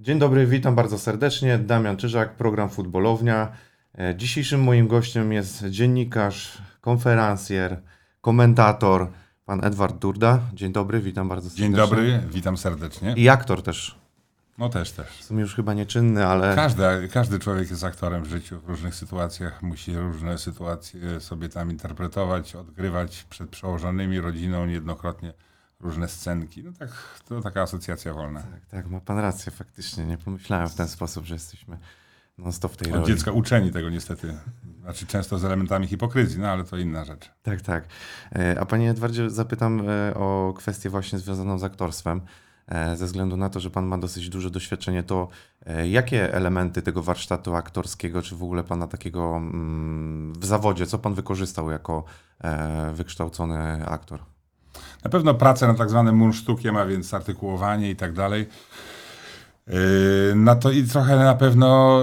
Dzień dobry, witam bardzo serdecznie. Damian Czyżak, program Futbolownia. E, Dzisiejszym moim gościem jest dziennikarz, konferencjer, komentator, pan Edward Durda. Dzień dobry, witam bardzo serdecznie. Dzień dobry, witam serdecznie. I aktor też. No też, też. W sumie już chyba nieczynny, ale Każdy, każdy człowiek jest aktorem w życiu w różnych sytuacjach. Musi różne sytuacje sobie tam interpretować, odgrywać przed przełożonymi, rodziną, niejednokrotnie różne scenki. No tak, to taka asocjacja wolna. tak, tak, ma pan rację faktycznie. Nie pomyślałem w ten sposób, że jesteśmy non-stop w tej Od roli. dziecka uczeni tego niestety. Znaczy często z elementami hipokryzji, no ale to inna rzecz. Tak, tak. E, A panie Edwardzie zapytam e, o kwestię właśnie związaną z aktorstwem. E, Ze względu na to, że pan ma dosyć duże doświadczenie, to jakie elementy tego warsztatu aktorskiego, czy w ogóle pana takiego mm, w zawodzie, co pan wykorzystał jako wykształcony aktor? Na pewno pracę nad tak zwanym mundsztukiem, a więc artykułowanie i tak dalej. Yy, Na to i trochę na pewno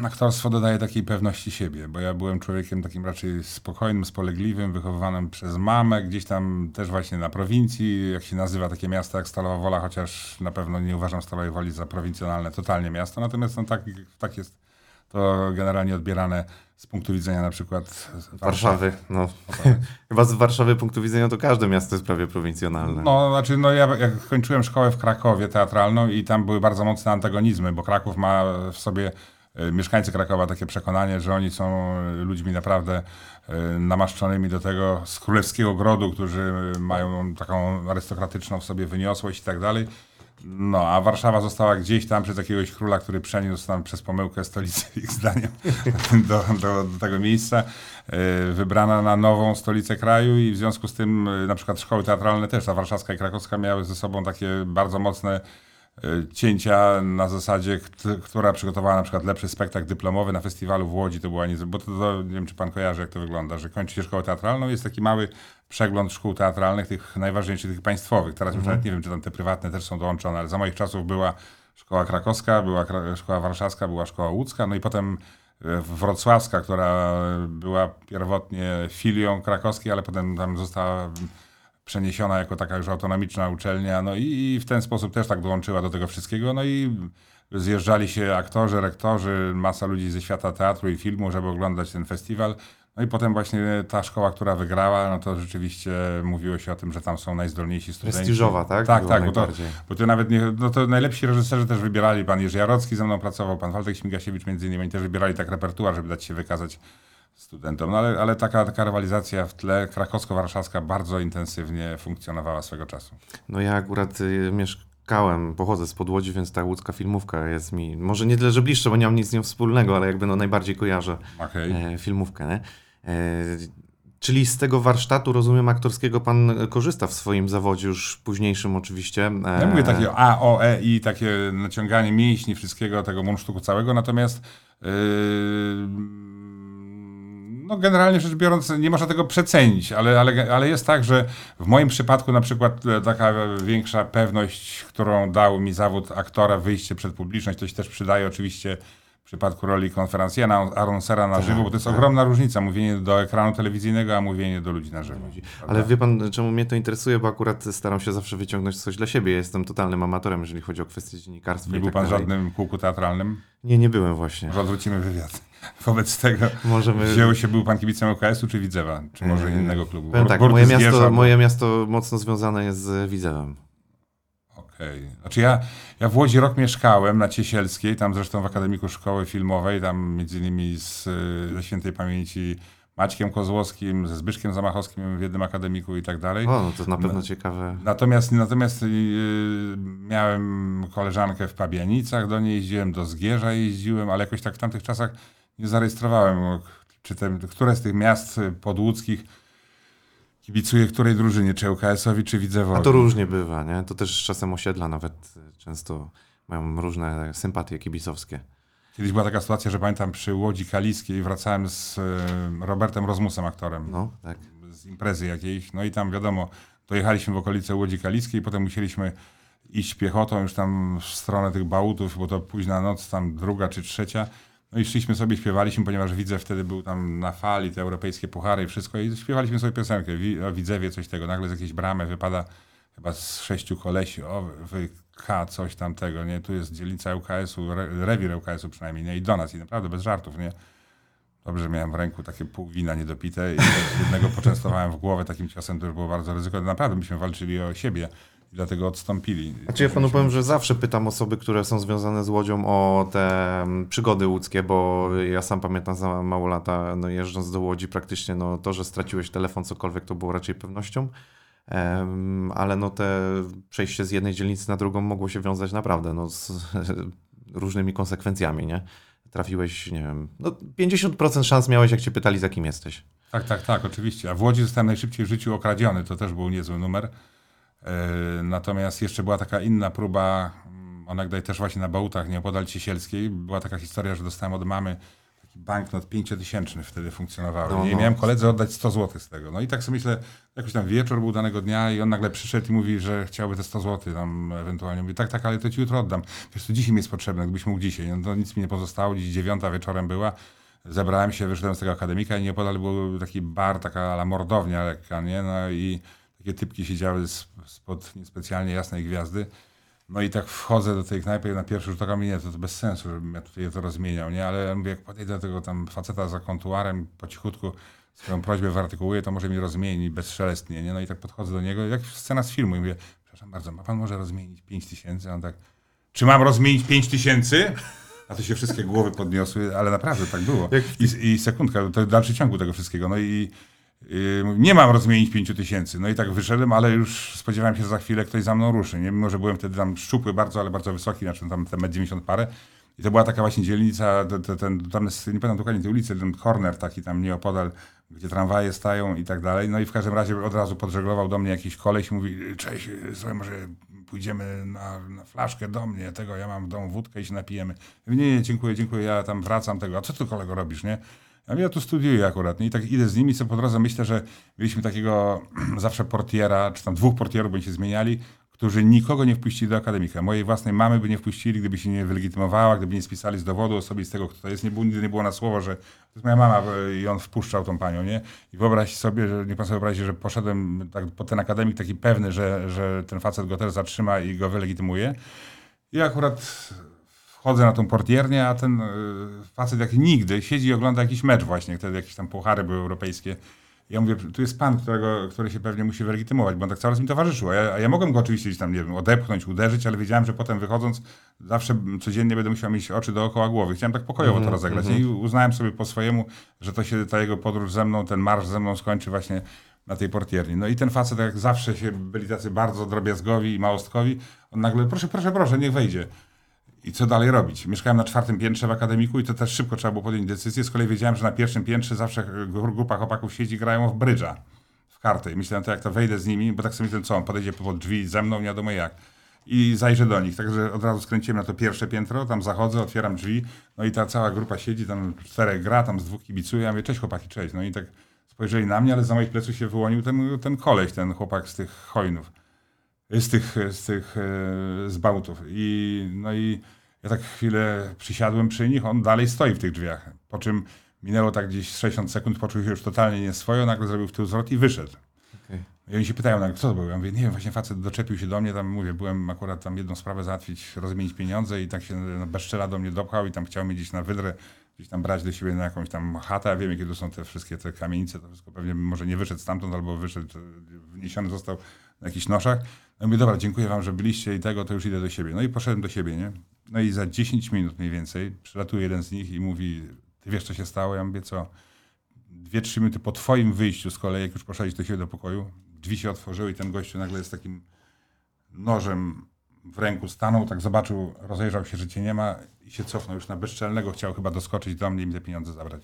yy, aktorstwo dodaje takiej pewności siebie, bo ja byłem człowiekiem takim raczej spokojnym, spolegliwym, wychowywanym przez mamę, gdzieś tam też właśnie na prowincji, jak się nazywa takie miasto jak Stalowa Wola, chociaż na pewno nie uważam Stalowej Woli za prowincjonalne totalnie miasto, natomiast no, tak, tak jest to generalnie odbierane z punktu widzenia na przykład Warszawy, no. Chyba z Warszawy punktu widzenia to każde miasto jest prawie prowincjonalne. No, znaczy, no ja jak kończyłem szkołę w Krakowie teatralną i tam były bardzo mocne antagonizmy, bo Kraków ma w sobie, e, mieszkańcy Krakowa takie przekonanie, że oni są ludźmi naprawdę e, namaszczonymi do tego z królewskiego grodu, którzy mają taką arystokratyczną w sobie wyniosłość i tak dalej. No, a Warszawa została gdzieś tam przez jakiegoś króla, który przeniósł tam przez pomyłkę stolicę, ich zdaniem, do, do, do tego miejsca, e, wybrana na nową stolicę kraju i w związku z tym e, na przykład szkoły teatralne też, ta warszawska i krakowska miały ze sobą takie bardzo mocne cięcia na zasadzie, kt- która przygotowała na przykład lepszy spektakl dyplomowy na festiwalu w Łodzi, to była nie, bo to, to nie wiem, czy pan kojarzy, jak to wygląda, że kończy się szkołę teatralną, jest taki mały przegląd szkół teatralnych, tych najważniejszych, tych państwowych. Teraz już nawet nie wiem, czy tam te prywatne też są dołączone, ale za moich czasów była szkoła krakowska, była kra- szkoła warszawska, była szkoła łódzka, no i potem e, wrocławska, która była pierwotnie filią krakowskiej, ale potem tam została przeniesiona jako taka już autonomiczna uczelnia, no i, i w ten sposób też tak dołączyła do tego wszystkiego, no i zjeżdżali się aktorzy, rektorzy, masa ludzi ze świata teatru i filmu, żeby oglądać ten festiwal. No i potem właśnie ta szkoła, która wygrała, no to rzeczywiście mówiło się o tym, że tam są najzdolniejsi studenci. Prestiżowa, tak? Tak, Była tak, bo to, bo to nawet nie, no to najlepsi reżyserzy też wybierali, pan Jerzy Jarocki ze mną pracował, pan Waldek Śmigasiewicz między innymi, oni też wybierali tak repertuar, żeby dać się wykazać studentom. No ale, ale taka, taka rywalizacja w tle krakowsko-warszawska bardzo intensywnie funkcjonowała swego czasu. No ja akurat y, mieszkałem, pochodzę z Podłodzi, więc ta łódzka filmówka jest mi, może nie tyle, że bliższa, bo nie mam nic z nią wspólnego, ale jakby no najbardziej kojarzę Okej. e, filmówkę. Nie? E, czyli z tego warsztatu, rozumiem, aktorskiego pan korzysta w swoim zawodzie już późniejszym oczywiście. E, Ja mówię takie A, O, E, I, takie naciąganie mięśni, wszystkiego, tego mundsztuku całego, natomiast yy, no generalnie rzecz biorąc nie można tego przecenić, ale, ale, ale jest tak, że w moim przypadku na przykład e, taka większa pewność, którą dał mi zawód aktora, wyjście przed publiczność, to się też przydaje oczywiście w przypadku roli konferencjera, anonsera na żywo, bo to jest ogromna różnica, mówienie do ekranu telewizyjnego, a mówienie do ludzi na żywo. Ale wie pan, czemu mnie to interesuje, bo akurat staram się zawsze wyciągnąć coś dla siebie. Jestem totalnym amatorem, jeżeli chodzi o kwestie dziennikarstwa. Nie był tak pan dalej. żadnym kółku teatralnym? Nie, nie byłem właśnie. Może odwrócimy wywiad. Wobec tego Możemy... wzięło się, był pan kibicem UKS-u czy Widzewa? Czy może Eee, innego klubu? Powiem tak, moje miasto, moje miasto mocno związane jest z Widzewem. Okej. Znaczy ja, ja w Łodzi rok mieszkałem na Ciesielskiej, tam zresztą w Akademiku Szkoły Filmowej, tam między innymi z, y, ze świętej pamięci Maćkiem Kozłowskim, ze Zbyszkiem Zamachowskim w jednym akademiku i tak dalej. O, no to na pewno ciekawe. Natomiast, natomiast yy, miałem koleżankę w Pabianicach, do niej jeździłem, do Zgierza jeździłem, ale jakoś tak w tamtych czasach nie zarejestrowałem, czy te, które z tych miast y, podłódzkich kibicuje której drużynie, czy ŁKS-owi, czy Widzewowi. A to różnie bywa, nie? To też czasem osiedla nawet y, często mają różne sympatie kibicowskie. Kiedyś była taka sytuacja, że pamiętam przy Łodzi Kaliskiej wracałem z y, Robertem Rozmusem, aktorem, No, tak. z imprezy jakiejś, no i tam wiadomo, dojechaliśmy w okolice Łodzi Kaliskiej, potem musieliśmy iść piechotą już tam w stronę tych bałutów, bo to późna noc, tam druga czy trzecia. No i szliśmy sobie, śpiewaliśmy, ponieważ widzę wtedy był tam na fali, te europejskie puchary i wszystko i śpiewaliśmy sobie piosenkę, o Widzewie, coś tego. Nagle z jakiejś bramy wypada chyba z sześciu kolesi, o wy K, coś tamtego, nie? Tu jest dzielnica ŁKS-u, re, rewir ŁKS-u przynajmniej, nie? I do nas, i naprawdę bez żartów, nie? Dobrze, miałem w ręku takie pół wina niedopite i jednego poczęstowałem w głowę takim ciosem, to już było bardzo ryzykowne. Naprawdę myśmy walczyli o siebie i dlatego odstąpili. Znaczy ja panu powiem, że zawsze pytam osoby, które są związane z Łodzią o te mm, przygody łódzkie, bo ja sam pamiętam za mało lata, no jeżdżąc do Łodzi praktycznie, no to, że straciłeś telefon, cokolwiek, to było raczej pewnością. Em, ale no te przejście z jednej dzielnicy na drugą mogło się wiązać naprawdę no, z różnymi konsekwencjami, nie? Trafiłeś, nie wiem, no 50% szans miałeś, jak cię pytali, za kim jesteś. Tak, tak, tak, oczywiście. A w Łodzi zostałem najszybciej w życiu okradziony, to też był niezły numer. E, Natomiast jeszcze była taka inna próba, mm, onegdaj też właśnie na Bałutach, nieopodal Ciesielskiej. Była taka historia, że dostałem od mamy taki banknot pięciotysięczny wtedy funkcjonowały. No, nie? I no. miałem koledze oddać 100 zł z tego. No i tak sobie myślę, jakoś tam wieczór był danego dnia i on nagle przyszedł i mówi, że chciałby te 100 zł tam ewentualnie. Mówi, tak, tak, ale to ci jutro oddam. Wiesz, to dzisiaj mi jest potrzebne, gdybyś mógł dzisiaj. No to nic mi nie pozostało, dziś dziewiąta wieczorem była. Zebrałem się, wyszedłem z tego akademika i nieopodal był taki bar, taka ala mordownia lekka, nie? No i takie typki siedziały spod niespecjalnie jasnej gwiazdy. No i tak wchodzę do tej knajpy na pierwszy rzut oka nie, to, to bez sensu, żebym ja tutaj to rozmieniał, nie? Ale mówię, jak podejdę do tego tam faceta za kontuarem, po cichutku swoją prośbę wyartykułuję, to może mi rozmieni bezszelestnie, nie? No i tak podchodzę do niego, jak scena z filmu i mówię, przepraszam bardzo, ma pan może rozmienić 5 tysięcy? On tak, czy mam rozmienić 5 tysięcy? A to się wszystkie głowy podniosły, ale naprawdę tak było. I, I sekundka, to dalszy ciągu tego wszystkiego. No i nie mam rozmienić 5 tysięcy. No i tak wyszedłem, ale już spodziewałem się, że za chwilę ktoś za mną ruszy. Nie? Mimo, że byłem wtedy tam szczupły bardzo, ale bardzo wysoki, znaczy tam te 90 parę. I to była taka właśnie dzielnica, te, te, ten, tam jest, nie pamiętam dokładnie tej ulicy, ten corner taki tam nieopodal, gdzie tramwaje stają i tak dalej. No i w każdym razie od razu podżeglował do mnie jakiś koleś i mówi, cześć, słuchaj, może pójdziemy na, na flaszkę do mnie, tego, ja mam w domu wódkę i się napijemy. Nie, nie, dziękuję, dziękuję, ja tam wracam tego. A co ty kolego robisz, nie? Ja tu studiuję akurat. nie? I tak idę z nimi, co po drodze myślę, że mieliśmy takiego zawsze portiera, czy tam dwóch portierów, by się zmieniali, którzy nikogo nie wpuścili do akademika. Mojej własnej mamy by nie wpuścili, gdyby się nie wylegitymowała, gdyby nie spisali z dowodu osobistego, kto to jest. Nie było, nigdy nie było na słowo, że to jest moja mama i on wpuszczał tą panią, nie? I wyobraź sobie, że nie pan sobie wyobrazi, że poszedłem tak, po ten akademik taki pewny, że, że ten facet go też zatrzyma i go wylegitymuje. I akurat wchodzę na tą portiernię, a ten y, facet jak nigdy siedzi i ogląda jakiś mecz właśnie, wtedy jakieś tam puchary były europejskie. Ja mówię, tu jest pan, którego, który się pewnie musi wylegitymować, bo on tak cały czas mi towarzyszył. A ja, a ja mogłem go oczywiście gdzieś tam, nie wiem, odepchnąć, uderzyć, ale wiedziałem, że potem wychodząc zawsze codziennie będę musiał mieć oczy dookoła głowy. Chciałem tak pokojowo to rozegrać. I uznałem sobie po swojemu, że to się ta jego podróż ze mną, ten marsz ze mną skończy właśnie na tej portierni. No i ten facet, jak zawsze się byli tacy bardzo drobiazgowi i małostkowi, on nagle, proszę, proszę, proszę, niech wejdzie. I co dalej robić? Mieszkałem na czwartym piętrze w akademiku i to też szybko trzeba było podjąć decyzję. Z kolei wiedziałem, że na pierwszym piętrze zawsze gru- grupa chłopaków siedzi grają w brydża, w karty. I myślałem, to jak to wejdę z nimi, bo tak sobie myślałem, co on podejdzie pod drzwi ze mną, nie wiadomo jak. I zajrzę do nich. Także od razu skręciłem na to pierwsze piętro, tam zachodzę, otwieram drzwi, no i ta cała grupa siedzi, tam czterech gra, tam z dwóch kibicuje. Ja mówię, cześć chłopaki, cześć. No i tak spojrzeli na mnie, ale za moich pleców się wyłonił ten, ten koleś, ten chłopak z tych hojnów z tych, z tych, e, z bałtów. I, no i ja tak chwilę przysiadłem przy nich, on dalej stoi w tych drzwiach. Po czym minęło tak gdzieś 60 sekund, poczuł się już totalnie nieswojo, nagle zrobił w tył zwrot i wyszedł. Okej. I oni się pytają, nagle, co to było? Ja mówię, nie wiem, właśnie facet doczepił się do mnie, tam mówię, byłem akurat tam jedną sprawę załatwić, rozmienić pieniądze i tak się no, bezczela do mnie dopchał i tam chciał mnie gdzieś na wydrę, gdzieś tam brać do siebie na jakąś tam chatę, ja wiem, jakie są te wszystkie te kamienice, to wszystko pewnie może nie wyszedł stamtąd, albo wyszedł, e, wniesiony został na jakichś noszach. No i mówię, dobra, dziękuję wam, że byliście i tego, to już idę do siebie. No i poszedłem do siebie, nie? No i za 10 minut mniej więcej przylatuje jeden z nich i mówi, ty wiesz, co się stało? Ja mówię, co? Dwie, trzy minuty po twoim wyjściu z kolei, jak już poszedłeś do siebie do pokoju, drzwi się otworzyły i ten gościu nagle z takim nożem w ręku stanął, tak zobaczył, rozejrzał się, że cię nie ma i się cofnął już na bezczelnego, chciał chyba doskoczyć do mnie i mi te pieniądze zabrać.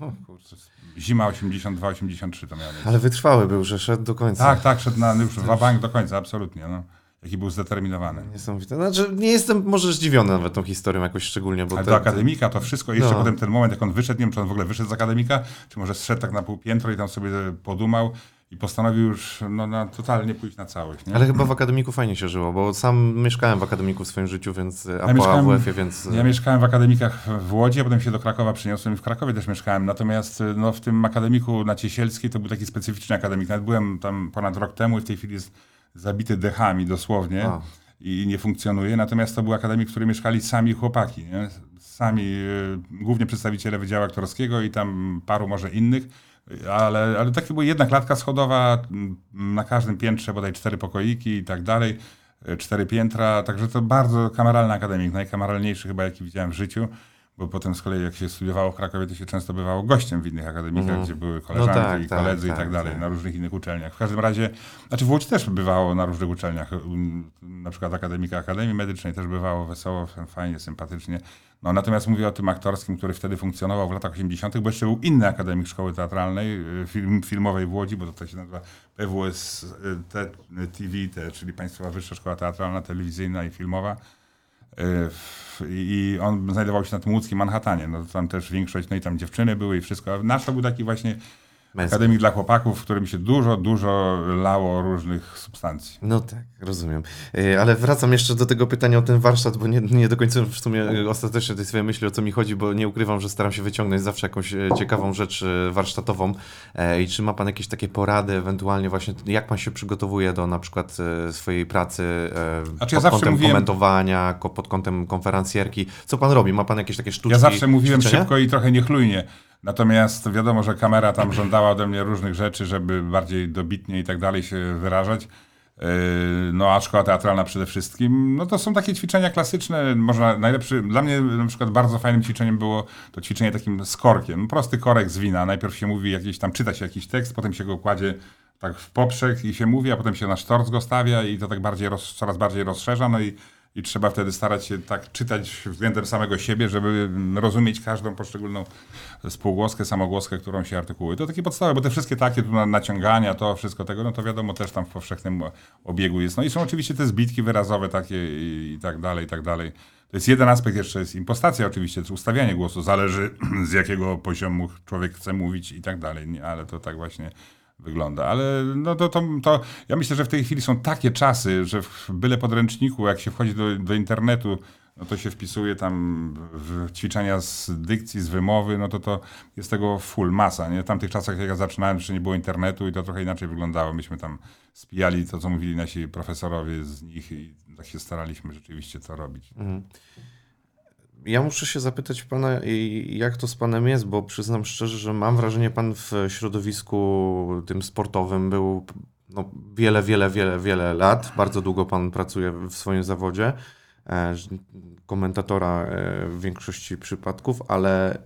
O, kurczę. Zima 82-83 to miała. Ale wytrwały był, że szedł do końca. Tak, tak, szedł na już wabank do końca, absolutnie. No. Jaki był zdeterminowany. Niesamowite. Znaczy, nie jestem może zdziwiony nawet tą historią jakoś szczególnie, bo Ale te- do akademika to wszystko, jeszcze No. potem ten moment, jak on wyszedł, nie wiem, czy on w ogóle wyszedł z akademika, czy może zszedł tak na pół piętro i tam sobie podumał i postanowił już no, na, totalnie pójść na całość. Nie? Ale chyba w akademiku fajnie się żyło, bo sam mieszkałem w akademiku w swoim życiu, więc a po mieszkałem- AWF-ie, więc Ja mieszkałem w akademikach w Łodzi, a potem się do Krakowa przyniosłem i w Krakowie też mieszkałem. Natomiast no, w tym akademiku na Ciesielskiej to był taki specyficzny akademik. Nawet byłem tam ponad rok temu i w tej chwili jest zabity dechami dosłownie. A. i nie funkcjonuje. Natomiast to był akademik, w którym mieszkali sami chłopaki, nie? sami, y, głównie przedstawiciele Wydziału Aktorskiego i tam paru może innych. Ale, ale takie była jedna klatka schodowa, m, na każdym piętrze bodaj cztery pokoiki i tak dalej, y, cztery piętra, także to bardzo kameralny akademik, najkameralniejszy chyba jaki widziałem w życiu, bo potem z kolei jak się studiowało w Krakowie, to się często bywało gościem w innych akademikach, gdzie były koleżanki tak, i tak, koledzy tak, i tak dalej, tak. na różnych innych uczelniach. W każdym razie, znaczy w Łodzi też bywało na różnych uczelniach, um, na przykład Akademika Akademii Medycznej też bywało wesoło, fajnie, sympatycznie. No, natomiast mówię o tym aktorskim, który wtedy funkcjonował w latach 80., bo jeszcze był inny akademik szkoły teatralnej, y, film, filmowej w Łodzi, bo to się nazywa PWS TV, te, czyli Państwowa Wyższa Szkoła Teatralna, Telewizyjna i Filmowa. Y, I on znajdował się na tym łódzkim Manhattanie. No, tam też większość, no i tam dziewczyny były i wszystko. A nasz to był taki właśnie Męski. akademik dla chłopaków, w którym się dużo, dużo lało różnych substancji. No tak, rozumiem. E, Ale wracam jeszcze do tego pytania o ten warsztat, bo nie, nie do końca w sumie ostatecznie tej swojej myśli o co mi chodzi, bo nie ukrywam, że staram się wyciągnąć zawsze jakąś e, ciekawą rzecz e, warsztatową. E, I czy ma Pan jakieś takie porady, ewentualnie właśnie jak Pan się przygotowuje do na przykład swojej pracy Znaczy, pod ja kątem mówiłem- komentowania, ko- pod kątem konferencjerki? Co Pan robi? Ma Pan jakieś takie sztuczki? Ja zawsze mówiłem ćwiczenia? szybko i trochę niechlujnie. Natomiast wiadomo, że kamera tam żądała ode mnie różnych rzeczy, żeby bardziej dobitnie i tak dalej się wyrażać. Yy, No a szkoła teatralna przede wszystkim, no to są takie ćwiczenia klasyczne, można najlepszy, dla mnie na przykład bardzo fajnym ćwiczeniem było to ćwiczenie takim z korkiem, prosty korek z wina, najpierw się mówi jakiś tam, czyta się jakiś tekst, potem się go kładzie tak w poprzek i się mówi, a potem się na sztorc go stawia i to tak bardziej roz, coraz bardziej rozszerza, no i, i trzeba wtedy starać się tak czytać względem samego siebie, żeby rozumieć każdą poszczególną spółgłoskę, samogłoskę, którą się artykułuje. To takie podstawy, bo te wszystkie takie tu na- naciągania, to wszystko tego, no to wiadomo też tam w powszechnym obiegu jest. No i są oczywiście te zbitki wyrazowe takie i, i tak dalej, i tak dalej. To jest jeden aspekt, jeszcze jest impostacja oczywiście, to ustawianie głosu, zależy z jakiego poziomu człowiek chce mówić i tak dalej, ale to tak właśnie wygląda. Ale no to, to, to ja myślę, że w tej chwili są takie czasy, że w byle podręczniku, jak się wchodzi do, do internetu, no to się wpisuje tam w ćwiczenia z dykcji, z wymowy, no to to jest tego full masa. Nie? W tamtych czasach, jak ja zaczynałem, jeszcze nie było internetu i to trochę inaczej wyglądało. Myśmy tam spijali to, co mówili nasi profesorowie z nich i tak się staraliśmy rzeczywiście to robić. Ja muszę się zapytać pana, jak to z panem jest, bo przyznam szczerze, że mam wrażenie, pan w środowisku tym sportowym był no, wiele, wiele, wiele, wiele lat. Bardzo długo pan pracuje w swoim zawodzie. e, Komentatora e, w większości przypadków, ale e,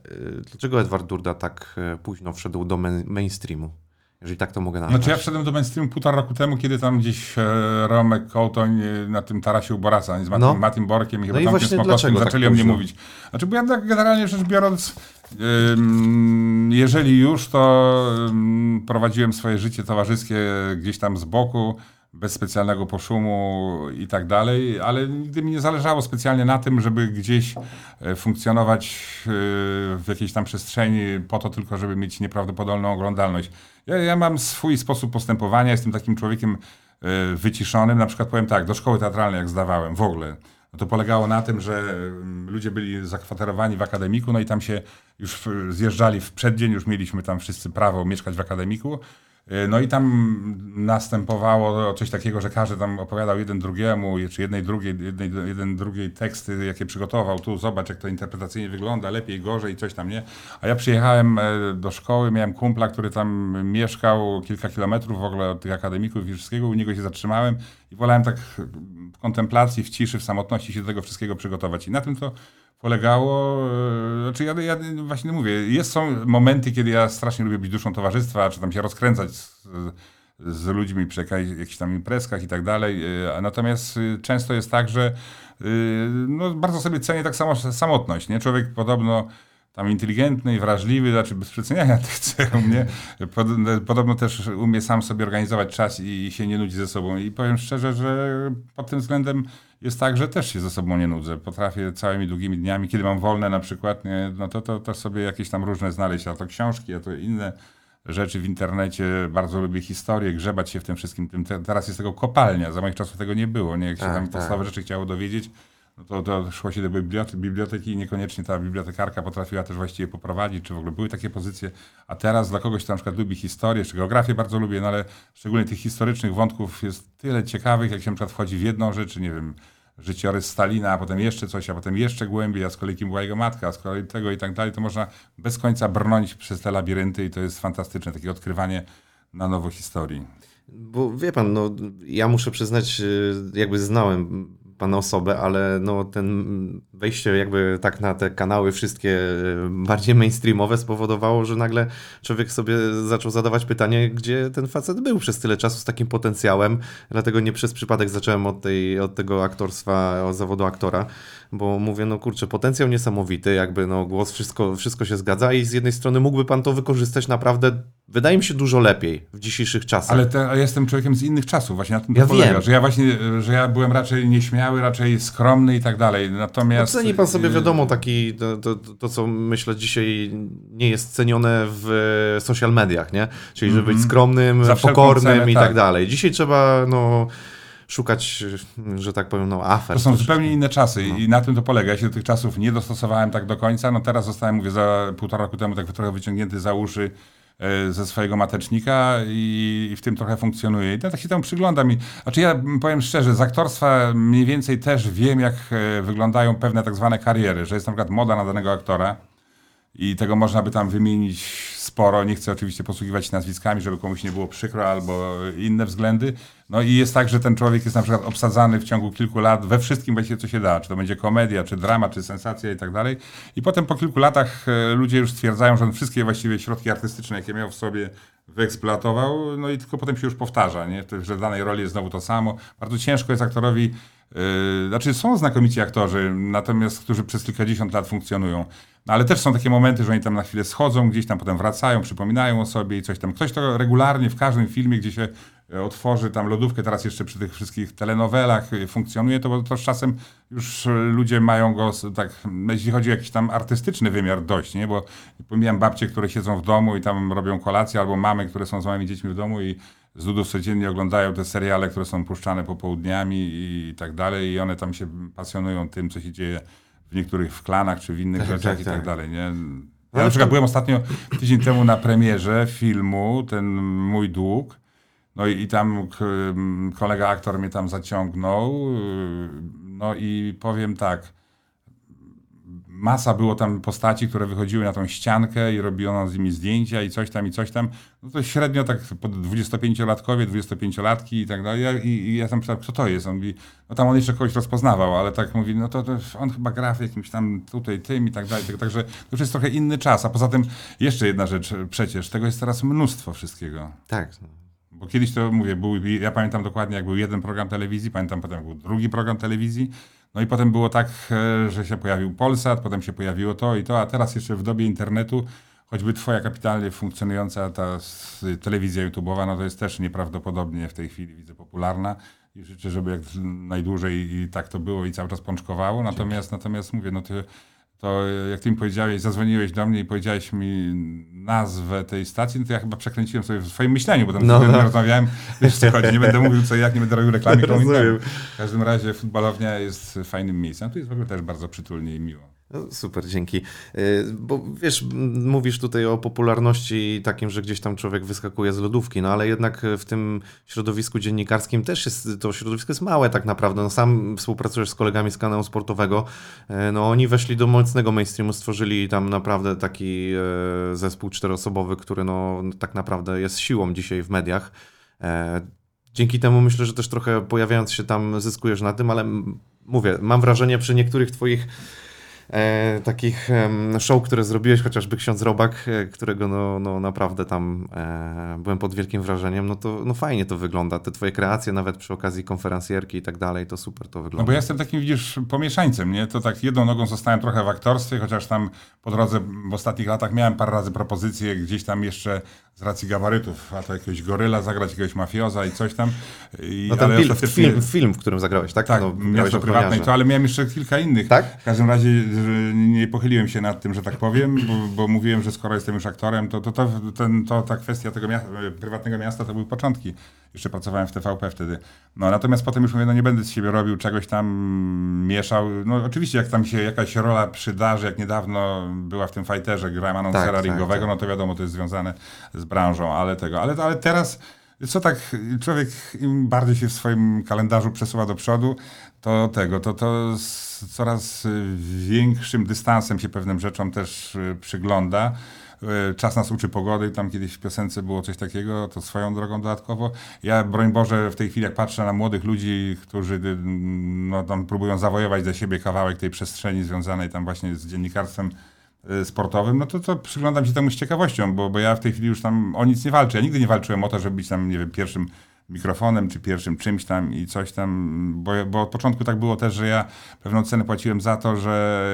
dlaczego Edward Durda tak późno wszedł do main- mainstreamu? Jeżeli tak to mogę nazwać. Znaczy ja wszedłem do mainstreamu półtora roku temu, kiedy tam gdzieś e, Romek Kołtoń e, na tym tarasie u Boraca z Matim, No. Matim Borkiem i chyba i Tomkiem właśnie Smokowskim tak zaczęli o mnie późno? mówić. Znaczy bo ja tak generalnie rzecz biorąc, ym, jeżeli już, to ym, prowadziłem swoje życie towarzyskie gdzieś tam z boku, bez specjalnego poszumu i tak dalej, ale nigdy mi nie zależało specjalnie na tym, żeby gdzieś e, funkcjonować e, w jakiejś tam przestrzeni po to tylko, żeby mieć nieprawdopodobną oglądalność. Ja, ja mam swój sposób postępowania, jestem takim człowiekiem e, wyciszonym. Na przykład powiem tak, do szkoły teatralnej jak zdawałem w ogóle, no to polegało na tym, że mm, ludzie byli zakwaterowani w akademiku, no i tam się już w- zjeżdżali w przeddzień, już mieliśmy tam wszyscy prawo mieszkać w akademiku. E, No i tam następowało coś takiego, że każdy tam opowiadał jeden drugiemu, czy jednej drugiej, jednej, jeden drugiej teksty, jakie przygotował. Tu zobacz, jak to interpretacyjnie wygląda, lepiej, gorzej, coś tam, nie? A ja przyjechałem e, do szkoły, miałem kumpla, który tam mieszkał kilka kilometrów w ogóle od tych akademików i wszystkiego, u niego się zatrzymałem i wolałem tak w kontemplacji, w ciszy, w samotności się do tego wszystkiego przygotować. I na tym to polegało. e, Znaczy ja, ja właśnie mówię, jest, są momenty, kiedy ja strasznie lubię być duszą towarzystwa, czy tam się rozkręcać z, z ludźmi przy jakich- jakichś tam imprezkach i tak dalej. e, Natomiast e, często jest tak, że no, bardzo sobie cenię tak samo samotność. Nie? Człowiek podobno tam inteligentny i wrażliwy, znaczy bez przeceniania tych cech u mnie, pod, podobno też umie sam sobie organizować czas i, się nie nudzi ze sobą. I powiem szczerze, że pod tym względem jest tak, że też się ze sobą nie nudzę. Potrafię całymi długimi dniami, kiedy mam wolne na przykład, nie, no to, to, to sobie jakieś tam różne znaleźć, a to książki, a to inne rzeczy w internecie. Bardzo lubię historię, grzebać się w tym wszystkim. Tym te, teraz jest tego kopalnia, za moich czasów tego nie było. Nie? Jak się Tak, tam tak. podstawowe rzeczy chciało dowiedzieć, to, to szło się do biblioteki, i niekoniecznie ta bibliotekarka potrafiła też właściwie poprowadzić, czy w ogóle były takie pozycje. A teraz dla kogoś, kto na przykład lubi historię, czy geografię bardzo lubię, no ale szczególnie tych historycznych wątków jest tyle ciekawych, jak się na przykład wchodzi w jedną rzecz, nie wiem, życiorys Stalina, a potem jeszcze coś, a potem jeszcze głębiej, a z kolei kim była jego matka, a z kolei tego i tak dalej, to można bez końca brnąć przez te labirynty i to jest fantastyczne, takie odkrywanie na nowo historii. Bo wie pan, no, ja muszę przyznać, y, jakby znałem pana osobę, ale no, ten wejście jakby tak na te kanały wszystkie y, bardziej mainstreamowe spowodowało, że nagle człowiek sobie zaczął zadawać pytanie, gdzie ten facet był przez tyle czasu z takim potencjałem. Dlatego nie przez przypadek zacząłem od, tej, od tego aktorstwa, od zawodu aktora, bo mówię, no kurczę, potencjał niesamowity, jakby no głos, wszystko, wszystko się zgadza i z jednej strony mógłby pan to wykorzystać naprawdę, wydaje mi się, dużo lepiej w dzisiejszych czasach. Ale te, jestem człowiekiem z innych czasów, właśnie na tym to Ja polega, wiem. że ja właśnie, że ja byłem raczej nieśmiały, raczej skromny i tak dalej, natomiast... Ceni pan sobie y, wiadomo taki, to, to, to, co myślę dzisiaj nie jest cenione w social mediach, nie? Czyli żeby być skromnym, Mhm. Za wszelką pokornym cenę, i tak. tak dalej. Dzisiaj trzeba no, szukać, że tak powiem, no afer. To są zupełnie inne czasy No. i na tym to polega. Ja się do tych czasów nie dostosowałem tak do końca. No teraz zostałem, mówię, za półtora roku temu tak trochę wyciągnięty za uszy e, ze swojego matecznika i, i w tym trochę funkcjonuje. I tak się temu przyglądam. I, znaczy ja powiem szczerze, z aktorstwa mniej więcej też wiem, jak e, wyglądają pewne tak zwane kariery, że jest na przykład moda na danego aktora i tego można by tam wymienić sporo. Nie chcę oczywiście posługiwać się nazwiskami, żeby komuś nie było przykro albo inne względy. No i jest tak, że ten człowiek jest na przykład obsadzany w ciągu kilku lat we wszystkim właściwie, co się da. Czy to będzie komedia, czy drama, czy sensacja i tak dalej. I potem po kilku latach e, ludzie już stwierdzają, że on wszystkie właściwie środki artystyczne, jakie miał w sobie, wyeksploatował, no i tylko potem się już powtarza, nie? Że w danej roli jest znowu to samo. Bardzo ciężko jest aktorowi Yy, znaczy są znakomici aktorzy, natomiast którzy przez kilkadziesiąt lat funkcjonują. No, ale też są takie momenty, że oni tam na chwilę schodzą, gdzieś tam potem wracają, przypominają o sobie i coś tam. Ktoś to regularnie w każdym filmie, gdzie się e, otworzy tam lodówkę, teraz jeszcze przy tych wszystkich telenowelach e, funkcjonuje, to, to z czasem już e, ludzie mają go tak, no, jeśli chodzi o jakiś tam artystyczny wymiar dość, nie? Bo pomijam babcie, które siedzą w domu i tam robią kolację, albo mamy, które są z małymi dziećmi w domu i z ludów codziennie oglądają te seriale, które są puszczane popołudniami i tak dalej i one tam się pasjonują tym, co się dzieje w niektórych w klanach czy w innych Tak, rzeczach tak, i tak tak. dalej, nie? Ale Ja na przykład byłem ostatnio tydzień temu na premierze filmu, ten Mój Dług, no i, i tam kolega aktor mnie tam zaciągnął, yy, no i powiem tak, masa było tam postaci, które wychodziły na tą ściankę i robiono z nimi zdjęcia i coś tam, i coś tam. No to średnio tak po 25-latkowie, 25-latki i tak dalej. I, I ja tam pytałem, kto to jest? On mówi, no tam on jeszcze kogoś rozpoznawał, ale tak mówi, no to, to on chyba gra w jakimś tam tutaj tym i tak dalej. Tak- Także to już jest trochę inny czas. A poza tym jeszcze jedna rzecz, przecież tego jest teraz mnóstwo wszystkiego. Tak. Bo kiedyś to mówię, był, ja pamiętam dokładnie, jak był jeden program telewizji, pamiętam potem był drugi program telewizji. No i potem było tak, e, że się pojawił Polsat, potem się pojawiło to i to, a teraz jeszcze w dobie internetu, choćby twoja kapitalnie funkcjonująca ta telewizja YouTube'owa, no to jest też nieprawdopodobnie w tej chwili widzę popularna i życzę, żeby jak najdłużej i tak to było i cały czas pączkowało. Natomiast, natomiast mówię, no to, to jak ty mi powiedziałeś, zadzwoniłeś do mnie i powiedziałeś mi nazwę tej stacji, no to ja chyba przekręciłem sobie w swoim myśleniu, bo tam No, no, rozmawiałem, wiesz co chodzi, nie będę mówił co jak, nie będę robił reklamy komu Rozumiem. innemu. W każdym razie futbolownia jest fajnym miejscem, tu jest w ogóle też bardzo przytulnie i miło. No, super, dzięki. Y, Bo wiesz, mówisz tutaj o popularności takim, że gdzieś tam człowiek wyskakuje z lodówki, no ale jednak w tym środowisku dziennikarskim też jest, to środowisko jest małe tak naprawdę. No, sam współpracujesz z kolegami z kanału sportowego. Y, No oni weszli do mocnego mainstreamu, stworzyli tam naprawdę taki e, zespół czteroosobowy, który no tak naprawdę jest siłą dzisiaj w mediach. Dzięki temu myślę, że też trochę pojawiając się tam zyskujesz na tym, ale mówię, mam wrażenie przy niektórych twoich e, takich em, show, które zrobiłeś, chociażby Ksiądz Robak, e, którego no, no naprawdę tam e, byłem pod wielkim wrażeniem, no to no fajnie to wygląda. Te twoje kreacje nawet przy okazji konferencjerki i tak dalej, to super to wygląda. No bo ja jestem takim, widzisz, pomieszańcem, nie? To tak jedną nogą zostałem trochę w aktorstwie, chociaż tam po drodze w ostatnich latach miałem parę razy propozycje gdzieś tam jeszcze z racji gabarytów, a to jakiegoś goryla, zagrać jakiegoś mafioza i coś tam. I, no ten ale film, ostatecznie- film, film, w którym zagrałeś, tak? Tak, no, miasto prywatne i to, ale miałem jeszcze kilka innych. Tak? W każdym razie nie pochyliłem się nad tym, że tak powiem, bo, bo mówiłem, że skoro jestem już aktorem, to, to, to, ten, to ta kwestia tego mia- prywatnego miasta to były początki. Jeszcze pracowałem w TVP wtedy. No natomiast potem już mówię, no nie będę z siebie robił czegoś tam, mieszał. No oczywiście jak tam się jakaś rola przydarzy, jak niedawno była w tym fighterze, grałem anonsera Tak, tak, ringowego, tak. no to wiadomo, to jest związane z branżą, ale tego. Ale, ale teraz, co tak, człowiek im bardziej się w swoim kalendarzu przesuwa do przodu, to tego, to, to z coraz większym dystansem się pewnym rzeczom też y, przygląda. Y, Czas nas uczy pogody, tam kiedyś w piosence było coś takiego, to swoją drogą dodatkowo. Ja, broń Boże, w tej chwili jak patrzę na młodych ludzi, którzy y, no, tam próbują zawojować dla siebie kawałek tej przestrzeni związanej tam właśnie z dziennikarstwem y, sportowym, no to, to przyglądam się temu z ciekawością, bo, bo ja w tej chwili już tam o nic nie walczę. Ja nigdy nie walczyłem o to, żeby być tam, nie wiem, pierwszym mikrofonem, czy pierwszym czymś tam i coś tam, bo, bo od początku tak było też, że ja pewną cenę płaciłem za to, że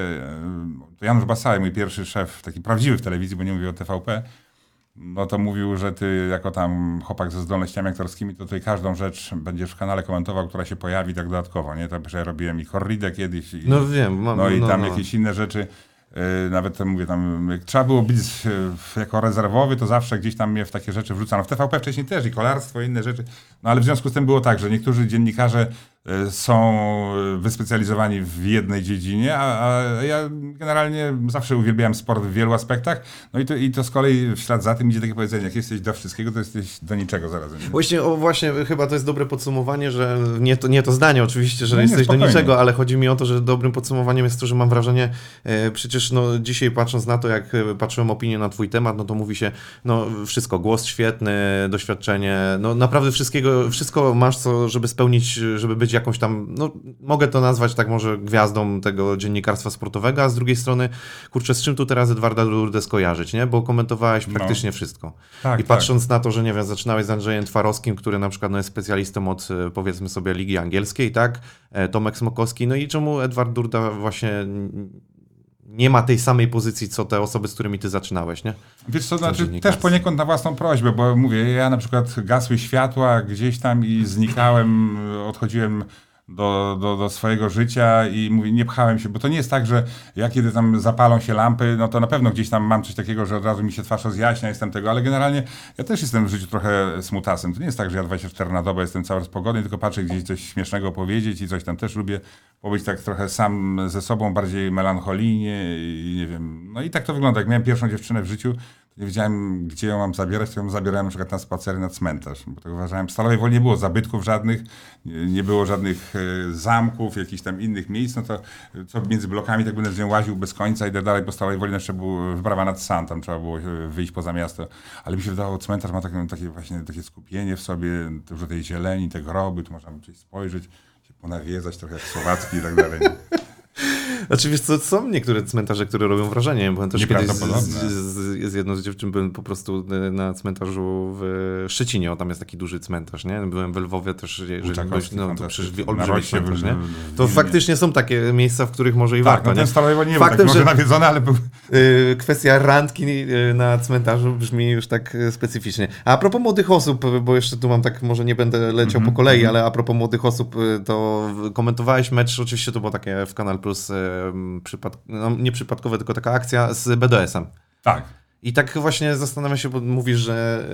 to Janusz Basaj, mój pierwszy szef, taki prawdziwy w telewizji, bo nie mówię o TVP, no to mówił, że ty jako tam chłopak ze zdolnościami aktorskimi, to tutaj każdą rzecz będziesz w kanale komentował, która się pojawi tak dodatkowo, nie? To że ja robiłem i korridę kiedyś, i, No wiem, mam, no i no, tam no. jakieś inne rzeczy. Yy, nawet mówię, tam jak trzeba było być yy, jako rezerwowy, to zawsze gdzieś tam mnie w takie rzeczy wrzucano. W TVP wcześniej też i kolarstwo, i inne rzeczy. No ale w związku z tym było tak, że niektórzy dziennikarze są yy, wyspecjalizowani w jednej dziedzinie, a, a ja generalnie zawsze uwielbiałem sport w wielu aspektach. No i to, i to z kolei w ślad za tym idzie takie powiedzenie, jak jesteś do wszystkiego, to jesteś do niczego zarazem. Właśnie, o, właśnie, chyba to jest dobre podsumowanie, że nie to, nie to zdanie oczywiście, że No jesteś spokojnie. do niczego, ale chodzi mi o to, że dobrym podsumowaniem jest to, że mam wrażenie, e, przecież no, dzisiaj patrząc na to, jak e, patrzyłem opinię na twój temat, no to mówi się, no wszystko, głos świetny, doświadczenie, no naprawdę wszystkiego, wszystko masz, co, żeby spełnić, żeby być jakąś tam, no mogę to nazwać tak może gwiazdą tego dziennikarstwa sportowego, a z drugiej strony, kurczę, z czym tu teraz Edwarda Lourdes kojarzyć, nie? Bo komentowałeś No. praktycznie wszystko. Tak, I patrząc na to, że nie wiem, zaczynałeś z Andrzejem Twarowskim, który na przykład no, jest specjalistą od e, powiedzmy sobie Ligi Angielskiej, tak? E, Tomek Smokowski, no i czemu Edward Durda właśnie nie ma tej samej pozycji, co te osoby, z którymi ty zaczynałeś, nie? Wiesz co, znaczy też poniekąd na własną prośbę, bo mówię, ja na przykład gasły światła gdzieś tam i znikałem, odchodziłem do, do, do swojego życia i nie pchałem się, bo to nie jest tak, że ja kiedy tam zapalą się lampy, no to na pewno gdzieś tam mam coś takiego, że od razu mi się twarz rozjaśnia, jestem tego, ale generalnie ja też jestem w życiu trochę smutasem. To nie jest tak, że ja 24 na dobę jestem cały czas pogodny, tylko patrzę gdzieś coś śmiesznego powiedzieć i coś tam też lubię pobyć tak trochę sam ze sobą, bardziej melancholijnie i nie wiem. No i tak to wygląda. Jak miałem pierwszą dziewczynę w życiu, nie wiedziałem, gdzie ją mam zabierać, to ją zabierałem na przykład na spacery na cmentarz, bo tak uważałem. W Stalowej Woli nie było zabytków żadnych, nie było żadnych e, zamków, jakichś tam innych miejsc, no to e, co między blokami tak będę z nią łaził bez końca, idę dalej po Stalowej Woli, jeszcze był wyprawa nad San, tam trzeba było e, wyjść poza miasto, ale mi się wydawało, cmentarz ma takie, takie właśnie takie skupienie w sobie, dużo tej zieleni, te groby, tu można gdzieś spojrzeć, się ponawiedzać trochę jak słowacki i tak dalej. Znaczy wiesz co, są niektóre cmentarze, które robią wrażenie. Byłem też kiedyś z, z, z, z jedną z dziewczyn, byłem po prostu e, na cmentarzu w Szczecinie, o tam jest taki duży cmentarz, nie? Byłem w Lwowie też, jeżeli Łuczakowski, no to przecież olbrzymi cmentarz, nie? To faktycznie są takie miejsca, w których może i Tak, warto, no nie? nie był Faktem, może że- nawiedzony, ale był... Y, Kwestia randki y, na cmentarzu brzmi już tak specyficznie. A, propos młodych osób, bo jeszcze tu mam tak, może nie będę leciał Mhm, po kolei, ale a propos młodych osób, to komentowałeś mecz, oczywiście to było takie w Kanal Plus, przypad, no, nie przypadkowe, tylko taka akcja z BDS-em. Tak. I tak właśnie zastanawiam się, bo mówisz, że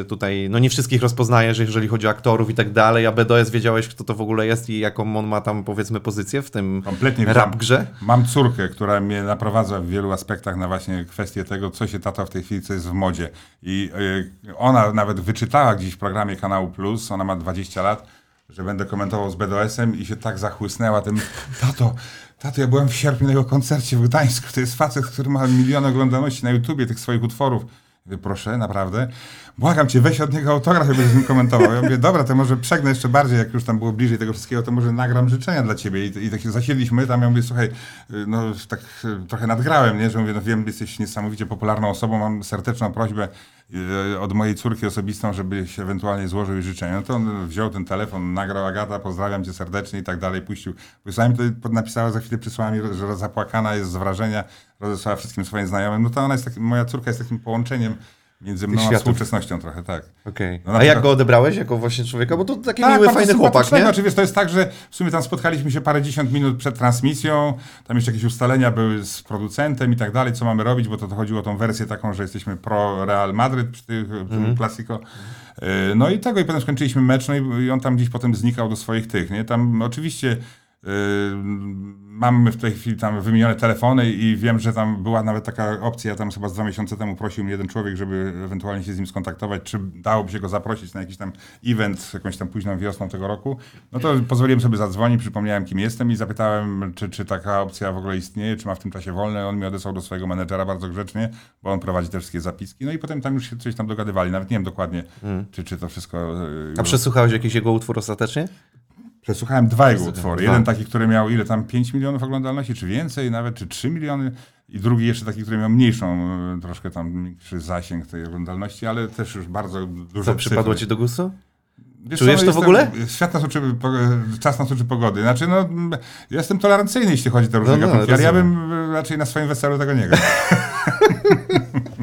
y, tutaj no nie wszystkich rozpoznajesz, jeżeli chodzi o aktorów i tak dalej, a BDS wiedziałeś, kto to w ogóle jest i jaką on ma tam powiedzmy pozycję w tym Kompletnie rap grze? Mam córkę, która mnie naprowadza w wielu aspektach na właśnie kwestię tego, co się tata w tej chwili, co jest w modzie. I y, ona nawet wyczytała gdzieś w programie Kanału Plus, ona ma 20 lat, że będę komentował z BDS-em i się tak zachłysnęła tym, tato, tato, ja byłem w sierpniu na jego koncercie w Gdańsku, to jest facet, który ma miliony oglądalności na YouTubie tych swoich utworów. Mówię, proszę, naprawdę. Błagam cię, weź od niego autograf, będę z nim komentował. Ja mówię, dobra, to może przegnę jeszcze bardziej, jak już tam było bliżej tego wszystkiego, to może nagram życzenia dla ciebie. I, i tak się zasiedliśmy tam, ja mówię, słuchaj, y, no tak y, trochę nadgrałem, nie? Że mówię, no wiem, jesteś niesamowicie popularną osobą, mam serdeczną prośbę od mojej córki osobistą, żebyś ewentualnie złożył życzenia. No to on wziął ten telefon, nagrał Agata, pozdrawiam cię serdecznie i tak dalej, puścił. Wysłałem to, napisała za chwilę, przysłała mi, że zapłakana jest z wrażenia, rozesłała wszystkim swoim znajomym. No to ona jest takim, moja córka jest takim połączeniem Między mną a światów. współczesnością trochę, tak. Okej. No na A jak przykład- go odebrałeś jako właśnie człowieka? Bo to taki miły, bardzo fajny chłopak, sympatycznego. nie? Znaczy, wiesz, to jest tak, że w sumie tam spotkaliśmy się parę dziesiąt minut przed transmisją, tam jeszcze jakieś ustalenia były z producentem i tak dalej, co mamy robić, bo to, to chodziło o tą wersję taką, że jesteśmy pro Real Madryt przy tych Clasico. Yy, No i tego, i potem skończyliśmy mecz, no i- i on tam gdzieś potem znikał do swoich tych, nie? Tam oczywiście mamy w tej chwili tam wymienione telefony i wiem, że tam była nawet taka opcja, ja tam chyba z dwa miesiące temu prosił mnie jeden człowiek, żeby ewentualnie się z nim skontaktować, czy dałoby się go zaprosić na jakiś tam event jakąś tam późną wiosną tego roku. No to pozwoliłem sobie zadzwonić, przypomniałem kim jestem i zapytałem, czy, czy taka opcja w ogóle istnieje, czy ma w tym czasie wolne. On mi odesłał do swojego menedżera bardzo grzecznie, bo on prowadzi te wszystkie zapiski. No i potem tam już się coś tam dogadywali. Nawet nie wiem dokładnie, czy, czy to wszystko... yy, A przesłuchałeś jakiś jego utwór ostatecznie? Przesłuchałem dwa jego utwory. Jeden taki, który miał ile tam 5 milionów oglądalności, czy więcej nawet, czy 3 miliony. I drugi jeszcze taki, który miał mniejszą, e, troszkę tam mniejszy zasięg tej oglądalności, ale też już bardzo duże Co, przypadło ci do gustu? Wiesz czujesz to w ogóle? Świat nas uczy, po- czas nas uczy pogody. Znaczy, no, ja jestem tolerancyjny, jeśli chodzi o te różne No, no, gatunki, ale ja bym e, raczej na swoim weselu tego nie grał.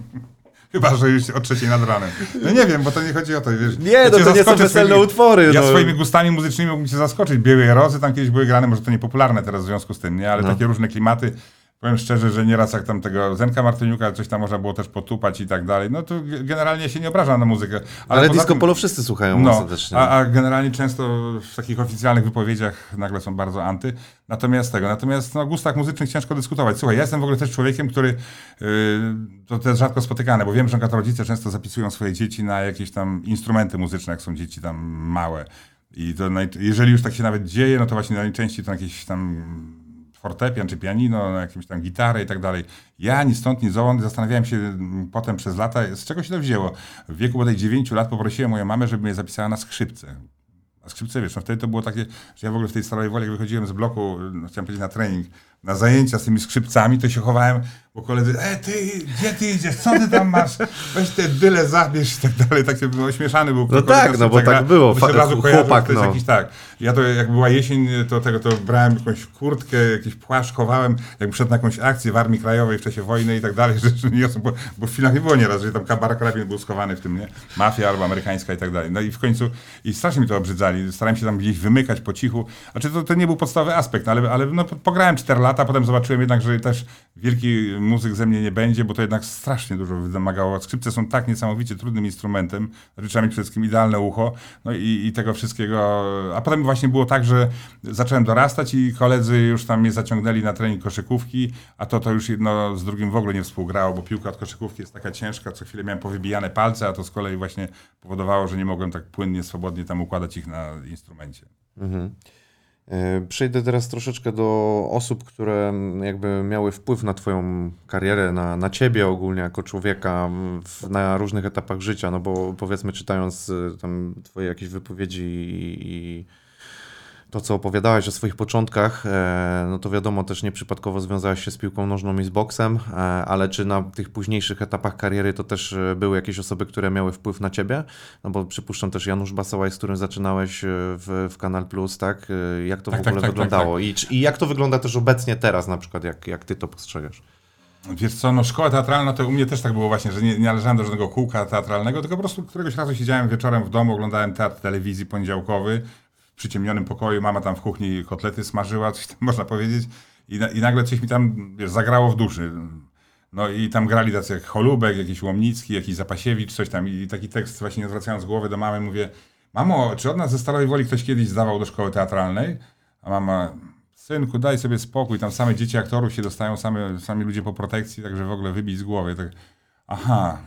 Chyba, że już o trzeciej nad ranem. No nie wiem, bo to nie chodzi o to, wiesz. Nie, no to nie są weselne utwory. Ja no. swoimi gustami muzycznymi mógłbym cię zaskoczyć. Białe rozy tam kiedyś były grane, może to niepopularne teraz w związku z tym, nie? Ale No. takie różne klimaty. Powiem szczerze, że nieraz jak tam tego Zenka Martyniuka coś tam można było też potupać i tak dalej. No to ge- generalnie się nie obrażam na muzykę. Ale poza disco tym- polo wszyscy słuchają no, serdecznie. a, a generalnie często w takich oficjalnych wypowiedziach nagle są bardzo anty. Natomiast tego, natomiast no, o gustach muzycznych ciężko dyskutować. Słuchaj, ja jestem w ogóle też człowiekiem, który, yy, to, jest rzadko spotykane, bo wiem, że rodzice często zapisują swoje dzieci na jakieś tam instrumenty muzyczne, jak są dzieci tam małe. I to jeżeli już tak się nawet dzieje, no to właśnie najczęściej to jakieś tam fortepian czy pianino, na jakimś tam gitarę i tak dalej. Ja ni stąd, ni zowąd zastanawiałem się mm, potem przez lata, z czego się to wzięło. W wieku bodaj 9 lat poprosiłem moją mamę, żeby mnie zapisała na skrzypce. A skrzypce, wiesz, no wtedy to było takie, że ja w ogóle w tej starej woli, jak wychodziłem z bloku, no, chciałem powiedzieć na trening, na zajęcia z tymi skrzypcami, to się chowałem, bo koledzy, e ty, gdzie ty idziesz, co ty tam masz, weź te dyle zabierz i tak dalej, tak się był ośmieszany był. No tak, no bo tak było, się razu kojarzył, chłopak, to jest no. jakiś tak. Ja to jak była jesień, to tego to brałem jakąś kurtkę, jakiś płaszcz chowałem, jak szedł na jakąś akcję w Armii Krajowej w czasie wojny i tak dalej, rzeczy niosą, bo, bo w filmach nie było nieraz, że tam kabar karabin był schowany w tym, nie? Mafia albo amerykańska i tak dalej. No i w końcu, i strasznie mi to obrzydzali, starałem się tam gdzieś wymykać po cichu. Znaczy to, to nie był podstawowy aspekt, ale, ale no, pograłem 4 lata, potem zobaczyłem jednak, że też wielki muzyk ze mnie nie będzie, bo to jednak strasznie dużo wymagało. Skrzypce są tak niesamowicie trudnym instrumentem, trzeba przede wszystkim idealne ucho, no i, i tego wszystkiego. A potem właśnie było tak, że zacząłem dorastać i koledzy już tam mnie zaciągnęli na trening koszykówki, a to to już jedno z drugim w ogóle nie współgrało, bo piłka od koszykówki jest taka ciężka, co chwilę miałem powybijane palce, a to z kolei właśnie powodowało, że nie mogłem tak płynnie, swobodnie tam układać ich na instrumencie. E, Przejdę teraz troszeczkę do osób, które jakby miały wpływ na Twoją karierę, na, na Ciebie ogólnie jako człowieka w, na różnych etapach życia. No bo powiedzmy, czytając y, tam Twoje jakieś wypowiedzi i, i to, co opowiadałeś o swoich początkach, e, no to wiadomo, też nieprzypadkowo związałeś się z piłką nożną i z boksem, e, ale czy na tych późniejszych etapach kariery to też e, były jakieś osoby, które miały wpływ na ciebie? No bo przypuszczam też Janusz Basałaj, z którym zaczynałeś w, w Kanal Plus, tak? Jak to Tak, w tak, ogóle tak, tak, wyglądało? I, czy- I jak to wygląda też obecnie teraz na przykład, jak, jak ty to postrzegasz? Wiesz co, no szkoła teatralna to u mnie też tak było właśnie, że nie, nie należałem do żadnego kółka teatralnego, tylko po prostu któregoś razu siedziałem wieczorem w domu, oglądałem teatr telewizji poniedziałkowy przyciemnionym pokoju, mama tam w kuchni kotlety smażyła, coś tam można powiedzieć i, na, i nagle coś mi tam, wiesz, zagrało w duszy. No i tam grali tacy jak Holubek, jakiś Łomnicki, jakiś Zapasiewicz, coś tam i taki tekst właśnie zwracając głowę do mamy mówię, mamo, czy od nas ze Stalowej Woli ktoś kiedyś zdawał do szkoły teatralnej? A mama, synku, daj sobie spokój, tam same dzieci aktorów się dostają, same, sami ludzie po protekcji, także w ogóle wybić z głowy. Tak, aha,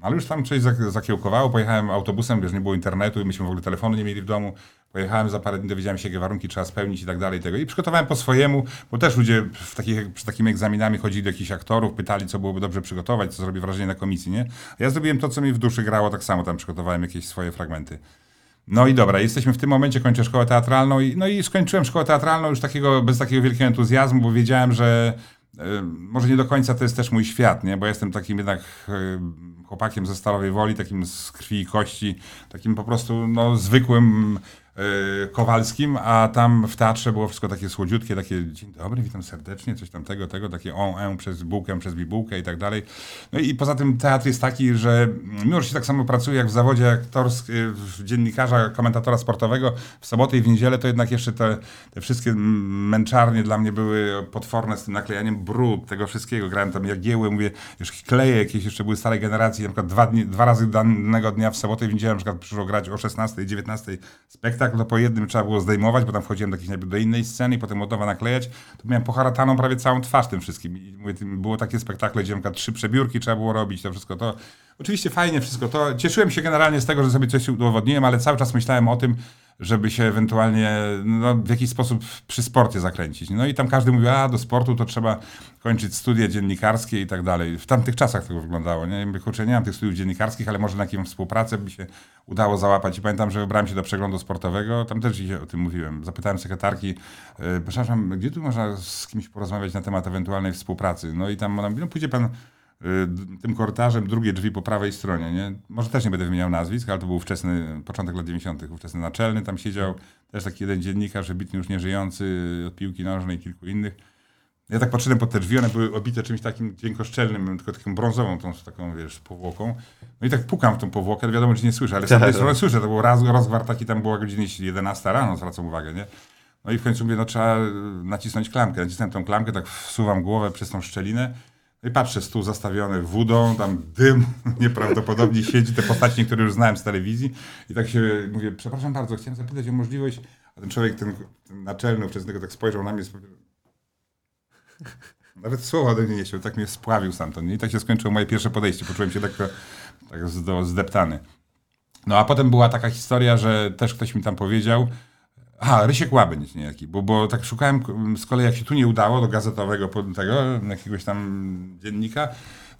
ale już tam coś zak- zakiełkowało, pojechałem autobusem, wiesz, nie było internetu, myśmy w ogóle telefonu nie mieli w domu. Pojechałem za parę dni, dowiedziałem się, jakie warunki trzeba spełnić i tak dalej. Tego. I przygotowałem po swojemu, bo też ludzie w takich, przed takimi egzaminami chodzili do jakichś aktorów, pytali, co byłoby dobrze przygotować, co zrobi wrażenie na komisji, nie? A ja zrobiłem to, co mi w duszy grało, tak samo tam przygotowałem jakieś swoje fragmenty. No i dobra, jesteśmy w tym momencie, kończę szkołę teatralną i, no i skończyłem szkołę teatralną już takiego, bez takiego wielkiego entuzjazmu, bo wiedziałem, że y, może nie do końca to jest też mój świat, nie? bo jestem takim jednak y, chłopakiem ze Stalowej Woli, takim z krwi i kości, takim po prostu no, zwykłym Kowalskim, a tam w teatrze było wszystko takie słodziutkie, takie dzień dobry, witam serdecznie, coś tam tego, tego, takie on, en przez bułkę, przez bibułkę i tak dalej. No i poza tym teatr jest taki, że mimo, że się tak samo pracuje jak w zawodzie aktorskim, w dziennikarza, komentatora sportowego w sobotę i w niedzielę, to jednak jeszcze te, te wszystkie męczarnie dla mnie były potworne z tym naklejaniem brud, tego wszystkiego. Grałem tam jagieły, mówię, już kleje jakieś jeszcze były starej generacji, na przykład dwa, dni, dwa razy danego dnia w sobotę i w niedzielę na przykład przyszło grać o 16 i 19 spektakl, to po jednym trzeba było zdejmować, bo tam wchodziłem do, jakiejś, do innej sceny i potem od nowa naklejać. To miałem poharataną prawie całą twarz tym wszystkim. I mówię, było takie spektakle, gdzie na trzy przebiórki trzeba było robić, to wszystko to. Oczywiście fajnie wszystko to. Cieszyłem się generalnie z tego, że sobie coś udowodniłem, ale cały czas myślałem o tym, żeby się ewentualnie no, w jakiś sposób przy sporcie zakręcić. No i tam każdy mówił, a do sportu to trzeba kończyć studia dziennikarskie i tak dalej. W tamtych czasach tego wyglądało. Nie? Mówię, kurczę, nie mam tych studiów dziennikarskich, ale może na jakąś współpracę by się udało załapać. I pamiętam, że wybrałem się do przeglądu sportowego, tam też dzisiaj o tym mówiłem. Zapytałem sekretarki, e, przepraszam, gdzie tu można z kimś porozmawiać na temat ewentualnej współpracy? No i tam ona mówi, no pójdzie pan tym korytarzem drugie drzwi po prawej stronie. Nie? Może też nie będę wymieniał nazwisk, ale to był wczesny, początek lat 90., ówczesny naczelny. Tam siedział też taki jeden dziennikarz, wybitny już nieżyjący od piłki nożnej i kilku innych. Ja tak patrzyłem pod te drzwi, one były obite czymś takim dziękoszczelnym, tylko taką brązową, tą taką, wiesz, powłoką. No i tak pukam w tą powłokę, wiadomo, że nie słyszę, ale z tamtej strony słyszę, to był raz, rozgwar taki, tam była godzina 11 rano, zwracam uwagę, nie? No i w końcu mówię, no trzeba nacisnąć klamkę. Nacisnąłem tą klamkę, tak wsuwam głowę przez tą szczelinę i patrzę, stół zastawiony wodą, tam dym nieprawdopodobnie siedzi, te postaci, które już znałem z telewizji. I tak się mówię, przepraszam bardzo, chciałem zapytać o możliwość, a ten człowiek, ten, ten naczelny uczestnik tak spojrzał na mnie, nawet słowa do mnie nie chciał, tak mnie spławił stamtąd. I tak się skończyło moje pierwsze podejście, poczułem się tak, tak zdeptany. No a potem była taka historia, że też ktoś mi tam powiedział, Aha, Rysiek Łabędź niejaki, bo, bo tak szukałem z kolei, jak się tu nie udało, do gazetowego tego, jakiegoś tam dziennika,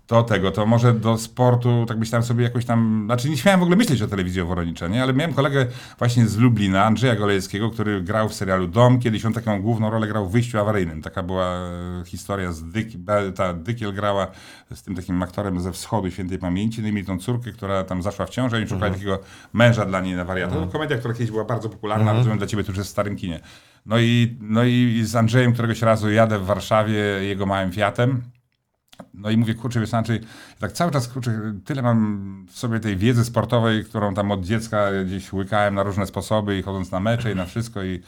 to tego, to może do sportu, tak myślałem sobie jakoś tam, znaczy nie śmiałem w ogóle myśleć o telewizji Woronicza, nie? ale miałem kolegę właśnie z Lublina, Andrzeja Golejskiego, który grał w serialu Dom, kiedyś on taką główną rolę grał w Wyjściu Awaryjnym, taka była e, historia z Dyk, ta Dykiel grała z tym takim aktorem ze wschodu świętej pamięci, no i mieli tą córkę, która tam zaszła w ciążę i szukali mhm. takiego męża dla niej na wariata. Mhm. komedia, która kiedyś była bardzo popularna, mhm. rozumiem, dla ciebie to już jest w starym kinie. No i, no i z Andrzejem któregoś razu jadę w Warszawie jego małym Fiatem, no i mówię, kurczę, wiesz, znaczy, tak cały czas, kurczę, tyle mam w sobie tej wiedzy sportowej, którą tam od dziecka gdzieś łykałem na różne sposoby i chodząc na mecze i na wszystko i,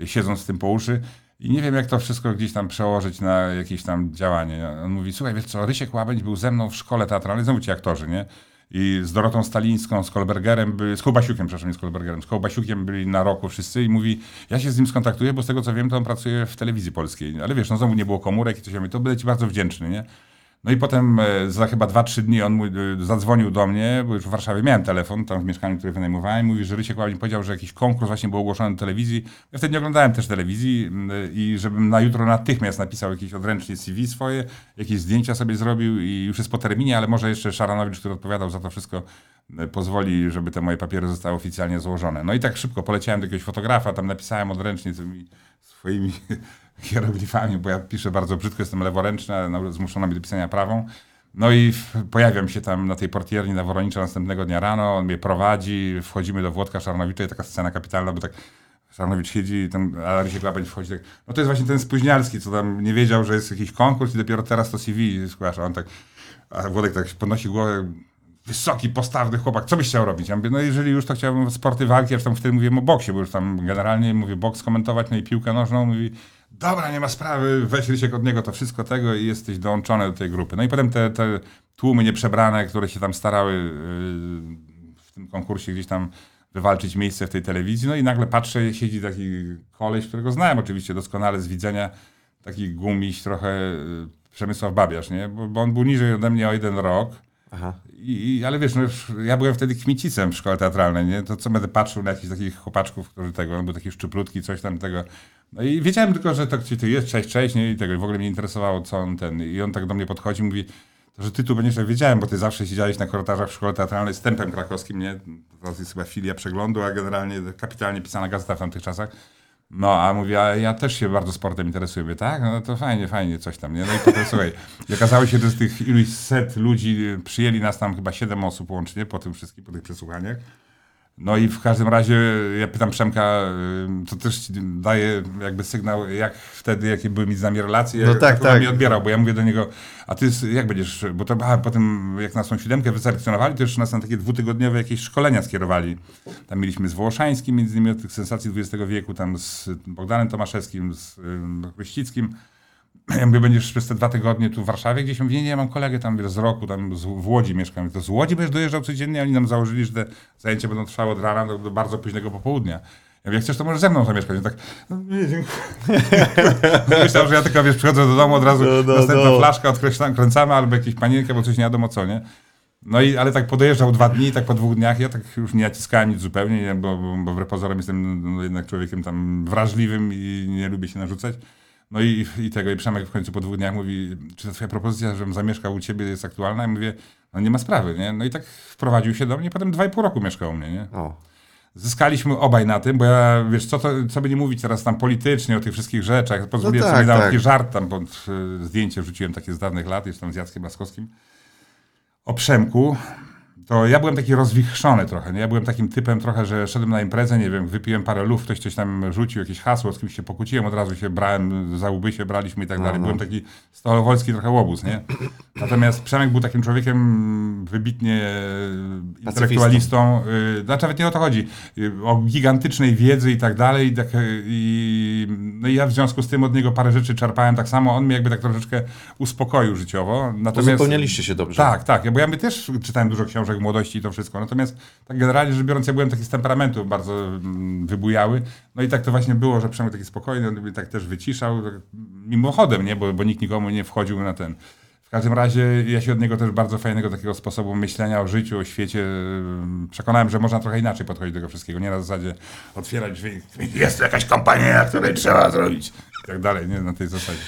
i siedząc z tym po uszy. I nie wiem, jak to wszystko gdzieś tam przełożyć na jakieś tam działanie. On mówi, słuchaj, wiesz co, Rysiek Łabędź był ze mną w szkole teatralnej, znowu ci aktorzy, nie? I z Dorotą Stalińską, z Kolbergerem, z Kołbasiukiem, przepraszam, nie z Kolbergerem, z Kołbasiukiem byli na roku wszyscy i mówi, ja się z nim skontaktuję, bo z tego co wiem, to on pracuje w telewizji polskiej. Ale wiesz, no znowu nie było komórek i coś, to będę ci bardzo wdzięczny, nie? No i potem e, za chyba 2-3 dni on mój, e, zadzwonił do mnie, bo już w Warszawie miałem telefon, tam w mieszkaniu, które wynajmowałem. Mówi, że Rysiek Łabin powiedział, że jakiś konkurs właśnie był ogłoszony w telewizji. Ja wtedy nie oglądałem też telewizji i żebym na jutro natychmiast napisał jakieś odręcznie CV swoje, jakieś zdjęcia sobie zrobił i już jest po terminie, ale może jeszcze Szaranowicz, który odpowiadał za to wszystko, e, pozwoli, żeby te moje papiery zostały oficjalnie złożone. No i tak szybko poleciałem do jakiegoś fotografa, tam napisałem odręcznie tymi swoimi hieroglifami, bo ja piszę bardzo brzydko, jestem leworęczny, ale zmuszona mi do pisania prawą. No i pojawiam się tam na tej portierni na Woronicza następnego dnia rano, on mnie prowadzi, wchodzimy do Włodka Szarnowicza i taka scena kapitalna, bo tak Szarnowicz siedzi, ten, a Rysiek Łabędź wchodzi tak, no to jest właśnie ten spóźnialski, co tam nie wiedział, że jest jakiś konkurs i dopiero teraz to CV zgłasza. On tak, a Włodek tak podnosi głowę, wysoki, postawny chłopak, co byś chciał robić? Ja mówię, no jeżeli już to chciałbym sporty walki, ja tam wtedy mówiłem o boksie, bo już tam generalnie mówię boks komentować, no i piłkę nożną, mówi, dobra, nie ma sprawy, weź Rysiek od niego to wszystko tego i jesteś dołączony do tej grupy. No i potem te, te tłumy nieprzebrane, które się tam starały yy, w tym konkursie gdzieś tam wywalczyć miejsce w tej telewizji, no i nagle patrzę, siedzi taki koleś, którego znałem oczywiście doskonale z widzenia, taki gumiś trochę yy, Przemysław Babiarz, nie? Bo, bo on był niżej ode mnie o jeden rok. I, ale wiesz, no, ja byłem wtedy kmicicem w szkole teatralnej, nie? To co będę patrzył na jakichś takich chłopaczków, którzy tego, on był taki szczuplutki, coś tam tego. No i wiedziałem tylko, że to jest, cześć, cześć, nie? I tego, i w ogóle mnie interesowało, co on ten. I on tak do mnie podchodzi, mówi, że ty tu będziesz, wiedziałem, bo ty zawsze siedziałeś na korytarzach w szkole teatralnej z tempem krakowskim, nie? To jest chyba filia przeglądu, a generalnie kapitalnie pisana gazeta w tamtych czasach. No, a mówię, a ja też się bardzo sportem interesuję. Mówię, tak? No to fajnie, fajnie, coś tam, nie? No i potem, słuchaj, i okazało się, że z tych iluś set ludzi przyjęli nas tam chyba siedem osób łącznie po tym wszystkim, po tych przesłuchaniach. No i w każdym razie ja pytam Przemka, to też ci daje jakby sygnał, jak wtedy, jakie były między nami relacje, No jak tak, on tak. mnie odbierał, bo ja mówię do niego, a ty jak będziesz, bo to a, potem jak nas tą siódemkę wyselekcjonowali, to jeszcze nas na takie dwutygodniowe jakieś szkolenia skierowali. Tam mieliśmy z Wołoszańskim, między innymi od tych sensacji XX wieku, tam z Bogdanem Tomaszewskim, z Chryścickim. Ja mówię, będziesz przez te dwa tygodnie tu w Warszawie gdzieś? Mówię, nie, ja mam kolegę tam z roku, tam z, w Łodzi mieszkam. Mówię, To z Łodzi będziesz dojeżdżał codziennie? Oni nam założyli, że te zajęcia będą trwały od rana do, do bardzo późnego popołudnia. Ja mówię, jak chcesz, to możesz ze mną zamieszkać. I tak, no nie, dziękuję. Myślałem, że ja tylko, wiesz, przychodzę do domu, od razu No, no, następna no. flaszka, odkręcamy, kręcamy, albo jakieś panienkę, bo coś nie wiadomo co, nie? No i, ale tak podojeżdżał dwa dni, tak po dwóch dniach, ja tak już nie naciskałem nic zupełnie, nie, bo, bo, bo wbrew pozorom jestem no, jednak człowiekiem tam wrażliwym i nie lubię się narzucać. No i, i tego, i Przemek w końcu po dwóch dniach mówi, czy ta twoja propozycja, żebym zamieszkał u ciebie jest aktualna? Ja mówię, no nie ma sprawy, nie? No i tak wprowadził się do mnie, potem dwa i pół roku mieszkał u mnie, nie? O. Zyskaliśmy obaj na tym, bo ja, wiesz, co, to, co by nie mówić teraz tam politycznie o tych wszystkich rzeczach. Pozwoliłem tak, sobie na tak. taki żart tam pod y, zdjęcie wrzuciłem takie z dawnych lat, jeszcze tam z Jackiem Laskowskim. O Przemku. To ja byłem taki rozwichrzony trochę, nie? Ja byłem takim typem trochę, że szedłem na imprezę, nie wiem, wypiłem parę luf, ktoś coś tam rzucił, jakieś hasło, z kimś się pokłóciłem, od razu się brałem, za łby się braliśmy i tak dalej. Byłem taki stolowolski trochę łobuz, nie? Natomiast Przemek był takim człowiekiem wybitnie e, intelektualistą, y, znaczy nawet nie o to chodzi, y, o gigantycznej wiedzy i tak dalej. Tak, i, no i ja w związku z tym od niego parę rzeczy czerpałem tak samo. On mnie jakby tak troszeczkę uspokoił życiowo. Natomiast, Uzupełnialiście się dobrze. tak, tak, bo ja my też czytałem dużo książek młodości i to wszystko. Natomiast tak generalnie rzecz biorąc, ja byłem taki z temperamentu bardzo mm, wybujały. No i tak to właśnie było, że Przemek taki spokojny, on tak też wyciszał, tak mimochodem, nie? Bo, bo nikt nikomu nie wchodził na ten. W każdym razie ja się od niego też bardzo fajnego takiego sposobu myślenia o życiu, o świecie ym, przekonałem, że można trochę inaczej podchodzić do tego wszystkiego. Nie na zasadzie otwierać drzwi, jest jakaś kampania, której trzeba zrobić i tak dalej, nie na tej zasadzie.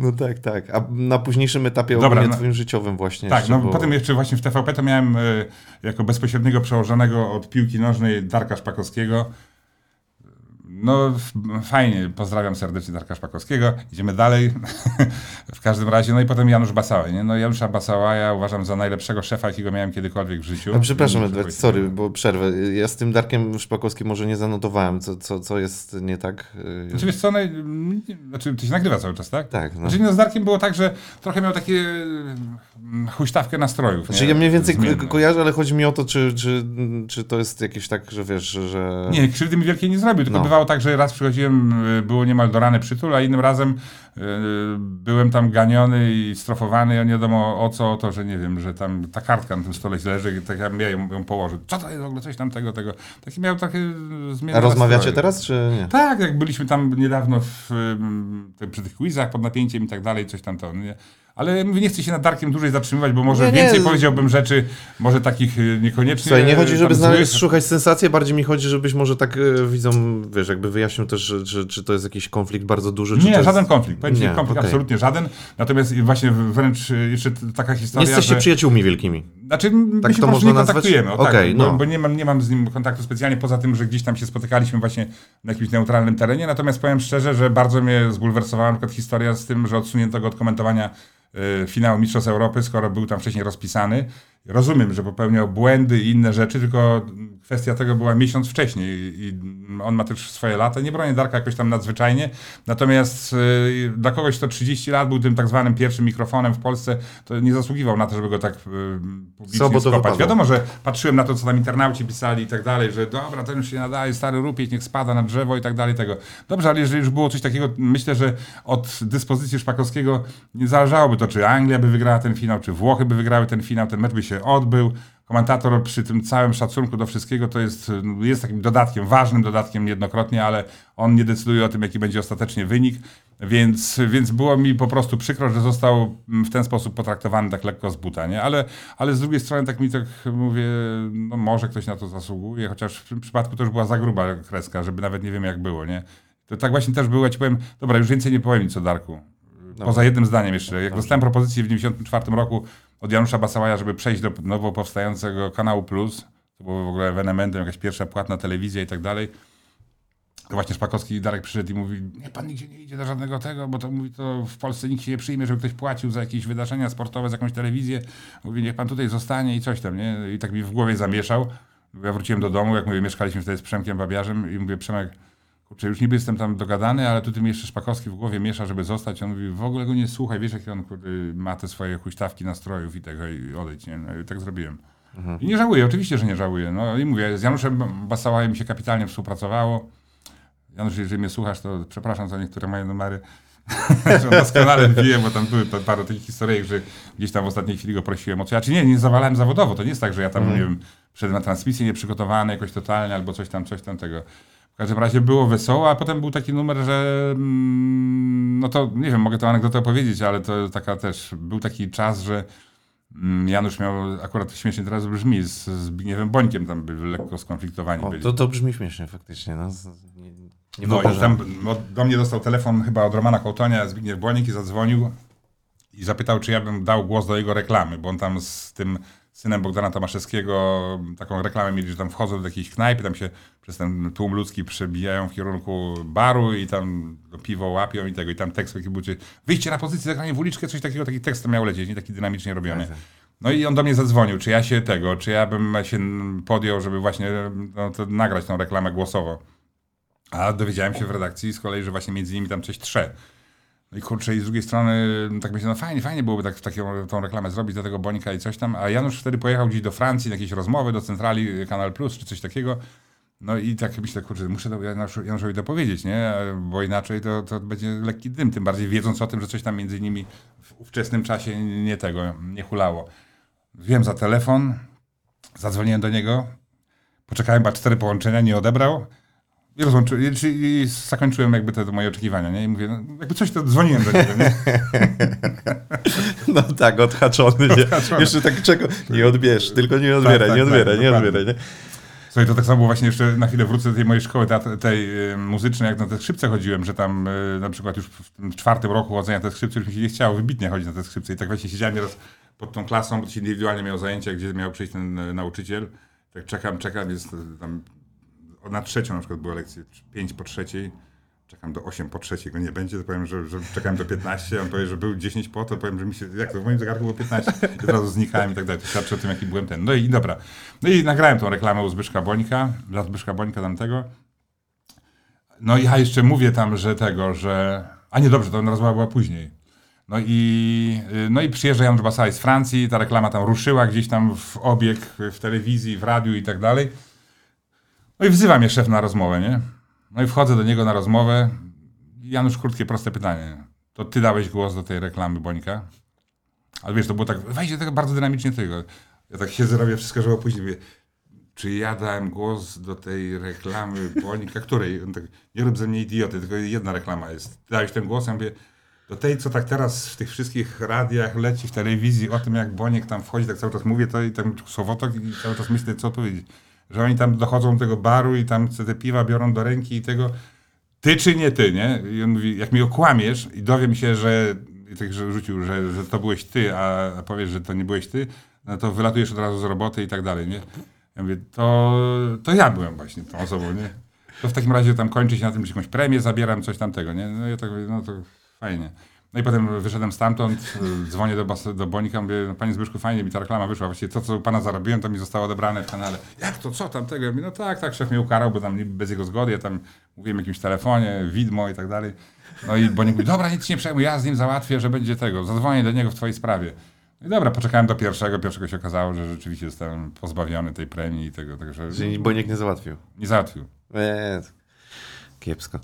No tak, tak. A na późniejszym etapie Dobra, no- twoim życiowym właśnie Tak, jeszcze, no bo... potem jeszcze właśnie w TVP to miałem e, jako bezpośredniego przełożonego od piłki nożnej Darka Szpakowskiego. No fajnie, pozdrawiam serdecznie Darka Szpakowskiego. Idziemy dalej. w każdym razie, no i potem Janusz Basałaj. Nie? No Janusza Basałaja uważam za najlepszego szefa, jakiego miałem kiedykolwiek w życiu. A przepraszam, Edward, sorry, bo przerwę. Ja z tym Darkiem Szpakowskim może nie zanotowałem, co, co, co jest nie tak. y, Znaczy wiesz co, naj... znaczy, to się nagrywa cały czas, tak? Tak, no. Znaczy no, z Darkiem było tak, że trochę miał takie mm, huśtawkę nastrojów. Znaczy nie? ja mniej więcej Zmienne. kojarzę, ale chodzi mi o to, czy, czy, czy to jest jakieś tak, że wiesz, że... Nie, krzywdy mi wielkiej nie zrobił, tylko No. bywało tak, że raz przychodziłem, y, było niemal do rany przytul, a innym razem y, byłem tam ganiony i strofowany, ja nie wiadomo o co, o to, że nie wiem, że tam ta kartka na tym stole leży i tak ja miałem ją położył. Co to jest w ogóle, coś tam tego, tego. Taki miał takie zmienne A rozmawiacie teraz, czy nie? Tak, jak byliśmy tam niedawno w, przy tych quizach pod napięciem i tak dalej, coś tam to. Nie? Ale nie chcę się nad Darkiem dłużej zatrzymywać, bo może Nie, nie. więcej powiedziałbym rzeczy, może takich y, niekoniecznie. Słuchaj, nie chodzi, y, żeby znaleźć, szukać sensację, bardziej mi chodzi, żebyś może tak e, widzom, wiesz, jakby wyjaśnił też, że, czy to jest jakiś konflikt bardzo duży, czy Nie, to jest... żaden konflikt. Powiem Nie, konflikt okej. absolutnie żaden. Natomiast właśnie wręcz y, jeszcze taka Nie historia, jesteście że... przyjaciółmi wielkimi. Znaczy, my Tak się to można nie nazwać? kontaktujemy. O, Okej, tak, bo, no. bo nie, mam, nie mam z nim kontaktu specjalnie, poza tym, że gdzieś tam się spotykaliśmy właśnie na jakimś neutralnym terenie. Natomiast powiem szczerze, że bardzo mnie zbulwersowała na przykład historia z tym, że odsunięto go od komentowania finału Mistrzostw Europy, skoro był tam wcześniej rozpisany. Rozumiem, że popełniał błędy i inne rzeczy, tylko kwestia tego była miesiąc wcześniej i on ma też swoje lata. Nie bronię Darka jakoś tam nadzwyczajnie, natomiast y, dla kogoś, kto 30 lat był tym tak zwanym pierwszym mikrofonem w Polsce, to nie zasługiwał na to, żeby go tak y, publicznie to skopać. wypadło. Wiadomo, że patrzyłem na to, co tam internauci pisali i tak dalej, że dobra, ten już się nadaje, stary rupieć, niech spada na drzewo i tak dalej, tego. Dobrze, ale jeżeli już było coś takiego, myślę, że od dyspozycji Szpakowskiego nie zależałoby to, czy Anglia by wygrała ten finał, czy Włochy by wygrały ten finał, ten mecz by się odbył. Komentator przy tym całym szacunku do wszystkiego to jest, jest takim dodatkiem, ważnym dodatkiem niejednokrotnie, ale on nie decyduje o tym, jaki będzie ostatecznie wynik, więc, więc było mi po prostu przykro, że został w ten sposób potraktowany tak lekko z buta, nie? Ale, ale z drugiej strony tak mi tak mówię, no może ktoś na to zasługuje, chociaż w tym przypadku to już była za gruba kreska, żeby nawet nie wiem jak było, nie? To tak właśnie też było, ja ci powiem, dobra, już więcej nie powiem nic o Darku. Poza jednym zdaniem jeszcze. Jak dostałem propozycję w 94 roku od Janusza Basałaja, żeby przejść do nowo powstającego kanału Plus, to było w ogóle ewenementem, jakaś pierwsza płatna telewizja i tak dalej, to właśnie Szpakowski i Darek przyszedł i mówi, nie, pan nigdzie nie idzie do żadnego tego, bo to mówi, to w Polsce nikt się nie przyjmie, żeby ktoś płacił za jakieś wydarzenia sportowe, za jakąś telewizję. Mówi, niech pan tutaj zostanie i coś tam, nie? I tak mi w głowie zamieszał. Ja wróciłem do domu, jak mówię, mieszkaliśmy wtedy z Przemkiem Babiarzem i mówię, Przemek, kurczę, już niby jestem tam dogadany, ale tu ty mi jeszcze Szpakowski w głowie miesza, żeby zostać. On mówi, w ogóle go nie słuchaj, wiesz, jakie on ma te swoje huśtawki nastrojów i tego, i odejdź, nie? No, i tak zrobiłem. I nie żałuję, oczywiście, że nie żałuję. No i mówię, z Januszem Basałajem mi się kapitalnie współpracowało. Janusz, jeżeli mnie słuchasz, to przepraszam za niektóre moje numery. doskonale wie, bo tam były pa- parę takich historii, że gdzieś tam w ostatniej chwili go prosiłem o coś. A czy nie, nie zawalałem zawodowo. To nie jest tak, że ja tam, nie wiem, wszedłem na transmisję nieprzygotowany jakoś totalnie, albo coś tam, coś tam tego. W każdym razie było wesoło, a potem był taki numer, że mm, no to nie wiem, mogę tę anegdotę opowiedzieć, ale to taka też, był taki czas, że mm, Janusz miał, akurat śmiesznie teraz brzmi, z Zbigniewem Bońkiem tam byli lekko skonfliktowani O, byli. to, to brzmi śmiesznie faktycznie. No, nie, nie No i tam no, do mnie dostał telefon chyba od Romana Kołtonia, Zbigniew Błonik i zadzwonił i zapytał, czy ja bym dał głos do jego reklamy, bo on tam z tym synem Bogdana Tomaszewskiego taką reklamę mieli, że tam wchodzą do jakiejś knajpy, tam się przez ten tłum ludzki przebijają w kierunku baru i tam piwo łapią i tego, i tam tekst taki był, czy wyjście na pozycję, zagranie w uliczkę, coś takiego, taki tekst miał lecieć, nie taki dynamicznie robiony. No i on do mnie zadzwonił, czy ja się tego, czy ja bym się podjął, żeby właśnie no, nagrać tą reklamę głosowo. A dowiedziałem się w redakcji z kolei, że właśnie między nimi tam coś trze. I kurczę, i z drugiej strony tak myślę, no fajnie, fajnie byłoby tak, taką tą reklamę zrobić do tego Bonika i coś tam. A Janusz wtedy pojechał gdzieś do Francji na jakieś rozmowy, do centrali Kanal Plus czy coś takiego. No i tak myślę, kurczę, muszę to Januszu- Januszowi to powiedzieć, nie? Bo inaczej to, to będzie lekki dym, tym bardziej wiedząc o tym, że coś tam między nimi w ówczesnym czasie nie tego, nie hulało. Wiem za telefon, zadzwoniłem do niego, poczekałem chyba cztery połączenia, nie odebrał. I, i, czy- i zakończyłem jakby te, te moje oczekiwania, nie? I mówię, no, jakby coś to dzwoniłem do niego, nie? No tak, odhaczony. Nie? Odhaczony. Jeszcze tak czego. Nie odbierz, tylko nie odbieraj, tak, nie tak, odbieraj, nie dokładnie. odbieraj. Nie? Słuchaj, to tak samo było właśnie jeszcze na chwilę wrócę do tej mojej szkoły teatr- tej y, muzycznej, jak na te skrzypce chodziłem, że tam y, na przykład już w tym czwartym roku chodzenia na te skrzypce już mi się nie chciało wybitnie chodzić na te skrzypce i tak właśnie siedziałem nieraz pod tą klasą, bo to się indywidualnie miał zajęcia, gdzie miał przyjść ten y, nauczyciel. Tak czekam, czekam, jest tam na trzecią na przykład była lekcja, 5 po trzeciej, czekam do 8 po trzeciej, go nie będzie, to powiem, że, że czekałem do 15, on powie, że był 10 po, to powiem, że mi się, jak to w moim zegarku było 15, i od razu znikałem i tak dalej, to świadczy o tym, jaki byłem ten. No i dobra, no i nagrałem tą reklamę u Zbyszka Bońka, dla Zbyszka Bońka tamtego. No i ja jeszcze mówię tam, że tego, że... A nie, dobrze, to rozmowa była później. No i, y, no i przyjeżdża Janusz Basaj z Francji, ta reklama tam ruszyła gdzieś tam w obieg, w telewizji, w radiu i tak dalej. No i wzywa mnie szef na rozmowę, nie? No i wchodzę do niego na rozmowę. Janusz, krótkie, proste pytanie. To ty dałeś głos do tej reklamy Bońka? Ale wiesz, to było tak, weź tego bardzo dynamicznie tego. Ja tak siedzę, robię wszystko, żeby później mówię, czy ja dałem głos do tej reklamy Bonika, której? On tak, nie rób ze mnie idioty, tylko jedna reklama jest. Dałeś ten głos, ja mówię, do tej, co tak teraz w tych wszystkich radiach leci, w telewizji, o tym jak Boniek tam wchodzi, tak cały czas mówię to i tam słowotok i cały czas myślę, co powiedzieć. Że oni tam dochodzą do tego baru i tam te piwa biorą do ręki i tego, ty czy nie ty, nie? I on mówi, jak mi okłamiesz i dowiem się, że, tak że rzucił, że, że to byłeś ty, a, a powiesz, że to nie byłeś ty, no to wylatujesz od razu z roboty i tak dalej, nie? Ja mówię, to, to ja byłem właśnie tą osobą, nie? To w takim razie tam kończy się na tym, że jakąś premię zabieram, coś tamtego, nie? No ja tak mówię, no to fajnie. No i potem wyszedłem stamtąd, y, dzwonię do, bas- do Bonika, mówię, no panie Zbyszku, fajnie mi ta reklama wyszła, właściwie to, co u pana zarobiłem, to mi zostało odebrane w kanale. Jak to, co tam tego? Ja mówię, no tak, tak, szef mnie ukarał, bo tam niby bez jego zgody, ja tam mówiłem jakimś telefonie, widmo i tak dalej. No i Bonik mówi, dobra, nic nie przejmuj, ja z nim załatwię, że będzie tego, zadzwonię do niego w twojej sprawie. No i dobra, poczekałem do pierwszego, pierwszego się okazało, że rzeczywiście zostałem pozbawiony tej premii i tego, także Czyli Boniek nie załatwił. nie załatwił. Eee, kiepsko.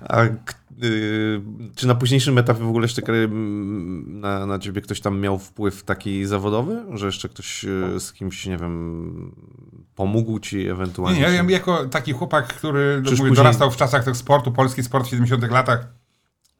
A y, czy na późniejszym etapie w ogóle jeszcze na, na ciebie ktoś tam miał wpływ taki zawodowy, że jeszcze ktoś y, z kimś, nie wiem, pomógł ci Nie, ewentualnie? nie, ja, jako taki chłopak, który mówię, później- dorastał w czasach tego sportu, polski sport w 70 latach,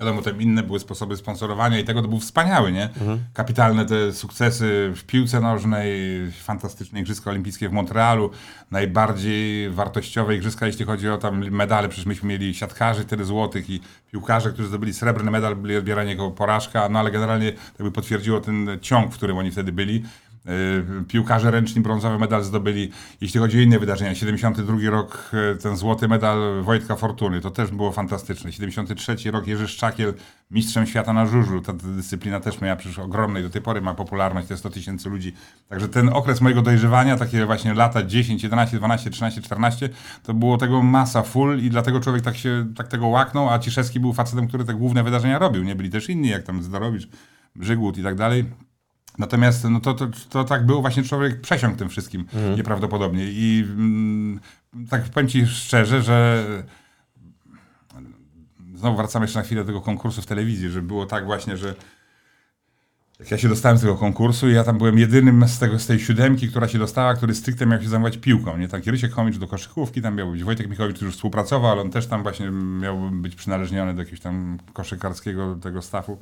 wiadomo, tam inne były sposoby sponsorowania i tego to był wspaniały, nie? Kapitalne te sukcesy w piłce nożnej, fantastyczne Igrzyska Olimpijskie w Montrealu, najbardziej wartościowe Igrzyska, jeśli chodzi o tam medale, przecież myśmy mieli siatkarzy tyle złotych i piłkarze, którzy zdobyli srebrny medal, byli odbierani jako porażka, no ale generalnie jakby potwierdziło ten ciąg, w którym oni wtedy byli. Y, Piłkarze ręczni brązowy medal zdobyli. Jeśli chodzi o inne wydarzenia, 72 rok y, ten złoty medal Wojtka Fortuny, to też było fantastyczne. 73 rok Jerzy Szczakiel mistrzem świata na żużlu. Ta dyscyplina też miała przecież ogromnej, do tej pory ma popularność, te 100 tysięcy ludzi. Także ten okres mojego dojrzewania, takie właśnie lata 10, 11, 12, 13, 14, to było tego masa full i dlatego człowiek tak się, tak tego łaknął, a Ciszewski był facetem, który te główne wydarzenia robił. Nie byli też inni, jak tam Zdorowicz, Brzygłód i tak dalej. Natomiast no to, to, to tak było właśnie człowiek przesiąkł tym wszystkim nieprawdopodobnie. I mm, tak powiem ci szczerze, że znowu wracamy jeszcze na chwilę do tego konkursu w telewizji, że było tak właśnie, że jak ja się dostałem z tego konkursu i ja tam byłem jedynym z, tego, z tej siódemki, która się dostała, który stricte miał się zajmować piłką. Nie taki Rysiek Chomicz do koszykówki, tam miał być Wojtek Michałowicz, który już współpracował, ale on też tam właśnie miał być przynależniony do jakiegoś tam koszykarskiego tego stafu.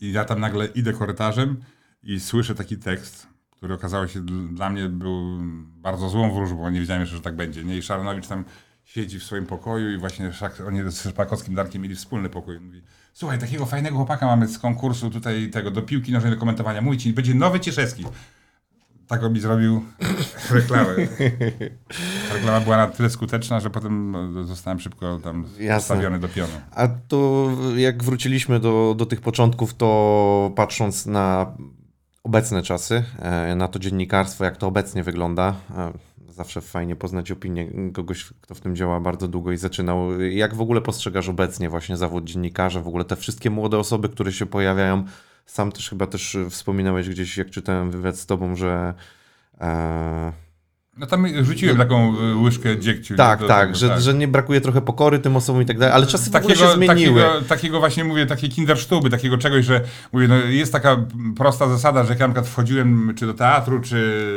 I ja tam nagle idę korytarzem i słyszę taki tekst, który okazało się dl- dla mnie był bardzo złą wróżbą, bo nie wiedziałem jeszcze, że tak będzie. Nie? I Szaranowicz tam siedzi w swoim pokoju i właśnie Szak, oni z Szpakowskim Darkiem mieli wspólny pokój. I Mówi, słuchaj, takiego fajnego chłopaka mamy z konkursu tutaj tego, do piłki nożnej, do komentowania. Mówi ci, będzie nowy Cieszewski. Tak mi zrobił reklamę. Reklama była na tyle skuteczna, że potem zostałem szybko tam stawiony do pionu. A to jak wróciliśmy do, do tych początków, to patrząc na obecne czasy, e, na to dziennikarstwo, jak to obecnie wygląda, e, zawsze fajnie poznać opinię kogoś, kto w tym działa bardzo długo i zaczynał. Jak w ogóle postrzegasz obecnie właśnie zawód dziennikarza, w ogóle te wszystkie młode osoby, które się pojawiają? Sam też chyba też wspominałeś gdzieś, jak czytałem wywiad z tobą, że e, No tam rzuciłem taką y, łyżkę dziegciu. tak, tak, tego, że, że nie brakuje trochę pokory tym osobom i tak dalej, ale czasy w ogóle takiego, się zmieniły. Takiego, takiego właśnie mówię, takiej kindersztuby, takiego czegoś, że mówię, no jest taka prosta zasada, że jak ja na przykład wchodziłem czy do teatru, czy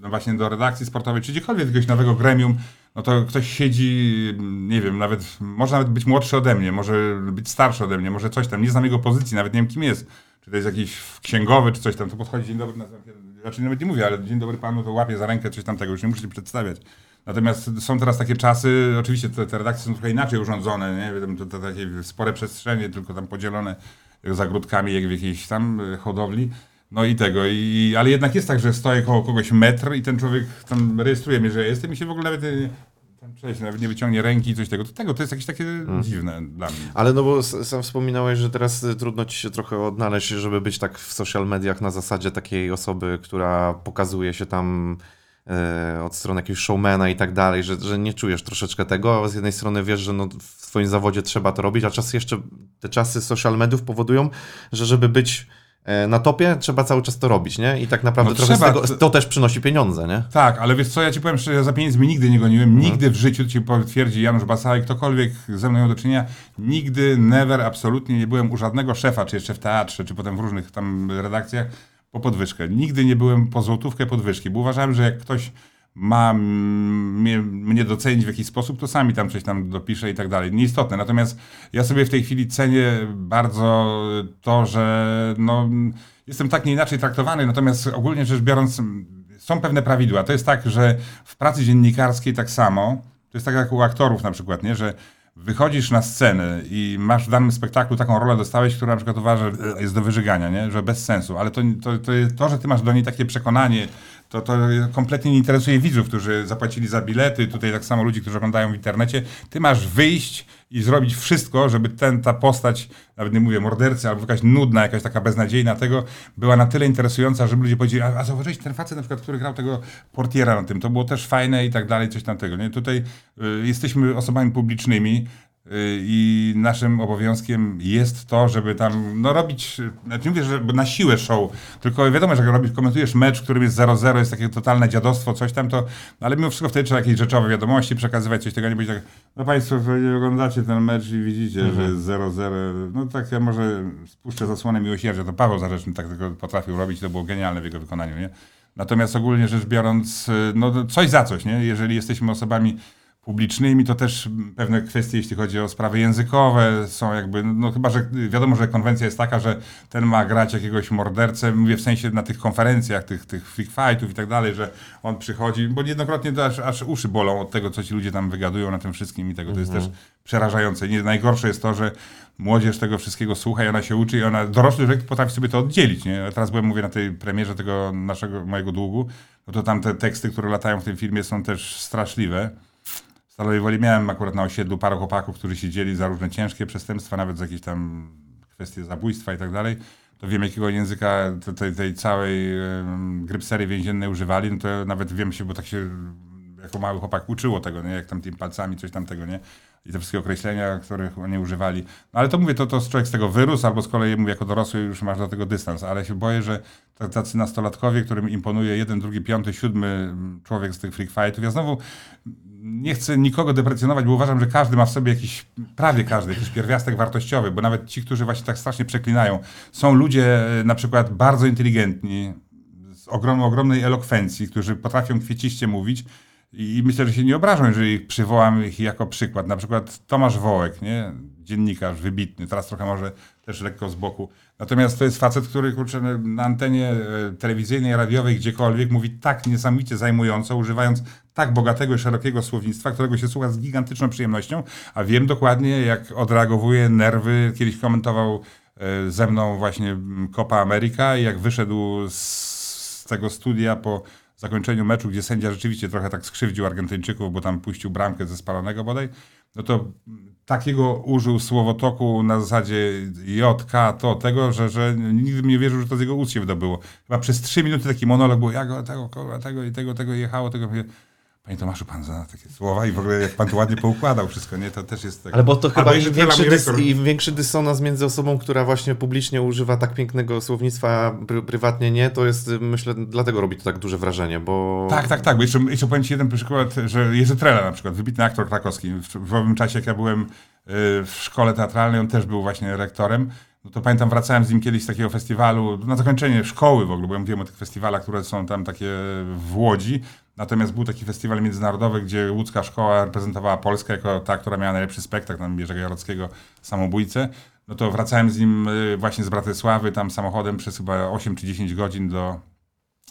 no właśnie do redakcji sportowej, czy gdziekolwiek jakiegoś nowego gremium, no to ktoś siedzi, nie wiem, nawet, może nawet być młodszy ode mnie, może być starszy ode mnie, może coś tam, nie znam jego pozycji, nawet nie wiem kim jest. Czy to jest jakiś księgowy, czy coś tam, to podchodzi, dzień dobry, nazywam się, znaczy nawet nie mówię, ale dzień dobry panu, to łapie za rękę coś tamtego, już nie muszę się przedstawiać. Natomiast są teraz takie czasy, oczywiście te, te redakcje są trochę inaczej urządzone, nie? To, to takie spore przestrzenie, tylko tam podzielone zagródkami jak w jakiejś tam e, hodowli. No i tego, i, ale jednak jest tak, że stoję koło kogoś metr i ten człowiek tam rejestruje mnie, że jestem i się w ogóle nawet e, tam przejść, nawet nie wyciągnie ręki i coś tego. To, tego to jest jakieś takie dziwne dla mnie. Ale no bo sam wspominałeś, że teraz y, trudno ci się trochę odnaleźć, żeby być tak w social mediach na zasadzie takiej osoby, która pokazuje się tam e, od strony jakiegoś showmana i tak dalej, że, że nie czujesz troszeczkę tego, a z jednej strony wiesz, że no w twoim zawodzie trzeba to robić, a czasy jeszcze, te czasy social mediów powodują, że żeby być na topie, trzeba cały czas to robić, nie? I tak naprawdę No trochę trzeba, z tego, to- też przynosi pieniądze, nie? Tak, ale wiesz co, ja ci powiem szczerze, ja za pieniędzmi nigdy nie goniłem, nigdy w życiu, to ci potwierdzi Janusz Basałek, ktokolwiek ze mną miał do czynienia, nigdy, never, absolutnie nie byłem u żadnego szefa, czy jeszcze w teatrze, czy potem w różnych tam redakcjach, po podwyżkę. Nigdy nie byłem po złotówkę podwyżki, bo uważałem, że jak ktoś ma mnie, mnie docenić w jakiś sposób, to sami tam coś tam dopisze i tak dalej. Nieistotne. Natomiast ja sobie w tej chwili cenię bardzo to, że no, jestem tak nie inaczej traktowany, natomiast ogólnie rzecz biorąc są pewne prawidła. To jest tak, że w pracy dziennikarskiej tak samo, to jest tak jak u aktorów na przykład, nie? że wychodzisz na scenę i masz w danym spektaklu taką rolę dostałeś, która na przykład uważa, że jest do wyżygania, nie? że bez sensu, ale to, to, to, to, że ty masz do niej takie przekonanie, to, to kompletnie nie interesuje widzów, którzy zapłacili za bilety, tutaj tak samo ludzi, którzy oglądają w internecie. Ty masz wyjść i zrobić wszystko, żeby ten, ta postać, nawet nie mówię mordercy, albo jakaś nudna, jakaś taka beznadziejna tego, była na tyle interesująca, żeby ludzie powiedzieli, a, a zauważyłeś ten facet na przykład, który grał tego portiera na tym, to było też fajne i tak dalej, coś tamtego. Nie? Tutaj y, jesteśmy osobami publicznymi, i naszym obowiązkiem jest to, żeby tam no, robić, znaczy nie mówię, że na siłę show, tylko wiadomo, że jak robisz, komentujesz mecz, którym jest 0-0, jest takie totalne dziadostwo, coś tam, to, ale mimo wszystko wtedy trzeba jakieś rzeczowe wiadomości przekazywać, coś tego, nie być tak, no państwo oglądacie ten mecz i widzicie, że jest 0-0, no tak ja może spuszczę zasłonę miłosierdzia, to Paweł Zarzeczny tak tego potrafił robić, to było genialne w jego wykonaniu, nie? Natomiast ogólnie rzecz biorąc, y, no coś za coś, nie? Jeżeli jesteśmy osobami publicznymi, to też pewne kwestie, jeśli chodzi o sprawy językowe, są jakby, no chyba, że wiadomo, że konwencja jest taka, że ten ma grać jakiegoś mordercę, mówię w sensie na tych konferencjach, tych, tych freak fightów i tak dalej, że on przychodzi, bo niejednokrotnie to aż, aż uszy bolą od tego, co ci ludzie tam wygadują na tym wszystkim i tego, to jest też przerażające. Nie, najgorsze jest to, że młodzież tego wszystkiego słucha i ona się uczy i ona, dorosły człowiek potrafi sobie to oddzielić, nie? Ja teraz byłem, mówię, na tej premierze tego naszego, mojego długu, no to tam te teksty, które latają w tym filmie są też straszliwe. Woli miałem akurat na osiedlu paru chłopaków, którzy siedzieli za różne ciężkie przestępstwa, nawet za jakieś tam kwestie zabójstwa i tak dalej. To wiem, jakiego języka te- tej, tej całej grypserii więziennej używali, no to nawet wiem się, bo tak się jako mały chłopak uczyło tego, nie? jak tam tymi palcami, coś tamtego, nie? I te wszystkie określenia, których oni używali. No ale to mówię, to, to człowiek z tego wyrósł, albo z kolei mówię, jako dorosły już masz do tego dystans, ale się boję, że tacy nastolatkowie, którym imponuje jeden, drugi, piąty, siódmy człowiek z tych freak fightów, ja znowu nie chcę nikogo deprecjonować, bo uważam, że każdy ma w sobie jakiś, prawie każdy, jakiś pierwiastek wartościowy, bo nawet ci, którzy właśnie tak strasznie przeklinają, są ludzie e, na przykład bardzo inteligentni, z ogrom, ogromnej elokwencji, którzy potrafią kwieciście mówić i myślę, że się nie obrażą, jeżeli przywołam ich jako przykład. Na przykład Tomasz Wołek, nie? dziennikarz wybitny, teraz trochę może też lekko z boku. Natomiast to jest facet, który kurczę, na antenie e, telewizyjnej, radiowej, gdziekolwiek mówi tak niesamowicie zajmująco, używając tak bogatego i szerokiego słownictwa, którego się słucha z gigantyczną przyjemnością, a wiem dokładnie, jak odreagowuje nerwy. Kiedyś komentował e, ze mną właśnie mm, Copa America i jak wyszedł z tego studia po zakończeniu meczu, gdzie sędzia rzeczywiście trochę tak skrzywdził Argentyńczyków, bo tam puścił bramkę ze spalonego bodaj, no to takiego użył słowotoku na zasadzie JK, to tego, że, że nigdy bym nie wierzył, że to z jego ust się wydobyło. Chyba przez trzy minuty taki monolog był, ja go, tego, tego i tego, tego jechało, tego... Panie Tomaszu, pan zna takie słowa i w ogóle jak pan to ładnie poukładał wszystko, nie? To też jest tak. Ale bo to chyba im jeszcze większy, dys, im większy dysonans między osobą, która właśnie publicznie używa tak pięknego słownictwa, a pr prywatnie nie, to jest, myślę, dlatego robi to tak duże wrażenie, bo... Tak, tak, tak. Bo jeszcze, jeszcze powiem Ci jeden przykład, że Jerzy Trela na przykład, wybitny aktor krakowski. W, w owym czasie, jak ja byłem y, w szkole teatralnej, on też był właśnie rektorem. No to pamiętam, wracałem z nim kiedyś z takiego festiwalu, na zakończenie szkoły w ogóle, bo ja mówiłem o tych festiwalach, które są tam takie w Łodzi. Natomiast był taki festiwal międzynarodowy, gdzie łódzka szkoła reprezentowała Polskę jako ta, która miała najlepszy spektakl, tam Jerzego Jarockiego, Samobójcę. No to wracałem z nim y, właśnie z Bratysławy, tam samochodem przez chyba 8 czy 10 godzin do,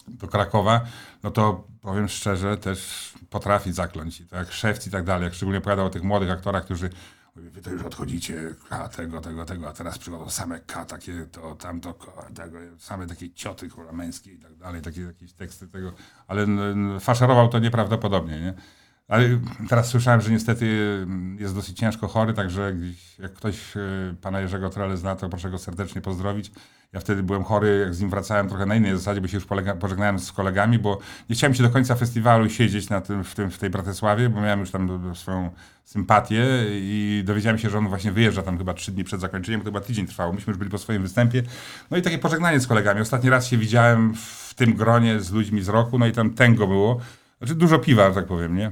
do Krakowa, no to powiem szczerze, też potrafi zakląć. I to jak szewc i tak dalej. Jak szczególnie opowiadał o tych młodych aktorach, którzy mówią, wy to już odchodzicie, K, tego, tego, tego, a teraz przychodzą same K, takie, to, tamto, tego, same takie cioty, kurwa, męskie i tak dalej, takie jakieś teksty tego. Ale faszerował to nieprawdopodobnie, nie? Ale teraz słyszałem, że niestety mm, jest dosyć ciężko chory, także jak ktoś y, pana Jerzego Trele zna, to proszę go serdecznie pozdrowić. Ja wtedy byłem chory, jak z nim wracałem trochę na innej zasadzie, bo się już pożegnałem z kolegami, bo nie chciałem się do końca festiwalu siedzieć na tym, w, tym, w tej Bratysławie, bo miałem już tam swoją sympatię i dowiedziałem się, że on właśnie wyjeżdża tam chyba trzy dni przed zakończeniem, to chyba tydzień trwało. Myśmy już byli po swoim występie. No i takie pożegnanie z kolegami. Ostatni raz się widziałem w tym gronie z ludźmi z roku, no i tam tęgo było. Znaczy dużo piwa, że tak powiem, nie?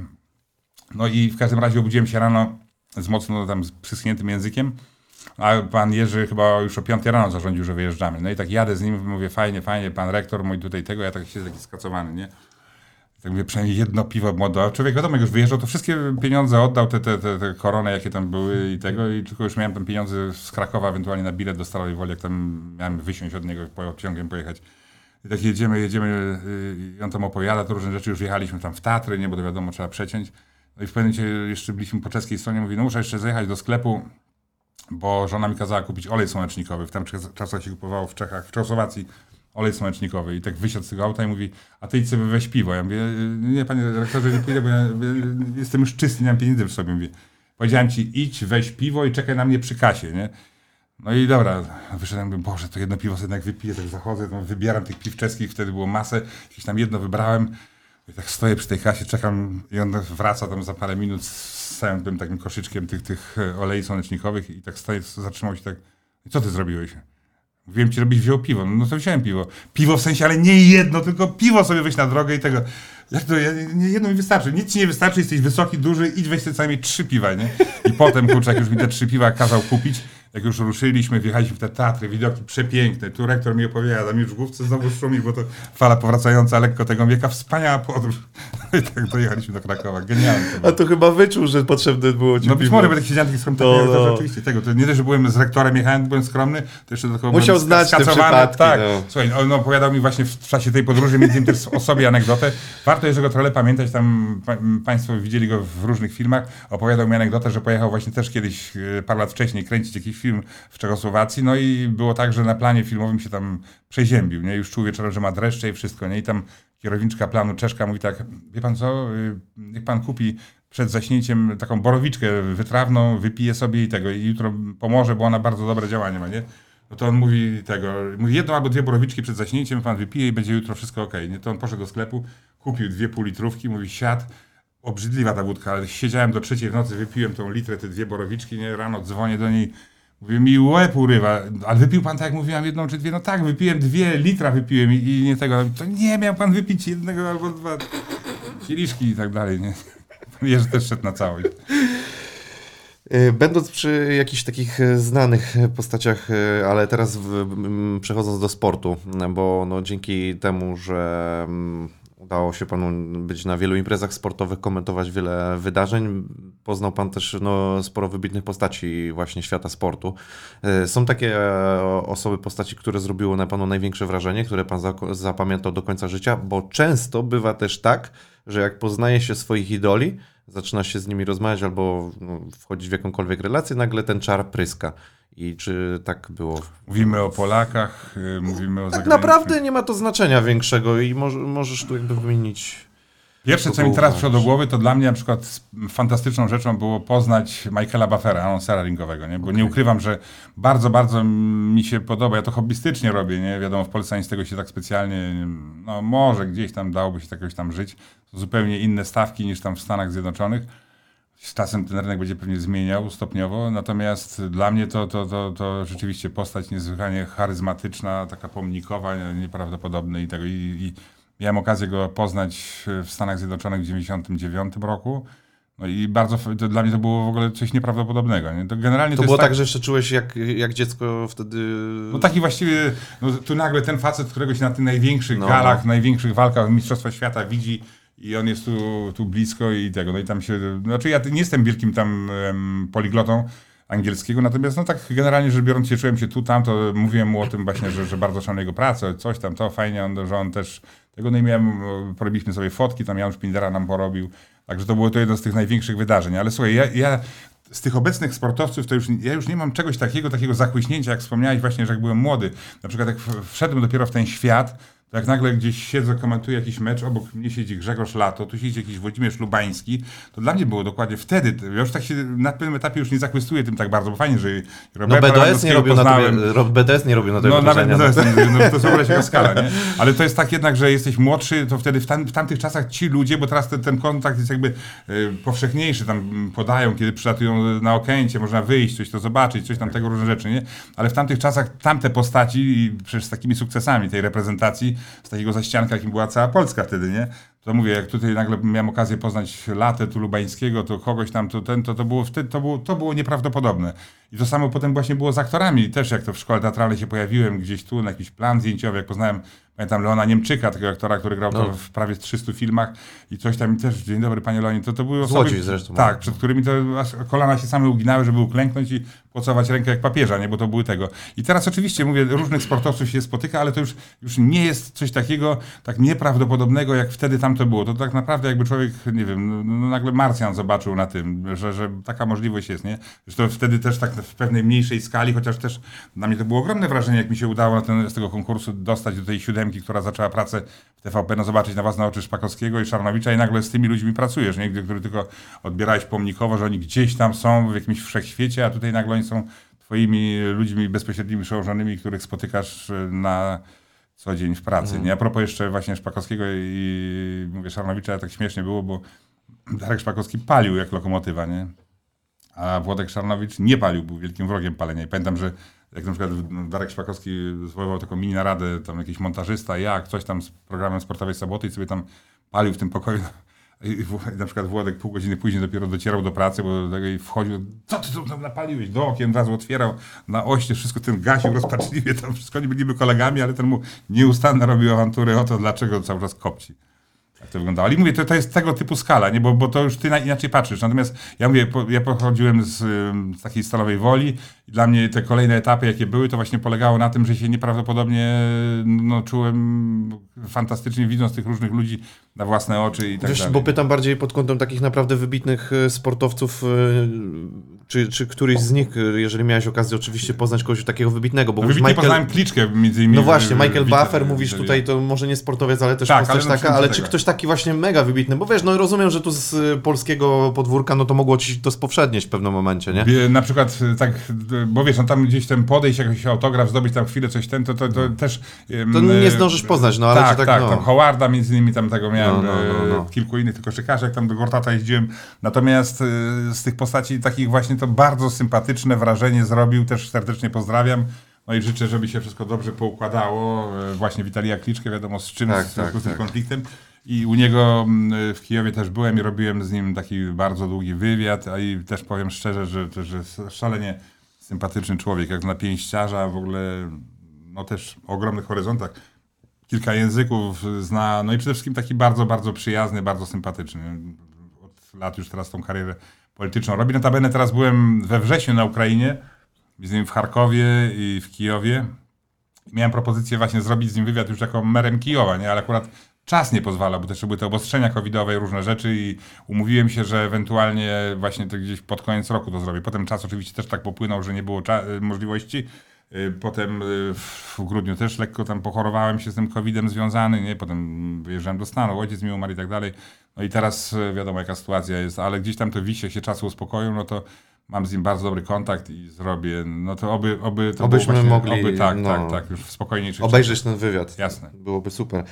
No i w każdym razie obudziłem się rano z mocno tam z przyschniętym językiem, a pan Jerzy chyba już o 5 rano zarządził, że wyjeżdżamy. No i tak jadę z nim, mówię, fajnie, fajnie, pan rektor mój tutaj tego, ja tak siedzę taki skacowany, nie? Tak mówię, przynajmniej jedno piwo młodo. A człowiek wiadomo, jak już wyjeżdżał, to wszystkie pieniądze oddał, te, te, te, te korony, jakie tam były i tego, i tylko już miałem tam pieniądze z Krakowa, ewentualnie na bilet do Stalowej Woli, jak tam miałem wysiąść od niego, pociągiem pojechać. I tak jedziemy, jedziemy, yy, i on tam opowiada, to różne rzeczy, już jechaliśmy tam w Tatry, nie, bo to wiadomo, trzeba przeciąć. No i w pewnym momencie jeszcze byliśmy po czeskiej stronie, mówi, no muszę jeszcze zajechać do sklepu, bo żona mi kazała kupić olej słonecznikowy. W tamtych czasach się kupowało w Czechach, w Czechosłowacji olej słonecznikowy. I tak wysiadł z tego auta i mówi, a ty idź sobie weź piwo. Ja mówię, nie panie rektorze, nie pójdę, bo ja jestem już czysty, nie mam pieniędzy w sobie. Mówię, powiedziałem ci, idź, weź piwo i czekaj na mnie przy kasie, nie? No i dobra, wyszedłem, mówię, Boże, to jedno piwo sobie jednak wypiję, tak zachodzę, tam wybieram tych piw czeskich, wtedy było masę, jakieś tam jedno wybrałem. I tak stoję przy tej kasie, czekam i on wraca tam za parę minut tym takim koszyczkiem tych, tych e, olei słonecznikowych i tak stoję, zatrzymał się tak, co ty zrobiłeś? Mówiłem ci, żebyś wziął piwo. No to wziąłem piwo. Piwo w sensie, ale nie jedno, tylko piwo sobie weź na drogę i tego. Jak to, nie, jedno mi wystarczy. Nic ci nie wystarczy, jesteś wysoki, duży, idź weź sobie co najmniej trzy piwa, nie? I potem, kurczak, już mi te trzy piwa kazał kupić. Jak już ruszyliśmy, wjechaliśmy w te teatry, widoki przepiękne. Tu rektor mi opowiada, mi już w główce znowu szumi, bo to fala powracająca lekko tego wieka. Wspaniała podróż. No I tak dojechaliśmy do Krakowa. To było. A to chyba wyczuł, że potrzebne było ci No być może, bo tak siedziałem taki skromny, To- to, to no. rzeczywiście tego. To nie dość, że byłem z rektorem, jechałem, byłem skromny, to jeszcze dodatkowo Musiał znać te skacowany. przypadki, Tak. no. Słuchaj, on opowiadał mi właśnie w czasie tej podróży, między innymi też o sobie anegdotę. Warto jest go trochę pamiętać, tam pa, Państwo widzieli go w różnych filmach. Opowiadał mi anegdotę, że pojechał właśnie też kiedyś, e, parę lat wcześniej, kręcić jakiś film w Czechosłowacji, no i było tak, że na planie filmowym się tam przeziębił, nie? Już czuł wieczorem, że ma dreszcze i wszystko, nie? I tam kierowniczka planu Czeszka mówi tak, wie pan co, y, niech pan kupi przed zaśnięciem taką borowiczkę wytrawną, wypije sobie i tego i jutro pomoże, bo ona bardzo dobre działanie ma, nie? No to on mówi tego, mówi jedną albo dwie borowiczki przed zaśnięciem, pan wypije i będzie jutro wszystko okej. Nie? To on poszedł do sklepu, kupił dwie półlitrówki, mówi siad, obrzydliwa ta wódka, ale siedziałem do trzeciej w nocy, wypiłem tą litrę, te dwie borowiczki, nie? Rano dzwonię do niej, mówię, mi łeb urywa, ale wypił pan tak jak mówiłam jedną czy dwie? No tak, wypiłem dwie, litra wypiłem i, i nie tego, to nie, miał pan wypić jednego albo dwa kieliszki i tak dalej, nie? Jerzy też szedł na całość. Y, Będąc przy jakichś takich e, znanych postaciach, e, ale teraz w, przechodząc do sportu, m, bo no, dzięki temu, że udało się panu być na wielu imprezach sportowych, komentować wiele wydarzeń, poznał pan też no, sporo wybitnych postaci właśnie świata sportu. E, Są takie e, osoby, postaci, które zrobiły na panu największe wrażenie, które pan zapamiętał do końca życia, bo często bywa też tak, że jak poznaje się swoich idoli, zaczyna się z nimi rozmawiać albo no, wchodzić w jakąkolwiek relację, nagle ten czar pryska. I czy tak było? Mówimy o Polakach, y, mówimy o Tak naprawdę nie ma to znaczenia większego i może, możesz tu jakby wymienić. Pierwsze, co mi teraz przyszło do głowy, to dla mnie na przykład fantastyczną rzeczą było poznać Michaela Buffera, anonsera ringowego, nie? Bo nie ukrywam, że bardzo, bardzo mi się podoba. Ja to hobbystycznie robię, nie? Wiadomo, w Polsce nic z tego się tak specjalnie, no może gdzieś tam dałoby się jakoś tam żyć. To zupełnie inne stawki niż tam w Stanach Zjednoczonych. Z czasem ten rynek będzie pewnie zmieniał stopniowo, natomiast dla mnie to, to, to, to rzeczywiście postać niezwykle charyzmatyczna, taka pomnikowa, nieprawdopodobna i tego. I, i miałem okazję go poznać w Stanach Zjednoczonych w 1999 roku. No i bardzo, to dla mnie to było w ogóle coś nieprawdopodobnego. Nie? To generalnie To to, było jest tak, że jeszcze czułeś jak, jak dziecko wtedy. no taki właściwie, no tu nagle ten facet, którego się na tych największych No, galach, no. największych walkach Mistrzostwa Świata widzi i on jest tu, tu blisko i tego, no i tam się, znaczy ja nie jestem wielkim tam poliglotą angielskiego, natomiast no tak generalnie rzecz biorąc cieszyłem się tu, tam, to mówiłem mu o tym właśnie, że, że bardzo szanuję jego pracę, coś tam, to fajnie, on, że on też, tego i miałem, porobiliśmy sobie fotki, tam Jan Szpindera nam porobił, także to było to jedno z tych największych wydarzeń, ale słuchaj, ja, ja z tych obecnych sportowców to już, ja już nie mam czegoś takiego, takiego zachłyśnięcia, jak wspomniałeś właśnie, że jak byłem młody. Na przykład jak wszedłem dopiero w ten świat, to jak nagle gdzieś siedzę, komentuję jakiś mecz, obok mnie siedzi Grzegorz Lato, tu siedzi jakiś Włodzimierz Lubański, to dla mnie było dokładnie wtedy, ja już tak się na pewnym etapie już nie zachwystuję tym tak bardzo, bo fajnie, że No Roberta BDS nie robił na poznałem. tobie, Ro- BDS nie robił na tobie No nawet to jest, no, to jest w skala, nie? Ale to jest tak jednak, że jesteś młodszy, to wtedy w, tam, w tamtych czasach ci ludzie, bo teraz ten, ten kontakt jest jakby y, powszechniejszy, tam podają, kiedy przylatują na Okęcie, można wyjść, coś to zobaczyć, coś tam tego różne rzeczy, nie? Ale w tamtych czasach tamte postaci i przecież z takimi sukcesami tej reprezentacji, z takiego zaścianka, jakim była cała Polska wtedy, nie? To mówię, jak tutaj nagle miałem okazję poznać Latę tu Lubańskiego, to kogoś tam, to, ten, to, to było wtedy, to było, to było nieprawdopodobne. I to samo potem właśnie było z aktorami. Też jak to w szkole teatralnej się pojawiłem gdzieś tu na jakiś plan zdjęciowy, jak poznałem, pamiętam Leona Niemczyka, takiego aktora, który grał No. w prawie 300 filmach i coś tam i też, dzień dobry panie Leonie, to, to były osoby... Zresztą. Tak, przed którymi to kolana się same uginały, żeby uklęknąć i pocałować rękę jak papieża, nie, bo to były tego. I teraz oczywiście, mówię, różnych sportowców się spotyka, ale to już, już nie jest coś takiego tak nieprawdopodobnego, jak wtedy tam to było. To tak naprawdę jakby człowiek, nie wiem, no, no nagle Marsjan zobaczył na tym, że, że taka możliwość jest, nie? Zresztą wtedy też tak w pewnej mniejszej skali, chociaż też dla mnie to było ogromne wrażenie, jak mi się udało ten, z tego konkursu dostać do tej siódemki, która zaczęła pracę TVP, no zobaczyć na własne oczy Szpakowskiego i Szarnowicza i nagle z tymi ludźmi pracujesz, nie? Który tylko odbierałeś pomnikowo, że oni gdzieś tam są w jakimś wszechświecie, a tutaj nagle oni są twoimi ludźmi bezpośrednimi przełożonymi, których spotykasz e, na co dzień w pracy. Nie? A propos jeszcze właśnie Szpakowskiego i mówię Szarnowicza, tak śmiesznie było, bo Darek Szpakowski palił jak lokomotywa, nie? A Włodek Szarnowicz nie palił, był wielkim wrogiem palenia. I pamiętam, że jak na przykład Darek Szpakowski zwoływał taką mini naradę, tam jakiś montażysta, ja, ktoś tam z programem Sportowej Soboty i sobie tam palił w tym pokoju I na przykład Włodek pół godziny później dopiero docierał do pracy, bo wchodził, co ty tam napaliłeś? Do okien od razu otwierał na oście, wszystko ten gasił rozpaczliwie, tam wszystko oni byliby kolegami, ale ten mu nieustannie robił awantury o to, dlaczego cały czas kopci. Tak to wyglądało. Ale mówię, to, to jest tego typu skala, nie? Bo, bo to już ty na, inaczej patrzysz. Natomiast ja mówię, po, ja pochodziłem z, z takiej stalowej woli i dla mnie te kolejne etapy, jakie były, to właśnie polegało na tym, że się nieprawdopodobnie no, czułem fantastycznie, widząc tych różnych ludzi na własne oczy i tak Wiesz, dalej. bo pytam bardziej pod kątem takich naprawdę wybitnych e, sportowców, e, czy, czy któryś z nich, e, jeżeli miałeś okazję oczywiście poznać kogoś takiego wybitnego, bo No, Michael... poznałem kliczkę między innymi. No właśnie, Michael Buffer, mówisz tutaj, to może nie sportowiec, ale też Tak, postać ale no taka, ale czy tego. ktoś taki właśnie mega wybitny, bo wiesz, no rozumiem, że tu z polskiego podwórka, no to mogło ci to spowszednieć w pewnym momencie, nie? Na przykład y, tak, bo wiesz, on tam gdzieś ten podejść, jakiś autograf, zdobyć tam chwilę coś ten, to, to, to też... ym, To nie zdążysz poznać, no ale tak, tak, tak, no. tam Howarda między innymi tam tego miałem, No, no, no, no. e, kilku innych tylko koszykarzy, jak tam do Gortata jeździłem. Natomiast e, z tych postaci takich właśnie to bardzo sympatyczne wrażenie zrobił, też serdecznie pozdrawiam. No i życzę, żeby się wszystko dobrze poukładało. E, Właśnie Witalia Kliczkę, wiadomo z czym, Tak, w związku tak, z tym tak. konfliktem. I u niego w Kijowie też byłem i robiłem z nim taki bardzo długi wywiad, a i też powiem szczerze, że, że, że szalenie sympatyczny człowiek, jak na pięściarza, w ogóle no też o ogromnych horyzontach kilka języków zna, no i przede wszystkim taki bardzo, bardzo przyjazny, bardzo sympatyczny. Od lat już teraz tą karierę polityczną robi. Notabene teraz byłem we wrześniu na Ukrainie, między w Charkowie i w Kijowie. Miałem propozycję właśnie zrobić z nim wywiad już jako merem Kijowa, nie? ale akurat czas nie pozwala, bo też były te obostrzenia covidowe i różne rzeczy i umówiłem się, że ewentualnie właśnie to gdzieś pod koniec roku to zrobię. Potem czas oczywiście też tak popłynął, że nie było cza- możliwości. Y, Potem y, w grudniu też lekko tam pochorowałem się z tym covidem związany, nie? Potem wyjeżdżałem do Stanów, ojciec mi umarł i tak dalej. No i teraz y, wiadomo jaka sytuacja jest, ale gdzieś tam to wisi, jak się czasy uspokoją, no to mam z nim bardzo dobry kontakt i zrobię, no to oby, oby to Obyśmy właśnie, mogli, oby, tak, no, tak, tak, już w spokojniejszych Obejrzeć ten wywiad. Jasne. Byłoby super.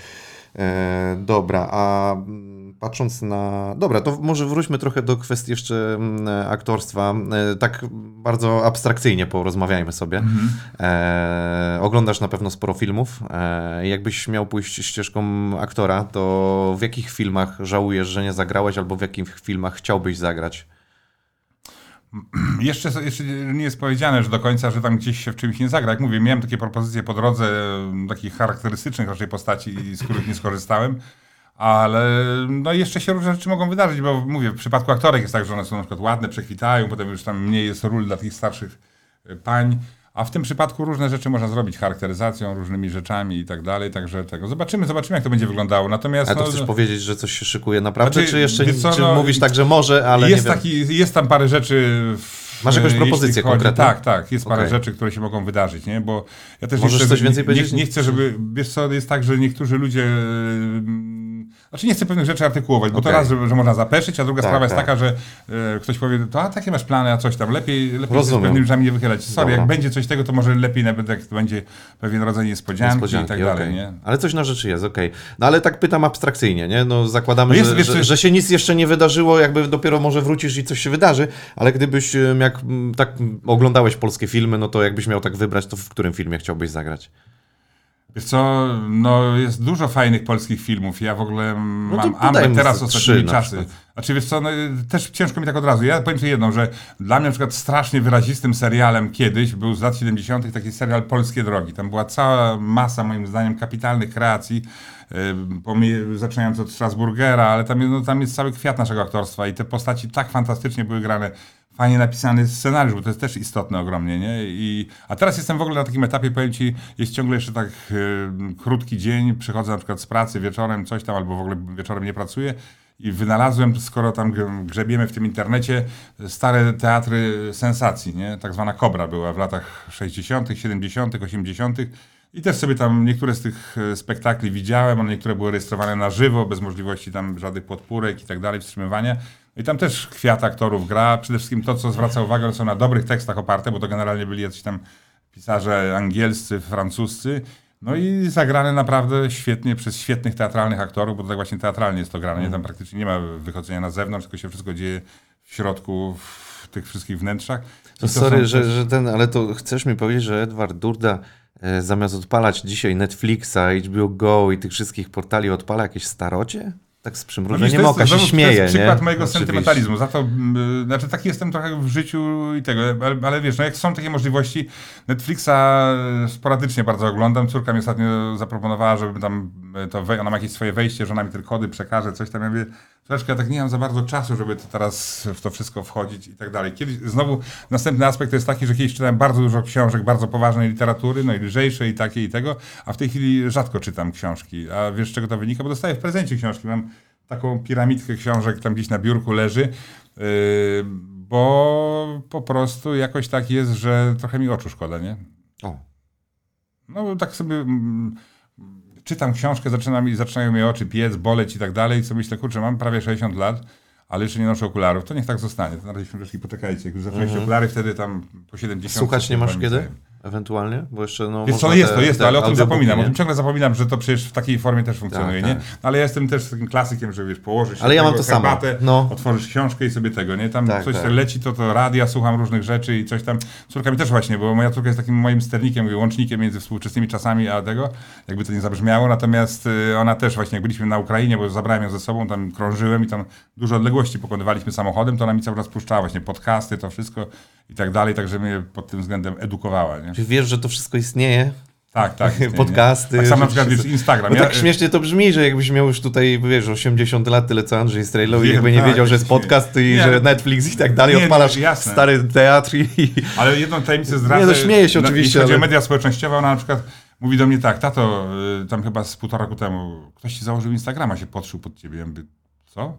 E, dobra, a mm, patrząc na. Dobra, to może wróćmy trochę do kwestii jeszcze mm, aktorstwa. E, tak bardzo abstrakcyjnie porozmawiajmy sobie. Mhm. E, oglądasz na pewno sporo filmów. E, jakbyś miał pójść ścieżką aktora, to w jakich filmach żałujesz, że nie zagrałeś, albo w jakich filmach chciałbyś zagrać? Jeszcze, jeszcze nie jest powiedziane, że do końca, że tam gdzieś się w czymś nie zagra. Jak mówię, miałem takie propozycje po drodze, m, takich charakterystycznych raczej postaci, z których nie skorzystałem. Ale no jeszcze się różne rzeczy mogą wydarzyć, bo mówię, w przypadku aktorek jest tak, że one są na przykład ładne, przekwitają, potem już tam mniej jest ról dla tych starszych y, pań. A w tym przypadku różne rzeczy można zrobić charakteryzacją, różnymi rzeczami i tak dalej, także tego. Zobaczymy, zobaczymy, jak to będzie wyglądało. Natomiast A to no, chcesz powiedzieć, że coś się szykuje naprawdę, Znaczy, czy jeszcze co, czy no, mówisz tak, że może, ale jest, nie wiem. taki, jest tam parę rzeczy. W, Masz jakąś propozycję konkretną? Tak, tak. Jest parę Okej. rzeczy, które się mogą wydarzyć, nie? Bo ja też Możesz nie chcę, coś więcej nie, powiedzieć? Nie, nie chcę, żeby. Wiesz co, jest tak, że niektórzy ludzie. Znaczy nie chcę pewnych rzeczy artykułować, bo Okej. to raz, że, że można zapeszyć, a druga Tak, sprawa jest tak. taka, że e, ktoś powie, to a takie masz plany, a coś tam, lepiej, lepiej z pewnymi rzeczami nie wychylać. Sorry, Dobra. jak będzie coś tego, to może lepiej nawet jak to będzie pewien rodzaj niespodzianki, i tak dalej, nie? Ale coś na rzeczy jest, okej. No ale tak pytam abstrakcyjnie, nie? No zakładamy, No jest, że, wiesz, że, że się nic jeszcze nie wydarzyło, jakby dopiero może wrócisz i coś się wydarzy, ale gdybyś em, jak tak oglądałeś polskie filmy, no to jakbyś miał tak wybrać, to w którym filmie chciałbyś zagrać? Wiesz co, no jest dużo fajnych polskich filmów. Ja w ogóle to mam mu teraz ostatnimi czasy. Znaczy wiesz co, no, też ciężko mi tak od razu. Ja powiem ci jedną, że dla mnie na przykład strasznie wyrazistym serialem kiedyś był z lat 70. taki serial Polskie Drogi. Tam była cała masa moim zdaniem kapitalnych kreacji. yy, Zaczynając od Strasburgera, ale tam, no, tam jest cały kwiat naszego aktorstwa i te postaci tak fantastycznie były grane. Fajnie napisany scenariusz, bo to jest też istotne ogromnie, nie? I, a teraz jestem w ogóle na takim etapie, powiem ci, jest ciągle jeszcze tak e, krótki dzień, przychodzę na przykład z pracy wieczorem, coś tam, albo w ogóle wieczorem nie pracuję i wynalazłem, skoro tam grzebiemy w tym internecie, stare teatry sensacji, nie? Tak zwana Kobra była w latach 60., 70., 80., i też sobie tam niektóre z tych e, spektakli widziałem, one niektóre były rejestrowane na żywo, bez możliwości tam żadnych podpórek i tak dalej, wstrzymywania. I tam też kwiat aktorów gra. Przede wszystkim to, co zwraca uwagę, są na dobrych tekstach oparte, bo to generalnie byli jacyś tam pisarze angielscy, francuscy. No i zagrane naprawdę świetnie przez świetnych teatralnych aktorów, bo to tak właśnie teatralnie jest to grane. Nie? Tam praktycznie nie ma wychodzenia na zewnątrz, tylko się wszystko dzieje w środku, w tych wszystkich wnętrzach. Sorry, są że, że ten, ale to chcesz mi powiedzieć, że Edward Durda e, zamiast odpalać dzisiaj Netflixa, HBO Go i tych wszystkich portali odpala jakieś starocie? Tak z No przymrużeniem oka się śmieje, To jest przykład nie? mojego Oczywiście. sentymentalizmu. Za to, mm, znaczy taki jestem trochę w życiu i tego, ale, ale wiesz, no jak są takie możliwości, Netflixa sporadycznie bardzo oglądam. Córka mi ostatnio zaproponowała, żebym tam to, wej- ona ma jakieś swoje wejście, że ona mi te kody przekaże, coś tam. Ja mówię, troszkę ja tak nie mam za bardzo czasu, żeby to teraz w to wszystko wchodzić i tak dalej. Kiedyś, znowu następny aspekt to jest taki, że kiedyś czytałem bardzo dużo książek, bardzo poważnej literatury, no i lżejszej i takiej i tego, a w tej chwili rzadko czytam książki. A wiesz z czego to wynika? Bo dostaję w prezencie książki. Mam taką piramidkę książek tam gdzieś na biurku leży, yy, bo po prostu jakoś tak jest, że trochę mi oczu szkoda, nie? O, No tak sobie mm, czytam książkę, zaczyna mi, zaczynają mi oczy piec, boleć i tak dalej i sobie myślę, kurczę, mam prawie 60 lat, ale jeszcze nie noszę okularów, to niech tak zostanie. To na razie poczekajcie, jak już zaczęliście okulary, wtedy tam po 70. Słuchać nie masz kiedy? Ewentualnie? Bo jeszcze no, Wiesz co, jest to, jest to, ale o tym zapominam. O nie? tym ciągle zapominam, że to przecież w takiej formie też funkcjonuje, Tak, nie? tak. No, ale ja jestem też takim klasykiem, że wiesz, położysz się Ale ja mam to samo. herbatę, No. otworzysz książkę i sobie tego, nie? Tam Tak, coś tak. leci, to to radia, słucham różnych rzeczy i coś tam. Córka mi też właśnie, bo moja córka jest takim moim sternikiem, łącznikiem między współczesnymi czasami a tego, jakby to nie zabrzmiało, natomiast y, ona też właśnie, jak byliśmy na Ukrainie, bo zabrałem ją ze sobą, tam krążyłem i tam dużo odległości pokonywaliśmy samochodem, to ona mi cały czas puszczała właśnie podcasty, to wszystko i tak dalej, także mnie pod tym względem edukowała, nie? Czy wiesz, że to wszystko istnieje? Tak, tak. nie, nie. Podcasty, Tak samo na przykład wiesz, Instagram. Bo Ja- tak śmiesznie to brzmi, że jakbyś miał już tutaj, wiesz, 80 lat, tyle co Andrzej Strejlow i jakby nie tak, wiedział, że jest podcast i Nie, że ale- Netflix i tak dalej, Nie, odpalasz jasne. stary teatr i... Ale jedną tajemnicę zdradzę. Nie, no śmieję się Na- oczywiście, Jeśli chodzi o ale- media społecznościowe, ona na przykład mówi do mnie tak, tato, y, tam chyba z półtora roku temu, ktoś ci założył Instagrama, się podszył pod ciebie. Ja mówię, co?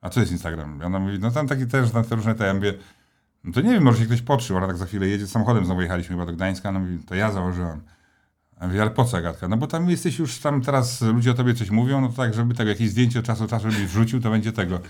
A co jest Instagram? I ona mówi, no tam taki też, na te różne te, ja mówię, no to nie wiem, może się ktoś podszył. Ona tak za chwilę jedzie samochodem, znowu jechaliśmy chyba do Gdańska, mówi, to ja założyłam. A mówię, ale po co, Agatka? No bo tam jesteś już, tam teraz ludzie o tobie coś mówią, no to tak, żeby tego, jakieś zdjęcie od czasu do czasu żebyś wrzucił, to będzie tego.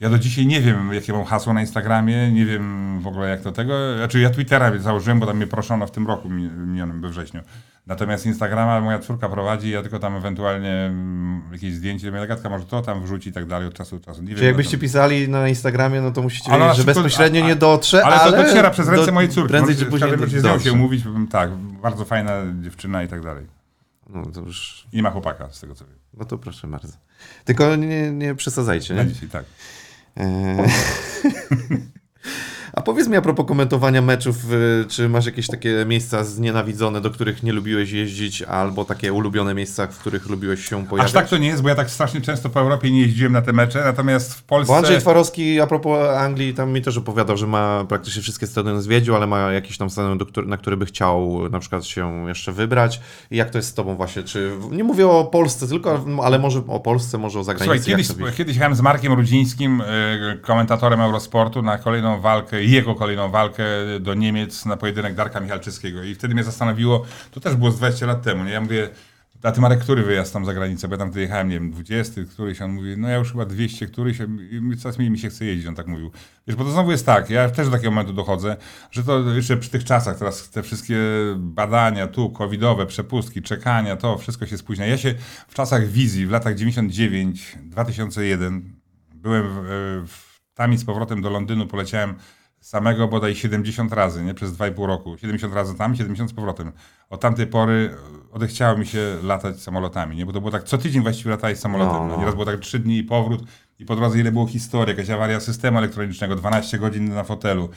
Ja do dzisiaj nie wiem, jakie mam hasło na Instagramie, nie wiem w ogóle jak do tego. Znaczy ja Twittera założyłem, bo tam mnie proszono w tym roku mi- minionym we wrześniu. Natomiast Instagrama moja córka prowadzi, ja tylko tam ewentualnie mm, jakieś zdjęcie, moja Agatka może to tam wrzuci i tak dalej od czasu do czasu. Nie Czy wiem, jakbyście no pisali na Instagramie, no to musicie Ale wiedzieć, na że przykład- bezpośrednio a- nie dotrze, ale, ale... to dociera przez ręce do- mojej córki. Prędzej czy później nią dotrze. się umówić, tak, bardzo fajna dziewczyna i tak dalej. No to już... I nie ma chłopaka, z tego co wiem. No to proszę bardzo. Tylko nie, nie przesadzajcie, Na nie? dzisiaj, tak. Eee. A powiedz mi a propos komentowania meczów, y, czy masz jakieś takie miejsca znienawidzone, do których nie lubiłeś jeździć, albo takie ulubione miejsca, w których lubiłeś się pojawiać? Aż tak to nie jest, bo ja tak strasznie często po Europie nie jeździłem na te mecze, natomiast w Polsce... Bo Andrzej Twarowski, a propos Anglii, tam mi też opowiadał, że ma praktycznie wszystkie stadiony zwiedził, ale ma jakiś tam stadion, na który by chciał na przykład się jeszcze wybrać. I jak to jest z tobą właśnie? Czy nie mówię o Polsce tylko, ale może o Polsce, może o Słuchaj, zagranicy. kiedyś, to widzisz? kiedyś jechałem z Markiem Rudzińskim, y, komentatorem Eurosportu, na kolejną walkę, jego kolejną walkę do Niemiec na pojedynek Darka Michalczyckiego. I wtedy mnie zastanowiło, to też było z 20 lat temu, nie? Ja mówię, a ty Marek, który wyjazd tam za granicę? Bo ja tam wtedy jechałem, nie wiem, 20, któryś, on mówi, no ja już chyba 200, któryś, i coraz mniej mi się chce jeździć, on tak mówił. Wiesz, bo to znowu jest tak, ja też do takiego momentu dochodzę, że to jeszcze przy tych czasach, teraz te wszystkie badania tu, covidowe, przepustki, czekania, to wszystko się spóźnia. Ja się w czasach wizji, w latach 99, 2001, byłem w, w, tam i z powrotem do Londynu, poleciałem samego bodaj 70 razy, nie? Przez 2,5 roku. 70 razy tam, 70 z powrotem. Od tamtej pory odechciało mi się latać samolotami, nie? Bo to było tak, co tydzień właściwie latałeś samolotem. No, No, no. Nieraz było tak 3 dni i powrót i po drodze ile było historii, jakaś awaria systemu elektronicznego, 12 godzin na fotelu. E,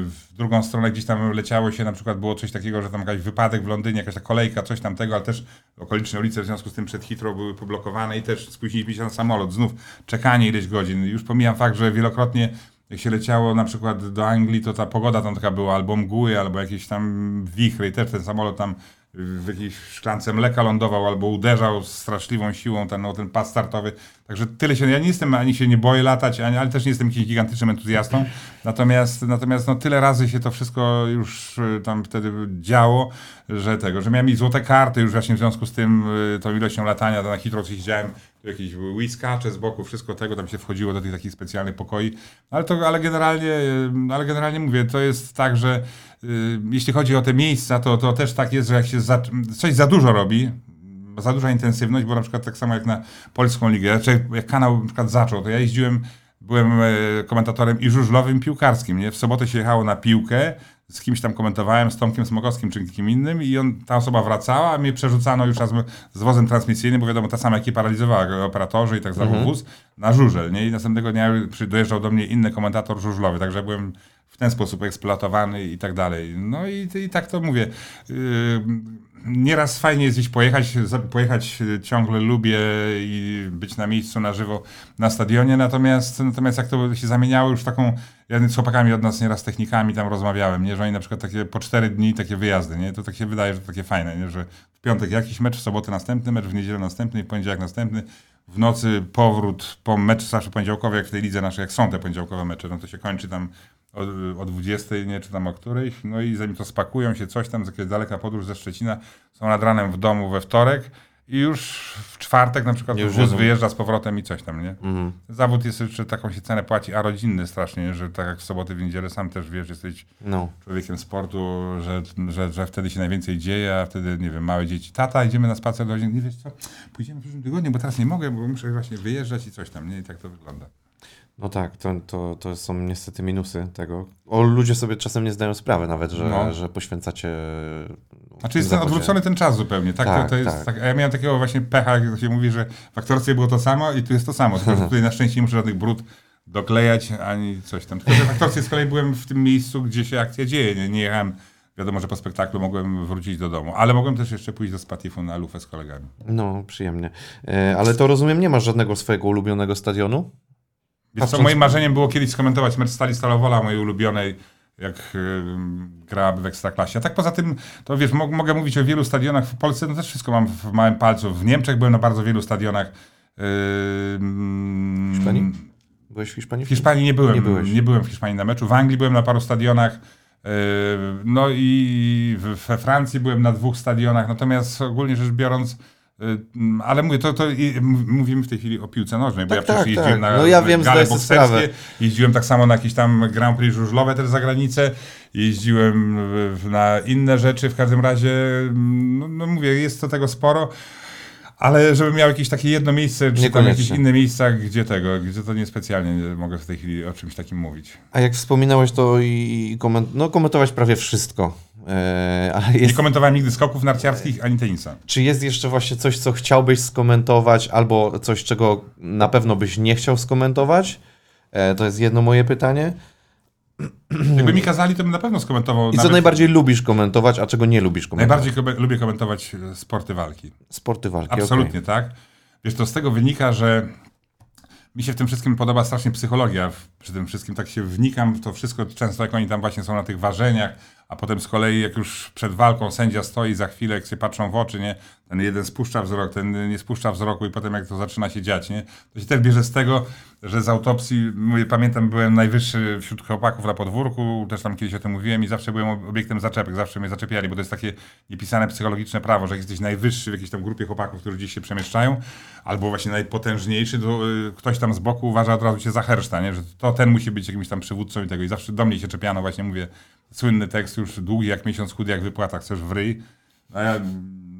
W drugą stronę gdzieś tam leciało się, na przykład było coś takiego, że tam jakiś wypadek w Londynie, jakaś ta kolejka, coś tamtego, ale też okoliczne ulice w związku z tym przed Heathrow były poblokowane i też spóźniliśmy się na samolot. Znów czekanie ileś godzin. Już pomijam fakt, że wielokrotnie jak się leciało na przykład do Anglii, to ta pogoda tam taka była, albo mgły, albo jakieś tam wichry i też ten samolot tam w jakiejś szklance mleka lądował, albo uderzał z straszliwą siłą ten, no, ten pas startowy. Także tyle się, ja nie jestem, ani się nie boję latać, ani, ale też nie jestem jakimś gigantycznym entuzjastą. Natomiast, natomiast no, tyle razy się to wszystko już y, tam wtedy działo, że tego, że miałem i złote karty już właśnie w związku z tym, y, tą ilością latania, to na Heathrow siedziałem, jakieś whiskacze z boku, wszystko tego, tam się wchodziło do tych takich specjalnych pokoi. Ale to, ale generalnie, ale generalnie mówię, to jest tak, że y, jeśli chodzi o te miejsca, to, to też tak jest, że jak się za, coś za dużo robi, za duża intensywność, bo na przykład tak samo jak na Polską Ligę, znaczy jak kanał na przykład zaczął, to ja jeździłem, byłem e, komentatorem i żużlowym, piłkarskim, nie? W sobotę się jechało na piłkę, z kimś tam komentowałem, z Tomkiem Smokowskim czy kim innym i on, ta osoba wracała, a mnie przerzucano już raz z wozem transmisyjnym, bo wiadomo, ta sama ekipa realizowała, go operatorzy i tak dalej, Mhm. wóz, na żużel, nie? I następnego dnia dojeżdżał do mnie inny komentator żużlowy, także byłem w ten sposób eksploatowany i tak dalej. No i, i tak to mówię. Yy, Nieraz fajnie jest gdzieś pojechać, pojechać y, ciągle lubię i być na miejscu na żywo na stadionie, natomiast, natomiast jak to się zamieniało już taką, ja z chłopakami od nas nieraz technikami tam rozmawiałem, nie, że oni na przykład takie po cztery dni takie wyjazdy, nie, to tak się wydaje, że to takie fajne, nie, że w piątek jakiś mecz, w sobotę następny mecz, w niedzielę następny, w poniedziałek następny, w nocy powrót po meczu zawsze poniedziałkowy, jak w tej lidze naszej, jak są te poniedziałkowe mecze, no to się kończy tam o, o 20, nie, czy tam o której, no i zanim to spakują się coś tam, z daleka podróż ze Szczecina, są nad ranem w domu we wtorek i już w czwartek na przykład wóz wyjeżdża z powrotem i coś tam, nie? Mhm. Zawód jest jeszcze taką się cenę płaci, a rodzinny strasznie, że tak jak w soboty, w niedzielę sam też wiesz, jesteś No. człowiekiem sportu, że, że, że wtedy się najwięcej dzieje, a wtedy, nie wiem, małe dzieci, tata, idziemy na spacer do rodziny, nie wiesz co, pójdziemy w przyszłym tygodniu, bo teraz nie mogę, bo muszę właśnie wyjeżdżać i coś tam, nie? I tak to wygląda. No tak, to, to, to są niestety minusy tego. O, ludzie sobie czasem nie zdają sprawy nawet, że, No. że poświęcacie. no, Znaczy jest ten odwrócony ten czas zupełnie, tak? Tak, to, to jest, tak. tak. A ja miałem takiego właśnie pecha, jak się mówi, że w aktorstwie było to samo i tu jest to samo, tylko że tutaj na szczęście nie muszę żadnych brud doklejać, ani coś tam. Tylko że w aktorstwie z kolei byłem w tym miejscu, gdzie się akcja dzieje, nie, nie jechałem, wiadomo, że po spektaklu mogłem wrócić do domu, ale mogłem też jeszcze pójść do Spatifu na lufę z kolegami. No, przyjemnie. E, ale to rozumiem, nie masz żadnego swojego ulubionego stadionu? Wiesz co, moim marzeniem było kiedyś skomentować mecz Stali Stalowola, mojej ulubionej, jak y, grałaby w Ekstraklasie. A tak poza tym, to wiesz, mo- mogę mówić o wielu stadionach w Polsce, no też wszystko mam w małym palcu. W Niemczech byłem na bardzo wielu stadionach. Yy, W Hiszpanii? Byłeś w Hiszpanii? W Hiszpanii nie byłem. Nie byłeś. Nie byłem w Hiszpanii na meczu. W Anglii byłem na paru stadionach. Yy, No i we Francji byłem na dwóch stadionach. Natomiast ogólnie rzecz biorąc, yy, ale mówię, to, to mówimy w tej chwili o piłce nożnej, bo Tak, ja przecież tak, jeździłem tak. na No ja wiem, gale bokserskie, jeździłem tak samo na jakieś tam Grand Prix żużlowe też za granicę, jeździłem na inne rzeczy, w każdym razie, no, no mówię, jest to tego sporo. Ale żebym miał jakieś takie jedno miejsce, czy tam jakieś inne miejsca, gdzie tego, gdzie to niespecjalnie nie mogę w tej chwili o czymś takim mówić. A jak wspominałeś, to i, i koment- no, komentować prawie wszystko. E, ale Nie jest, komentowałem nigdy skoków narciarskich ani tenisa. czy jest jeszcze właśnie coś, co chciałbyś skomentować, albo coś, czego na pewno byś nie chciał skomentować? E, to jest jedno moje pytanie. Jakby mi kazali, to bym na pewno skomentował. I co nawet- najbardziej lubisz komentować, a czego nie lubisz komentować? Najbardziej lubię komentować e, sporty walki. Sporty walki. Absolutnie, tak. Wiesz, to z tego wynika, że mi się w tym wszystkim podoba strasznie psychologia. Przy tym wszystkim tak się wnikam w to wszystko, często jak oni tam właśnie są na tych ważeniach, a potem z kolei jak już przed walką sędzia stoi za chwilę, jak się patrzą w oczy, nie? Ten jeden spuszcza wzrok, ten nie spuszcza wzroku i potem jak to zaczyna się dziać, nie? To się też bierze z tego, że z autopsji, mówię, pamiętam, byłem najwyższy wśród chłopaków na podwórku, też tam kiedyś o tym mówiłem i zawsze byłem obiektem zaczepek, zawsze mnie zaczepiali, bo to jest takie niepisane psychologiczne prawo, że jak jesteś najwyższy w jakiejś tam grupie chłopaków, którzy gdzieś się przemieszczają, albo właśnie najpotężniejszy, to y, ktoś tam z boku uważa od razu cię za herszta, nie? że to ten musi być jakimś tam przywódcą i tego. I zawsze do mnie się czepiano, właśnie mówię, słynny tekst już długi jak miesiąc, chudy jak wypłata, chcesz w ryj. A ja,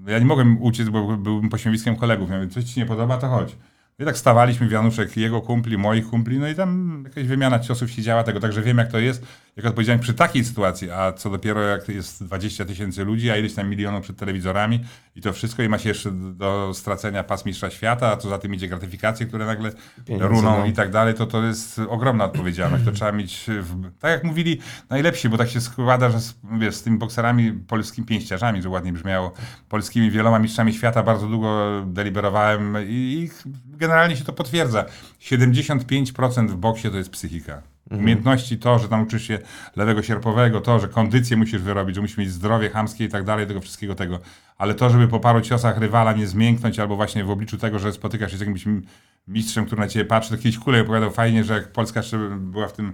ja nie mogłem uciec, bo byłbym pośmiewiskiem kolegów. Ja mówię, coś ci nie podoba, to chodź. I tak stawaliśmy, Wianuszek, jego kumpli, moich kumpli, no i tam jakaś wymiana ciosów się działa tego, także wiem jak to jest, jak odpowiedziałem przy takiej sytuacji, a co dopiero jak jest 20 tysięcy ludzi, a ileś tam milionów przed telewizorami i to wszystko i ma się jeszcze do stracenia pas mistrza świata, a co za tym idzie gratyfikacje, które nagle Pieniądze, runą no. i tak dalej, to to jest ogromna odpowiedzialność, to trzeba mieć, w, tak jak mówili, najlepsi, bo tak się składa, że z, wiesz, z tymi bokserami, polskimi pięściarzami, że ładnie brzmiało, polskimi wieloma mistrzami świata bardzo długo deliberowałem i, i generalnie się to potwierdza. 75% w boksie to jest psychika. Umiejętności to, że tam uczysz się lewego sierpowego, to, że kondycję musisz wyrobić, że musisz mieć zdrowie chamskie i tak dalej, tego wszystkiego tego. Ale to, żeby po paru ciosach rywala nie zmięknąć, albo właśnie w obliczu tego, że spotykasz się z jakimś mistrzem, który na ciebie patrzy, to kiedyś Kulej opowiadał fajnie, że jak Polska jeszcze była w tym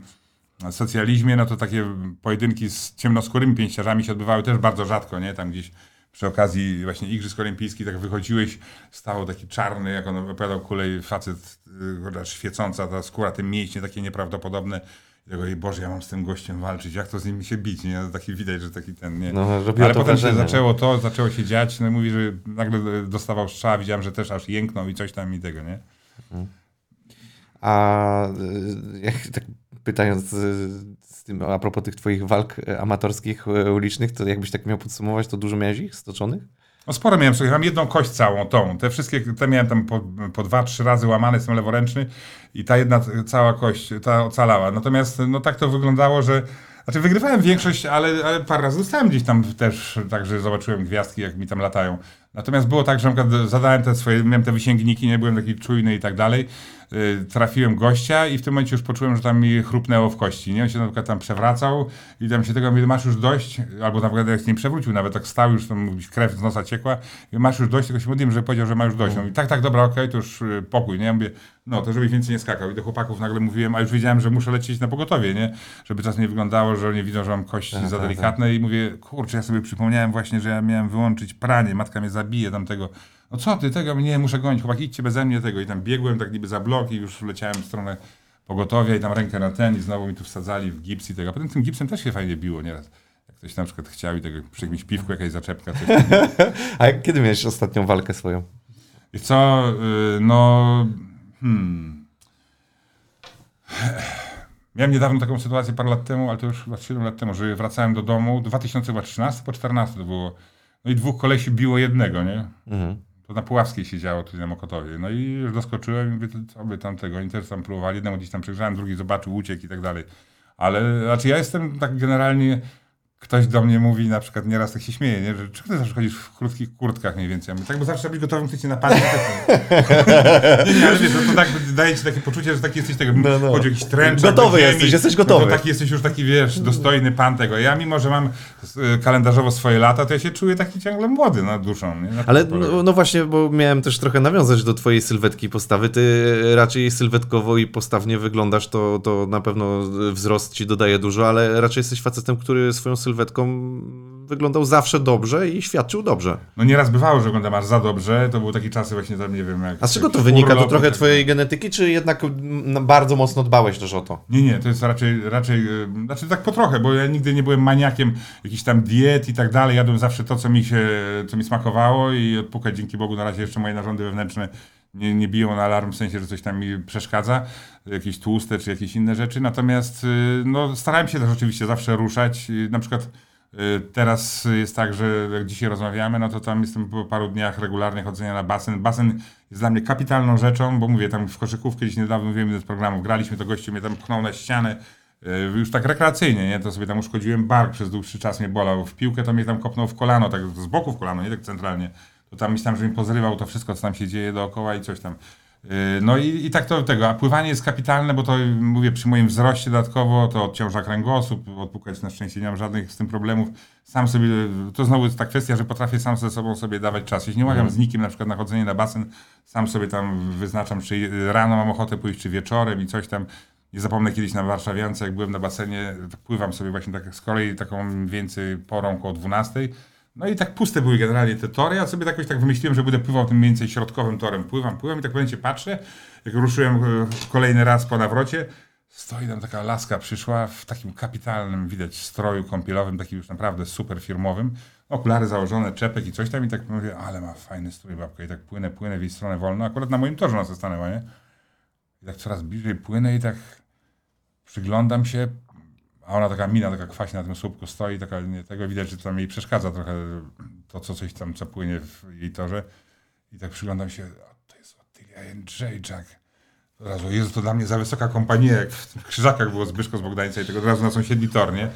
socjalizmie, no to takie pojedynki z ciemnoskórymi pięściarzami się odbywały też bardzo rzadko, nie? Tam gdzieś przy okazji właśnie Igrzysk Olimpijskich tak wychodziłeś, stał taki czarny, jak on opowiadał Kulej, facet yy, świecąca, ta skóra, te mięśnie takie nieprawdopodobne. Tego, "Ej, Boże, ja mam z tym gościem walczyć, jak to z nim się bić, nie? Taki widać, że taki ten, nie? No, Ale potem się no. zaczęło to, zaczęło się dziać, no i mówi, że nagle dostawał strzała, widziałem, że też aż jęknął i coś tam i tego, nie? A y, jak tak pytając z tym, a propos tych twoich walk amatorskich, ulicznych, to jakbyś tak miał podsumować, to dużo miałeś ich stoczonych? No sporo miałem, słuchaj, mam jedną kość całą, tą. Te wszystkie, te miałem tam po, po dwa, trzy razy łamane, jestem leworęczny i ta jedna cała kość, ta ocalała. Natomiast no tak to wyglądało, że znaczy wygrywałem większość, ale, ale parę razy dostałem gdzieś tam też, także zobaczyłem gwiazdki, jak mi tam latają. Natomiast było tak, że na zadałem te swoje, miałem te wysięgniki, nie byłem taki czujny i tak dalej. Y, trafiłem gościa i w tym momencie już poczułem, że tam mi chrupnęło w kości. Nie? On się na przykład tam przewracał i tam się tego mówi, masz już dość, albo na przykład jak się nie przewrócił, nawet tak stał, już tam krew z nosa ciekła masz już dość, tylko się modliłem, że powiedział, że ma już dość. No i tak, tak, dobra, okej, okay, to już y, pokój, nie? Ja mówię, no to żebyś więcej nie skakał. I do chłopaków nagle mówiłem, a już wiedziałem, że muszę lecieć na pogotowie, nie? Żeby czas nie wyglądało, że nie widzą, że mam kości tak, za tak, delikatne tak. i mówię, kurczę, ja sobie przypomniałem właśnie, że ja miałem wyłączyć pranie, matka mnie zabije tamtego no co ty, tego nie, muszę gonić, chłopaki, idźcie beze mnie tego. I tam biegłem tak niby za blok i już leciałem w stronę pogotowia i tam rękę na ten i znowu mi tu wsadzali w gips i tego. A potem tym gipsem też się fajnie biło nieraz. Jak ktoś na przykład chciał i tego przy jakimś piwku jakaś zaczepka. Coś A kiedy miałeś ostatnią walkę swoją? I co, yy, no... Hmm. Miałem niedawno taką sytuację parę lat temu, ale to już chyba 7 lat temu, że wracałem do domu, 2013 po 14 to było. No i dwóch kolesi biło jednego, nie? Mhm. To na Puławskiej się działo, tutaj na Mokotowie. No i już doskoczyłem i mówię, co by tam tego, oni też tam próbowali. Jednemu gdzieś tam przegrzałem, drugi zobaczył, uciekł i tak dalej. Ale, znaczy ja jestem tak generalnie ktoś do mnie mówi, na przykład nieraz tak się śmieje, nie? że czy ty zawsze chodzisz w krótkich kurtkach mniej więcej? Ja mówię, tak, bo zawsze być gotowym, chcecie napaść. nie, nie, ale wiesz, no to tak daje ci takie poczucie, że taki jesteś tego, no, no. chodzi o jakiś tręcz. Gotowy ziemi, jesteś, jesteś gotowy. No to taki jesteś już taki, wiesz, dostojny pan tego. Ja mimo, że mam e, kalendarzowo swoje lata, to ja się czuję taki ciągle młody nad duszą. Nie? ale no, no, właśnie, bo miałem też trochę nawiązać do twojej sylwetki postawy. Ty raczej sylwetkowo i postawnie wyglądasz, to, to na pewno wzrost ci dodaje dużo, ale raczej jesteś facetem, który swoją sylwetką sylwetką wyglądał zawsze dobrze i świadczył dobrze. No nieraz bywało, że wyglądam aż za dobrze. To były takie czasy właśnie tam, nie wiem jak... A z czego to wynika? To trochę tak twojej genetyki, czy jednak bardzo mocno dbałeś też o to? Nie, nie, to jest raczej, raczej, e, znaczy tak po trochę, bo ja nigdy nie byłem maniakiem jakichś tam diet i tak dalej. Jadłem zawsze to, co mi się, co mi smakowało i odpukać dzięki Bogu na razie jeszcze moje narządy wewnętrzne nie, nie biją na alarm w sensie, że coś tam mi przeszkadza, jakieś tłuste czy jakieś inne rzeczy. Natomiast y, no, starałem się też oczywiście zawsze ruszać. Na przykład y, teraz jest tak, że jak dzisiaj rozmawiamy, no to tam jestem po paru dniach regularnie chodzenia na basen. Basen jest dla mnie kapitalną rzeczą, bo mówię, tam w koszykówkę gdzieś niedawno mówiłem z programów, graliśmy, to gościu mnie tam pchnął na ścianę, y, już tak rekreacyjnie, nie? To sobie tam uszkodziłem bark, przez dłuższy czas mnie bolał. W piłkę to mnie tam kopnął w kolano, tak z boku w kolano, nie tak centralnie to tam myślałem, że mi pozrywał to wszystko, co tam się dzieje dookoła i coś tam. Yy, no i, i tak to tego. A pływanie jest kapitalne, bo to mówię przy moim wzroście dodatkowo, to odciąża kręgosłup, odpukać na szczęście nie mam żadnych z tym problemów. Sam sobie, to znowu jest ta kwestia, że potrafię sam ze sobą sobie dawać czas. Jeśli nie umawiam mm. z nikim na przykład na chodzenie na basen, sam sobie tam wyznaczam, czy rano mam ochotę pójść, czy wieczorem i coś tam. Nie zapomnę kiedyś na Warszawiance, jak byłem na basenie, pływam sobie właśnie tak z kolei taką więcej porą koło 12 no i tak puste były generalnie te tory. Ja sobie jakoś tak wymyśliłem, że będę pływał tym mniej więcej środkowym torem. Pływam, pływam i tak będzie patrzę, jak ruszyłem e, kolejny raz po nawrocie, stoi tam taka laska przyszła w takim kapitalnym, widać, stroju kąpielowym, takim już naprawdę super firmowym. Okulary założone, czepek i coś tam i tak mówię, ale ma fajny strój babka i tak płynę, płynę w jej stronę wolno. Akurat na moim torze ona stanęła, nie? I tak coraz bliżej płynę i tak przyglądam się, a ona taka mina, taka kwaśna na tym słupku stoi, taka, nie, tego widać, że tam jej przeszkadza trochę to, co coś tam, co płynie w jej torze. I tak przyglądam się, to jest Ottilia Jędrzejczak. Od razu, Jezu, to dla mnie za wysoka kompania, jak w Krzyżakach było Zbyszko z Bogdańca i tego od razu na sąsiedni tor, nie?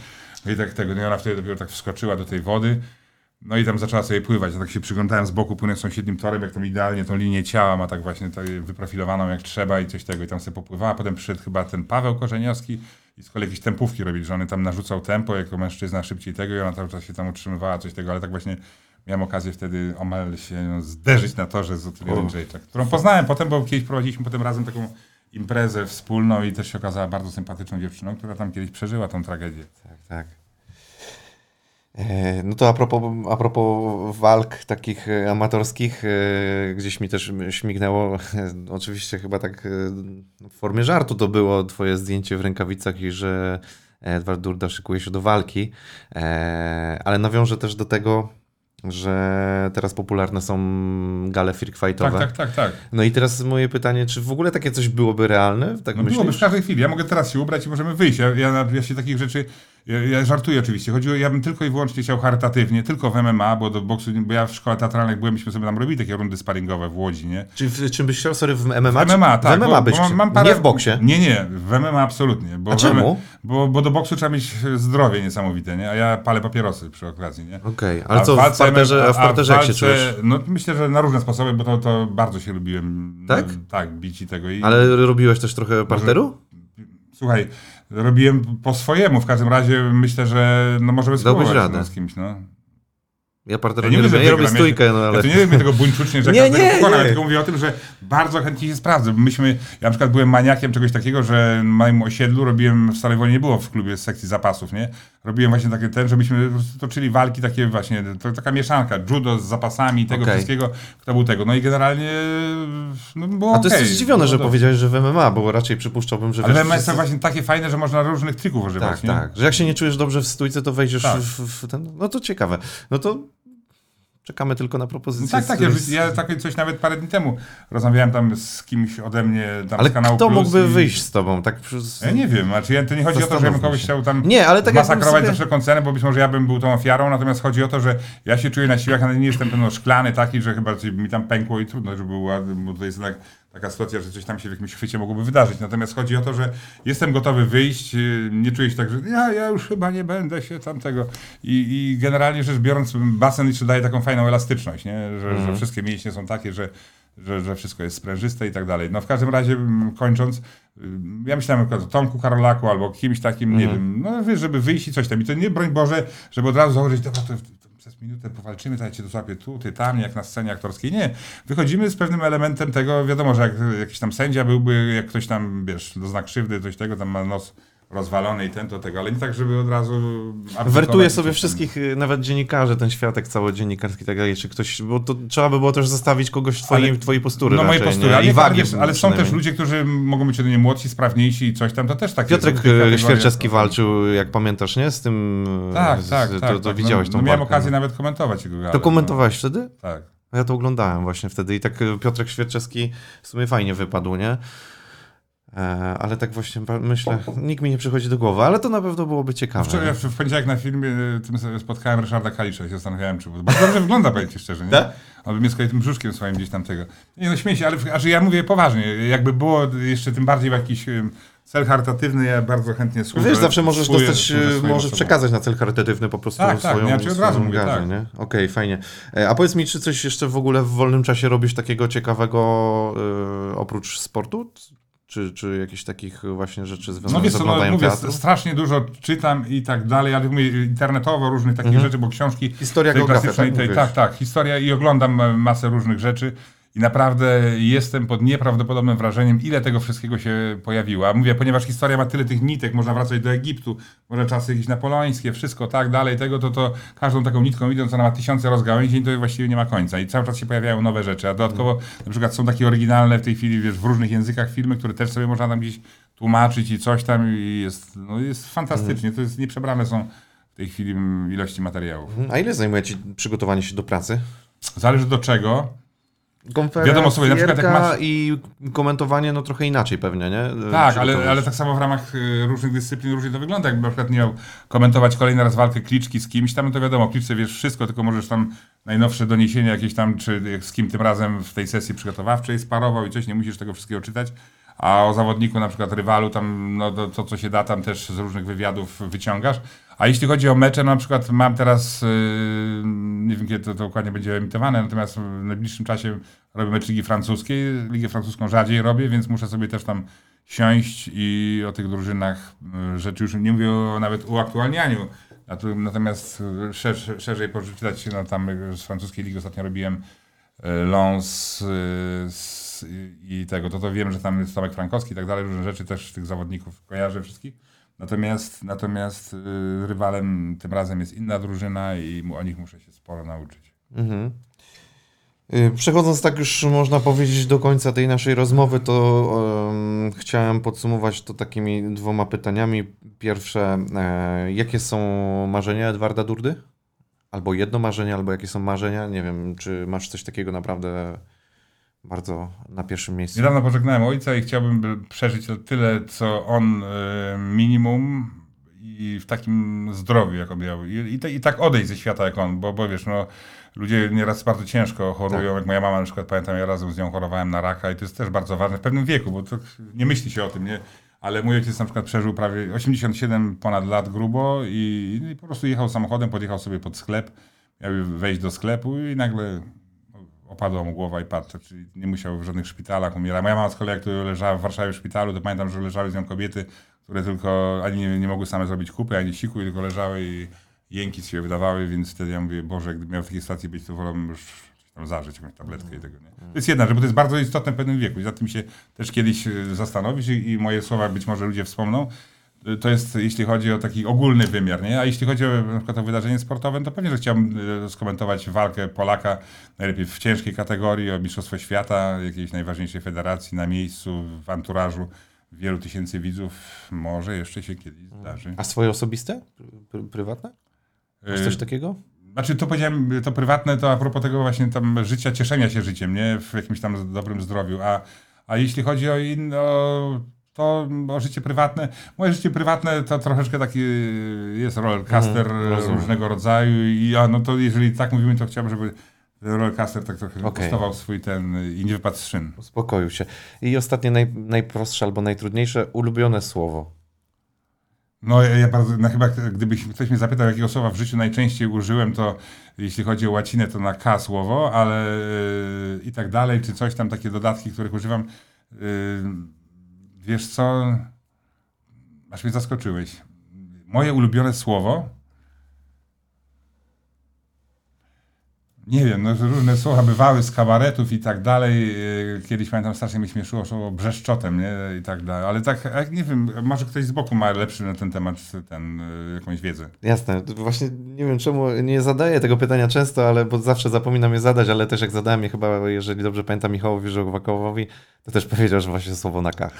No i tak tego, no i ona wtedy dopiero tak wskoczyła do tej wody. No i tam zaczęła sobie pływać. Ja tak się przyglądałem z boku, płynę sąsiednim torem, jak tam idealnie tą linię ciała ma tak właśnie tak wyprofilowaną jak trzeba i coś tego. I tam sobie popływała. Potem przyszedł chyba ten Paweł Korzeniowski i z kolei jakieś tempówki robili, że on tam narzucał tempo jako mężczyzna szybciej tego i ona cały czas się tam utrzymywała, coś tego, ale tak właśnie miałem okazję wtedy omal się zderzyć na torze z Otylią Jędrzejczak, którą poznałem potem, bo kiedyś prowadziliśmy potem razem taką imprezę wspólną i też się okazała bardzo sympatyczną dziewczyną, która tam kiedyś przeżyła tą tragedię. Tak, tak. E, no to a propos, a propos walk takich e, amatorskich, e, gdzieś mi też śmignęło, oczywiście chyba tak w formie żartu to było twoje zdjęcie w rękawicach i że Edward Durda szykuje się do walki, ale nawiążę też do tego, że teraz popularne są gale freak fightowe. Tak, tak, tak, tak. No i teraz moje pytanie, czy w ogóle takie coś byłoby realne? Tak No myślisz? byłoby w każdej chwili. Ja mogę teraz się ubrać i możemy wyjść. Ja, ja, ja się takich rzeczy. Ja, żartuję oczywiście. Chodziło, ja bym tylko i wyłącznie chciał charytatywnie, tylko w MMA, bo do boksu, bo ja w szkole teatralnej byłem, myśmy sobie tam robili takie rundy sparingowe w Łodzi, nie? Czy w czym byś chciał? Sorry, w MMA? W MMA, czy... tak. W MMA bo, być. bo mam, mam parę... Nie w boksie. Nie, nie, w MMA absolutnie. Bo A czemu? Bo, bo do boksu trzeba mieć zdrowie niesamowite, nie? A ja palę papierosy przy okazji, nie? Okej, ale A co, w parterze, a w parterze jak się czujesz? No myślę, że na różne sposoby, bo to, to bardzo się lubiłem. Tak? No, tak, bić i tego. I, Ale robiłeś też trochę parteru? Słuchaj, robiłem po swojemu, w każdym razie myślę, że no możemy spróbować no, z kimś, no. Ja parteru Ja nie, nie lubię, ja robię stójkę, no ale... Ja to nie robię tego buńczucznie, że Nie, każdego nie, pokonam, nie. ja tylko mówię o tym, że bardzo chętnie się sprawdzę. Myśmy, ja na przykład byłem maniakiem czegoś takiego, że na moim osiedlu robiłem, w Starej Woli nie było w klubie sekcji zapasów, nie? Robiłem właśnie takie ten, że myśmy po prostu toczyli walki takie właśnie, to taka mieszanka, judo z zapasami tego Okej. wszystkiego, kto był tego. No i generalnie no, było A to okej. jest zdziwione, Było że dobrze. powiedziałeś, że w MMA, bo raczej przypuszczałbym, że... Ale wiesz, MMA wszyscy- są właśnie takie fajne, że można różnych trików używać, Tak, nie? tak. Że jak się nie czujesz dobrze w stójce, to wejdziesz Tak. w, w ten... No to ciekawe. No to czekamy tylko na No propozycję. tak, z tak. Ja, ja takie coś nawet parę dni temu rozmawiałem tam z kimś ode mnie tam Ale z kanału kto Plus mógłby i... wyjść z tobą? Tak przez... Ja nie wiem, znaczy ja, to nie chodzi o to, że ja bym Zastanówmy kogoś chciał tam Nie, ale tak masakrować sobie- za wszelką cenę, bo być może ja bym był tą ofiarą, natomiast chodzi o to, że ja się czuję na siłach, ale nie jestem ten no, szklany taki, że chyba coś mi tam pękło i trudno, żeby było, bo to jest jednak taka sytuacja, że coś tam się w jakimś chwycie mogłoby wydarzyć. Natomiast chodzi o to, że jestem gotowy wyjść, yy, nie czuję się tak, że ja, ja już chyba nie będę się tamtego. I, I generalnie rzecz biorąc, basen jeszcze daje taką fajną elastyczność, nie? Że, że wszystkie mięśnie są takie, że że, że wszystko jest sprężyste i tak dalej. No w każdym razie kończąc, ym, ja myślałem na przykład o Tomku Karolaku albo kimś takim, nie wiem, no wiesz, żeby wyjść i coś tam. I to nie, broń Boże, żeby od razu założyć, dobra, to minutę powalczymy, cię tu złapię tu, tam, jak na scenie aktorskiej. Nie. Wychodzimy z pewnym elementem tego, wiadomo, że jak jakiś tam sędzia byłby, jak ktoś tam, wiesz, dozna krzywdy, coś tego, tam ma nos rozwalony i ten, to tego, ale nie tak, żeby od razu... Wertuje sobie tam. wszystkich, y, nawet dziennikarzy, ten światek cały dziennikarski i tak dalej, czy ktoś, bo to trzeba by było też zostawić kogoś w twojej, Ale- twojej postury No moje raczej, postury, nie? ale, I ale, wagi wiesz, ale są też ludzie, którzy mogą być mnie młodsi, sprawniejsi i coś tam, to też tak Piotrek y, Świerczewski walczył, jak pamiętasz, nie? Z tym... y, Tak, z, tak, to, tak. to tak. widziałeś no, tą no, miałem walkę, okazję no. nawet komentować jego galę. To komentowałeś wtedy? No, tak. A Ja to oglądałem właśnie wtedy i tak Piotrek Świerczewski w sumie fajnie wypadł, nie? E, ale tak właśnie myślę, nikt mi nie przychodzi do głowy, ale to na pewno byłoby ciekawe. Wczoraj w, poniedziałek na filmie y, tym sobie spotkałem Ryszarda Kalisza i się zastanawiałem, czy... Bo bardzo dobrze wygląda, powiem ci szczerze, nie? Tak? On by mnie tym brzuszkiem swoim gdzieś tam tego... Nie no, śmieję się, ale aż ja mówię poważnie. Jakby było jeszcze tym bardziej w jakiś y, cel charytatywny, ja bardzo chętnie służę. Wiesz, zawsze możesz służę- dostać, służę możesz przekazać na cel charytatywny po prostu Tak, tak, swoją, ja ci od razu swoją mówię, tak. nie? Okej, fajnie. E, A powiedz mi, czy coś jeszcze w ogóle w wolnym czasie robisz takiego ciekawego y, oprócz sportu? Czy, czy jakichś takich właśnie rzeczy No związanych wiesz z no, oglądaniem mówię, teatru? strasznie dużo czytam i tak dalej, ale mówię internetowo różnych takich rzeczy, bo książki Mhm. Historia, klasycznej, tak tej, tak, tak, historia i oglądam masę różnych rzeczy i naprawdę jestem pod nieprawdopodobnym wrażeniem, ile tego wszystkiego się pojawiło. A mówię, ponieważ historia ma tyle tych nitek, można wracać do Egiptu, może czasy jakieś napoleońskie, wszystko tak dalej, tego, to, to każdą taką nitką idąc, ona ma tysiące rozgałęzień, to właściwie nie ma końca i cały czas się pojawiają nowe rzeczy, a dodatkowo na przykład są takie oryginalne w tej chwili, wiesz, w różnych językach filmy, które też sobie można tam gdzieś tłumaczyć i coś tam i jest, no jest fantastycznie, to jest, nieprzebrane są w tej chwili ilości materiałów. A ile zajmuje ci przygotowanie się do pracy? Zależy do czego. Konferencja Wiadomo sobie, na przykład jak masz- i komentowanie, no trochę inaczej pewnie, nie? E, Tak, ale, ale tak samo w ramach y, różnych dyscyplin różnie to wygląda. Jakby na przykład miał komentować kolejny raz walkę kliczki z kimś, tam no to wiadomo, kliczce wiesz wszystko, tylko możesz tam najnowsze doniesienia jakieś tam, czy z kim tym razem w tej sesji przygotowawczej sparował i coś, nie musisz tego wszystkiego czytać. A o zawodniku, na przykład rywalu, tam no, to co się da, tam też z różnych wywiadów wyciągasz. A jeśli chodzi o mecze, na przykład mam teraz, yy, nie wiem kiedy to, dokładnie będzie emitowane, natomiast w najbliższym czasie robię mecz Ligi Francuskiej. Ligę Francuską rzadziej robię, więc muszę sobie też tam siąść i o tych drużynach y, rzeczy już nie mówię nawet uaktualnianiu. Natomiast y, szerz, szerzej poczytać się no, tam y, z francuskiej ligi ostatnio robiłem y, y, z- i tego, to to wiem, że tam jest Tomek Frankowski i tak dalej, różne rzeczy też tych zawodników kojarzę wszystkich. Natomiast, natomiast y, rywalem tym razem jest inna drużyna i o nich muszę się sporo nauczyć. Mhm. Y, Przechodząc tak już można powiedzieć do końca tej naszej rozmowy, to em, chciałem podsumować to takimi dwoma pytaniami. Pierwsze, e, jakie są marzenia Edwarda Durdy? albo jedno marzenie, albo jakie są marzenia? Nie wiem, czy masz coś takiego naprawdę bardzo na pierwszym miejscu? Niedawno pożegnałem ojca i chciałbym by przeżyć to tyle, co on y, minimum i w takim zdrowiu, jak miał. I, i, te- I tak odejść ze świata, jak on, bo, bo wiesz, no, ludzie nieraz bardzo ciężko chorują, Tak. jak moja mama na przykład, pamiętam, ja razem z nią chorowałem na raka i to jest też bardzo ważne w pewnym wieku, bo to nie myśli się o tym, nie? Ale mój ojciec na przykład przeżył prawie 87 ponad lat grubo i, i po prostu jechał samochodem, podjechał sobie pod sklep, miał wejść do sklepu i nagle opadła mu głowa i padł, czyli nie musiał w żadnych szpitalach umierać. Moja mama z kolei, która leżała w Warszawie w szpitalu, to pamiętam, że leżały z nią kobiety, które tylko ani nie, nie mogły same zrobić kupy, ani siku, tylko leżały i jęki siebie wydawały, więc wtedy ja mówię, Boże, gdybym miał w takiej sytuacji być, to wolałbym już tam zażyć, jakąś tabletkę i tego, nie? To jest jedna rzecz, bo to jest bardzo istotne w pewnym wieku i za tym się też kiedyś e, zastanowić i, i moje słowa być może ludzie wspomną, to jest jeśli chodzi o taki ogólny wymiar, nie? A jeśli chodzi o na przykład o wydarzenie sportowe, to pewnie, że chciałbym e, skomentować walkę Polaka najlepiej w ciężkiej kategorii o Mistrzostwo Świata, jakiejś najważniejszej federacji na miejscu, w anturażu wielu tysięcy widzów. Może jeszcze się kiedyś zdarzy. A swoje osobiste? Pr- prywatne? Masz E, coś takiego? Znaczy, to powiedziałem, to prywatne, to a propos tego właśnie tam życia, cieszenia się życiem, nie? W jakimś tam dobrym zdrowiu. A, a jeśli chodzi o inne, o, to życie prywatne, moje życie prywatne to troszeczkę taki jest rollercoaster Mhm, różnego rodzaju i ja, no to jeżeli tak mówimy, to chciałbym, żeby ten rollercoaster tak trochę kosztował swój ten i nie wypadł z szyn. Uspokoił się. I ostatnie, naj, najprostsze albo najtrudniejsze, ulubione słowo. No ja, ja bardzo, no chyba gdybyś ktoś mnie zapytał, jakiego słowa w życiu najczęściej użyłem, to jeśli chodzi o łacinę, to na K słowo, ale yy, i tak dalej, czy coś tam, takie dodatki, których używam. Yy, wiesz co, aż mnie zaskoczyłeś. Moje ulubione słowo nie wiem, no, że różne słowa bywały z kabaretów i tak dalej. Yy, Kiedyś pamiętam, strasznie mi śmieszyło słowo brzeszczotem, nie? I tak dalej. Ale tak, nie wiem, może ktoś z boku ma lepszy na ten temat ten, yy, jakąś wiedzę. Jasne. Właśnie nie wiem czemu nie zadaję tego pytania często, ale bo zawsze zapominam je zadać, ale też jak zadałem je chyba, jeżeli dobrze pamiętam, Michałowi Żołwakowowi, to też powiedział, że właśnie słowo na K.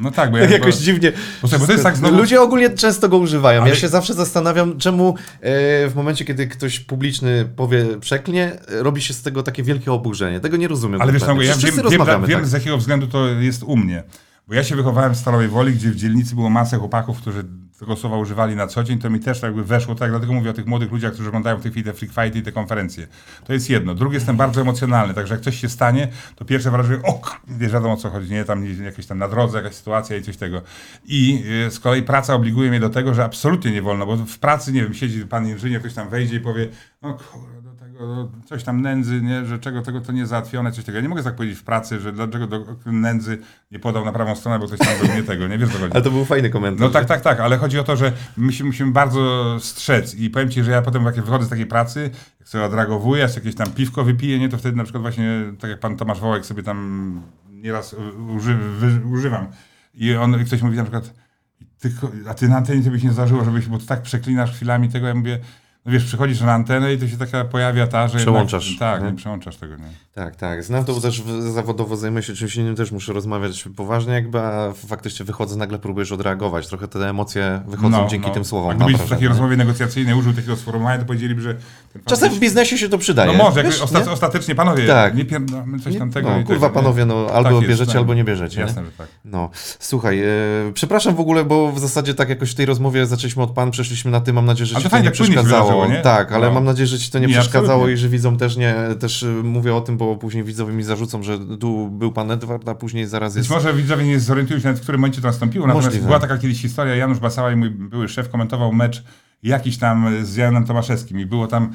No tak, bo ja Jakoś bo, dziwnie. bo, to jest tak znowu... Ludzie ogólnie często go używają. Ale- Ja się zawsze zastanawiam, czemu e, w momencie, kiedy ktoś publiczny powie przeknie, robi się z tego takie wielkie oburzenie. Tego nie rozumiem. Ale wiesz, no, ja wiem, wiem, rozmawiamy wiem tak. z jakiego względu to jest u mnie. Bo ja się wychowałem w Stalowej Woli, gdzie w dzielnicy było masę chłopaków, którzy tego słowa używali na co dzień, to mi też jakby weszło, tak, dlatego mówię o tych młodych ludziach, którzy oglądają w tej chwili te freak fighty i te konferencje. To jest jedno. Drugie, jestem bardzo emocjonalny, także jak coś się stanie, to pierwsze wrażenie, o, wiesz, wiadomo o co chodzi, nie, tam nie- jakieś tam na drodze, jakaś sytuacja i coś tego. I y, z kolei praca obliguje mnie do tego, że absolutnie nie wolno, bo w pracy, nie wiem, siedzi pan inżynier, ktoś tam wejdzie i powie, no no, coś tam nędzy, nie, że czego tego to nie załatwione, coś takiego. Ja nie mogę tak powiedzieć w pracy, że dlaczego do nędzy nie podał na prawą stronę, bo ktoś tam był nie tego, nie wiesz co chodzi. Ale to był fajny komentarz. No tak, tak, tak, ale chodzi o to, że my się musimy bardzo strzec i powiem ci, że ja potem jak wychodzę z takiej pracy, jak sobie odragowuję, jak jakieś tam piwko wypiję, nie, to wtedy na przykład właśnie, tak jak pan Tomasz Wołek sobie tam nieraz uży, wy, używam i on, i ktoś mówi na przykład, ty, a ty na antenie to byś nie zdarzyło, żebyś, bo ty tak przeklinasz chwilami tego, ja mówię, no wiesz, przychodzisz na antenę i to się taka pojawia ta, że Przełączasz, Jednak, tak, nie? nie przełączasz tego, nie. Tak, tak. Znam to, bo też zawodowo zajmuję się czymś innym, też muszę rozmawiać poważnie, jakby, a faktycznie wychodzę, nagle próbujesz odreagować. Trochę te emocje wychodzą dzięki tym słowom. A mam gdybyś w takiej rozmowie negocjacyjnej użył takiego sformułowania, to powiedzieliby, że... Czasem w biznesie się to przydaje. No może, wiesz, nie? ostatecznie, panowie, Tak. nie pierdolmy coś Nie- tam tego. no, i kurwa, nie? panowie, no, albo Tak jest, bierzecie, tak. albo nie bierzecie? Jasne, że tak. No, słuchaj, e, przepraszam w ogóle, bo w zasadzie tak jakoś w tej rozmowie zaczęliśmy od pan, przeszliśmy na ty, mam nadzieję, że Ale ci to fajnie, nie tak przeszkadzało. Wydarzyło, nie? Tak, ale No. mam nadzieję, że ci to nie, Nie, przeszkadzało absolutnie. i że widzom też nie, też e, mówię o tym, bo później widzowie mi zarzucą, że tu był pan Edward, a później zaraz Być jest... może widzowie nie zorientują się nawet, w którym momencie to nastąpiło. Natomiast Możliwe. była taka kiedyś historia, Janusz Basała i mój były szef komentował mecz jakiś tam z Janem Tomaszewskim i było tam,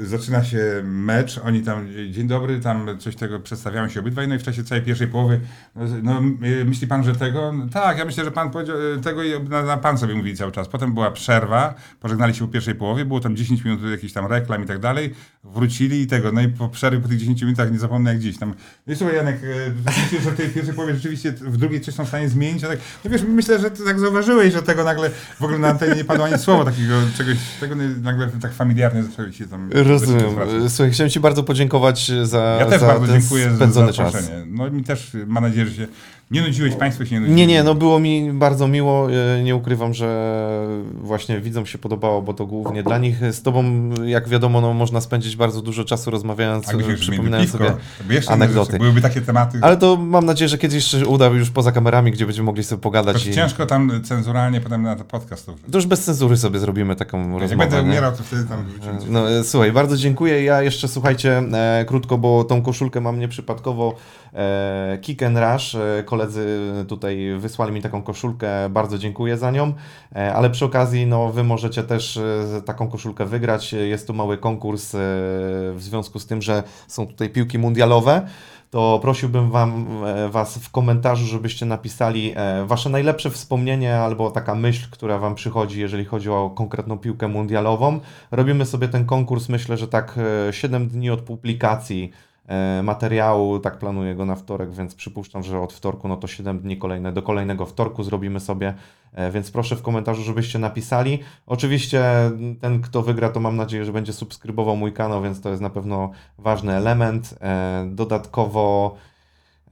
e, zaczyna się mecz, oni tam, dzień dobry, tam coś tego, przedstawiają się obydwaj, no i w czasie całej pierwszej połowy, no, no e, myśli pan, że tego? No, tak, ja myślę, że pan powiedział e, tego i na, na pan sobie mówili cały czas. Potem była przerwa, pożegnali się po pierwszej połowie, było tam 10 minut jakichś tam reklam i tak dalej, wrócili i tego, no i po przerwie, po tych 10 minutach nie zapomnę jak dziś tam. No i słuchaj Janek, e, rzeczywiście, że w tej pierwszej połowie rzeczywiście w drugiej coś są w stanie zmienić, a tak, no wiesz, myślę, że ty tak zauważyłeś, że tego nagle w ogóle na antenie nie padło ani słowa takiego czegoś, tego nagle tak familiarnie zaczęły się tam... Rozumiem. zwracać. Słuchaj, chciałem ci bardzo podziękować za, Ja też za bardzo dziękuję za spędzony czas. zaproszenie. No i mi też mam nadzieję, że się Nie nudziłeś Państwu się nie nudziłeś? Nie, nie, no było mi bardzo miło. e, Nie ukrywam, że właśnie widzom się podobało, bo to głównie dla nich. Z tobą, jak wiadomo, no, można spędzić bardzo dużo czasu rozmawiając, mieli przypominając piwko, sobie. anegdoty. Byłyby takie tematy. Ale to mam nadzieję, że kiedyś jeszcze uda już poza kamerami, gdzie będziemy mogli sobie pogadać. I... ciężko tam cenzuralnie potem na ten podcast to już bez cenzury sobie zrobimy taką Jak rozmowę. będę nie? umierał, to wtedy tam wrzucimy. coś. No, e, słuchaj, bardzo dziękuję. Ja jeszcze, słuchajcie, e, krótko, bo tą koszulkę mam nieprzypadkowo. E, Kick and Rush, e, koledzy tutaj wysłali mi taką koszulkę, bardzo dziękuję za nią, e, ale przy okazji, no, wy możecie też e, taką koszulkę wygrać. Jest tu mały konkurs e, w związku z tym, że są tutaj piłki mundialowe. To prosiłbym wam, Was w komentarzu, żebyście napisali Wasze najlepsze wspomnienie albo taka myśl, która Wam przychodzi, jeżeli chodzi o konkretną piłkę mundialową. Robimy sobie ten konkurs, myślę, że tak e, 7 dni od publikacji materiału, tak planuję go na wtorek, więc przypuszczam, że od wtorku, no to 7 dni kolejne, do kolejnego wtorku zrobimy sobie, e, więc proszę w komentarzu, żebyście napisali. Oczywiście ten, kto wygra, to mam nadzieję, że będzie subskrybował mój kanał, więc to jest na pewno ważny element. E, Dodatkowo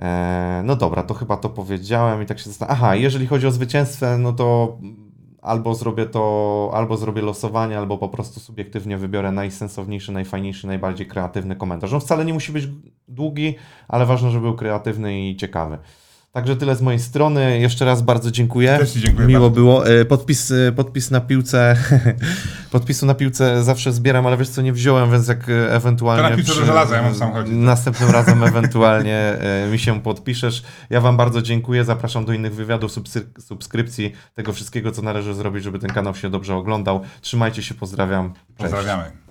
E, No dobra, to chyba to powiedziałem i tak się zastanawiam. Aha, jeżeli chodzi o zwycięstwo, no to albo zrobię to, albo zrobię losowanie, albo po prostu subiektywnie wybiorę najsensowniejszy, najfajniejszy, najbardziej kreatywny komentarz. On wcale nie musi być długi, ale ważne, żeby był kreatywny i ciekawy. Także tyle z mojej strony. Jeszcze raz bardzo dziękuję. Też dziękuję Miło bardzo. było. E, Podpis, e, podpis na piłce. Podpisu na piłce zawsze zbieram, ale wiesz co, nie wziąłem, więc jak e, ewentualnie. To na piłce do żelaza, ja mam samochodzie. Następnym razem ewentualnie mi się podpiszesz. Ja Wam bardzo dziękuję. Zapraszam do innych wywiadów, subskrypcji, tego wszystkiego, co należy zrobić, żeby ten kanał się dobrze oglądał. Trzymajcie się, pozdrawiam. Cześć. Pozdrawiamy.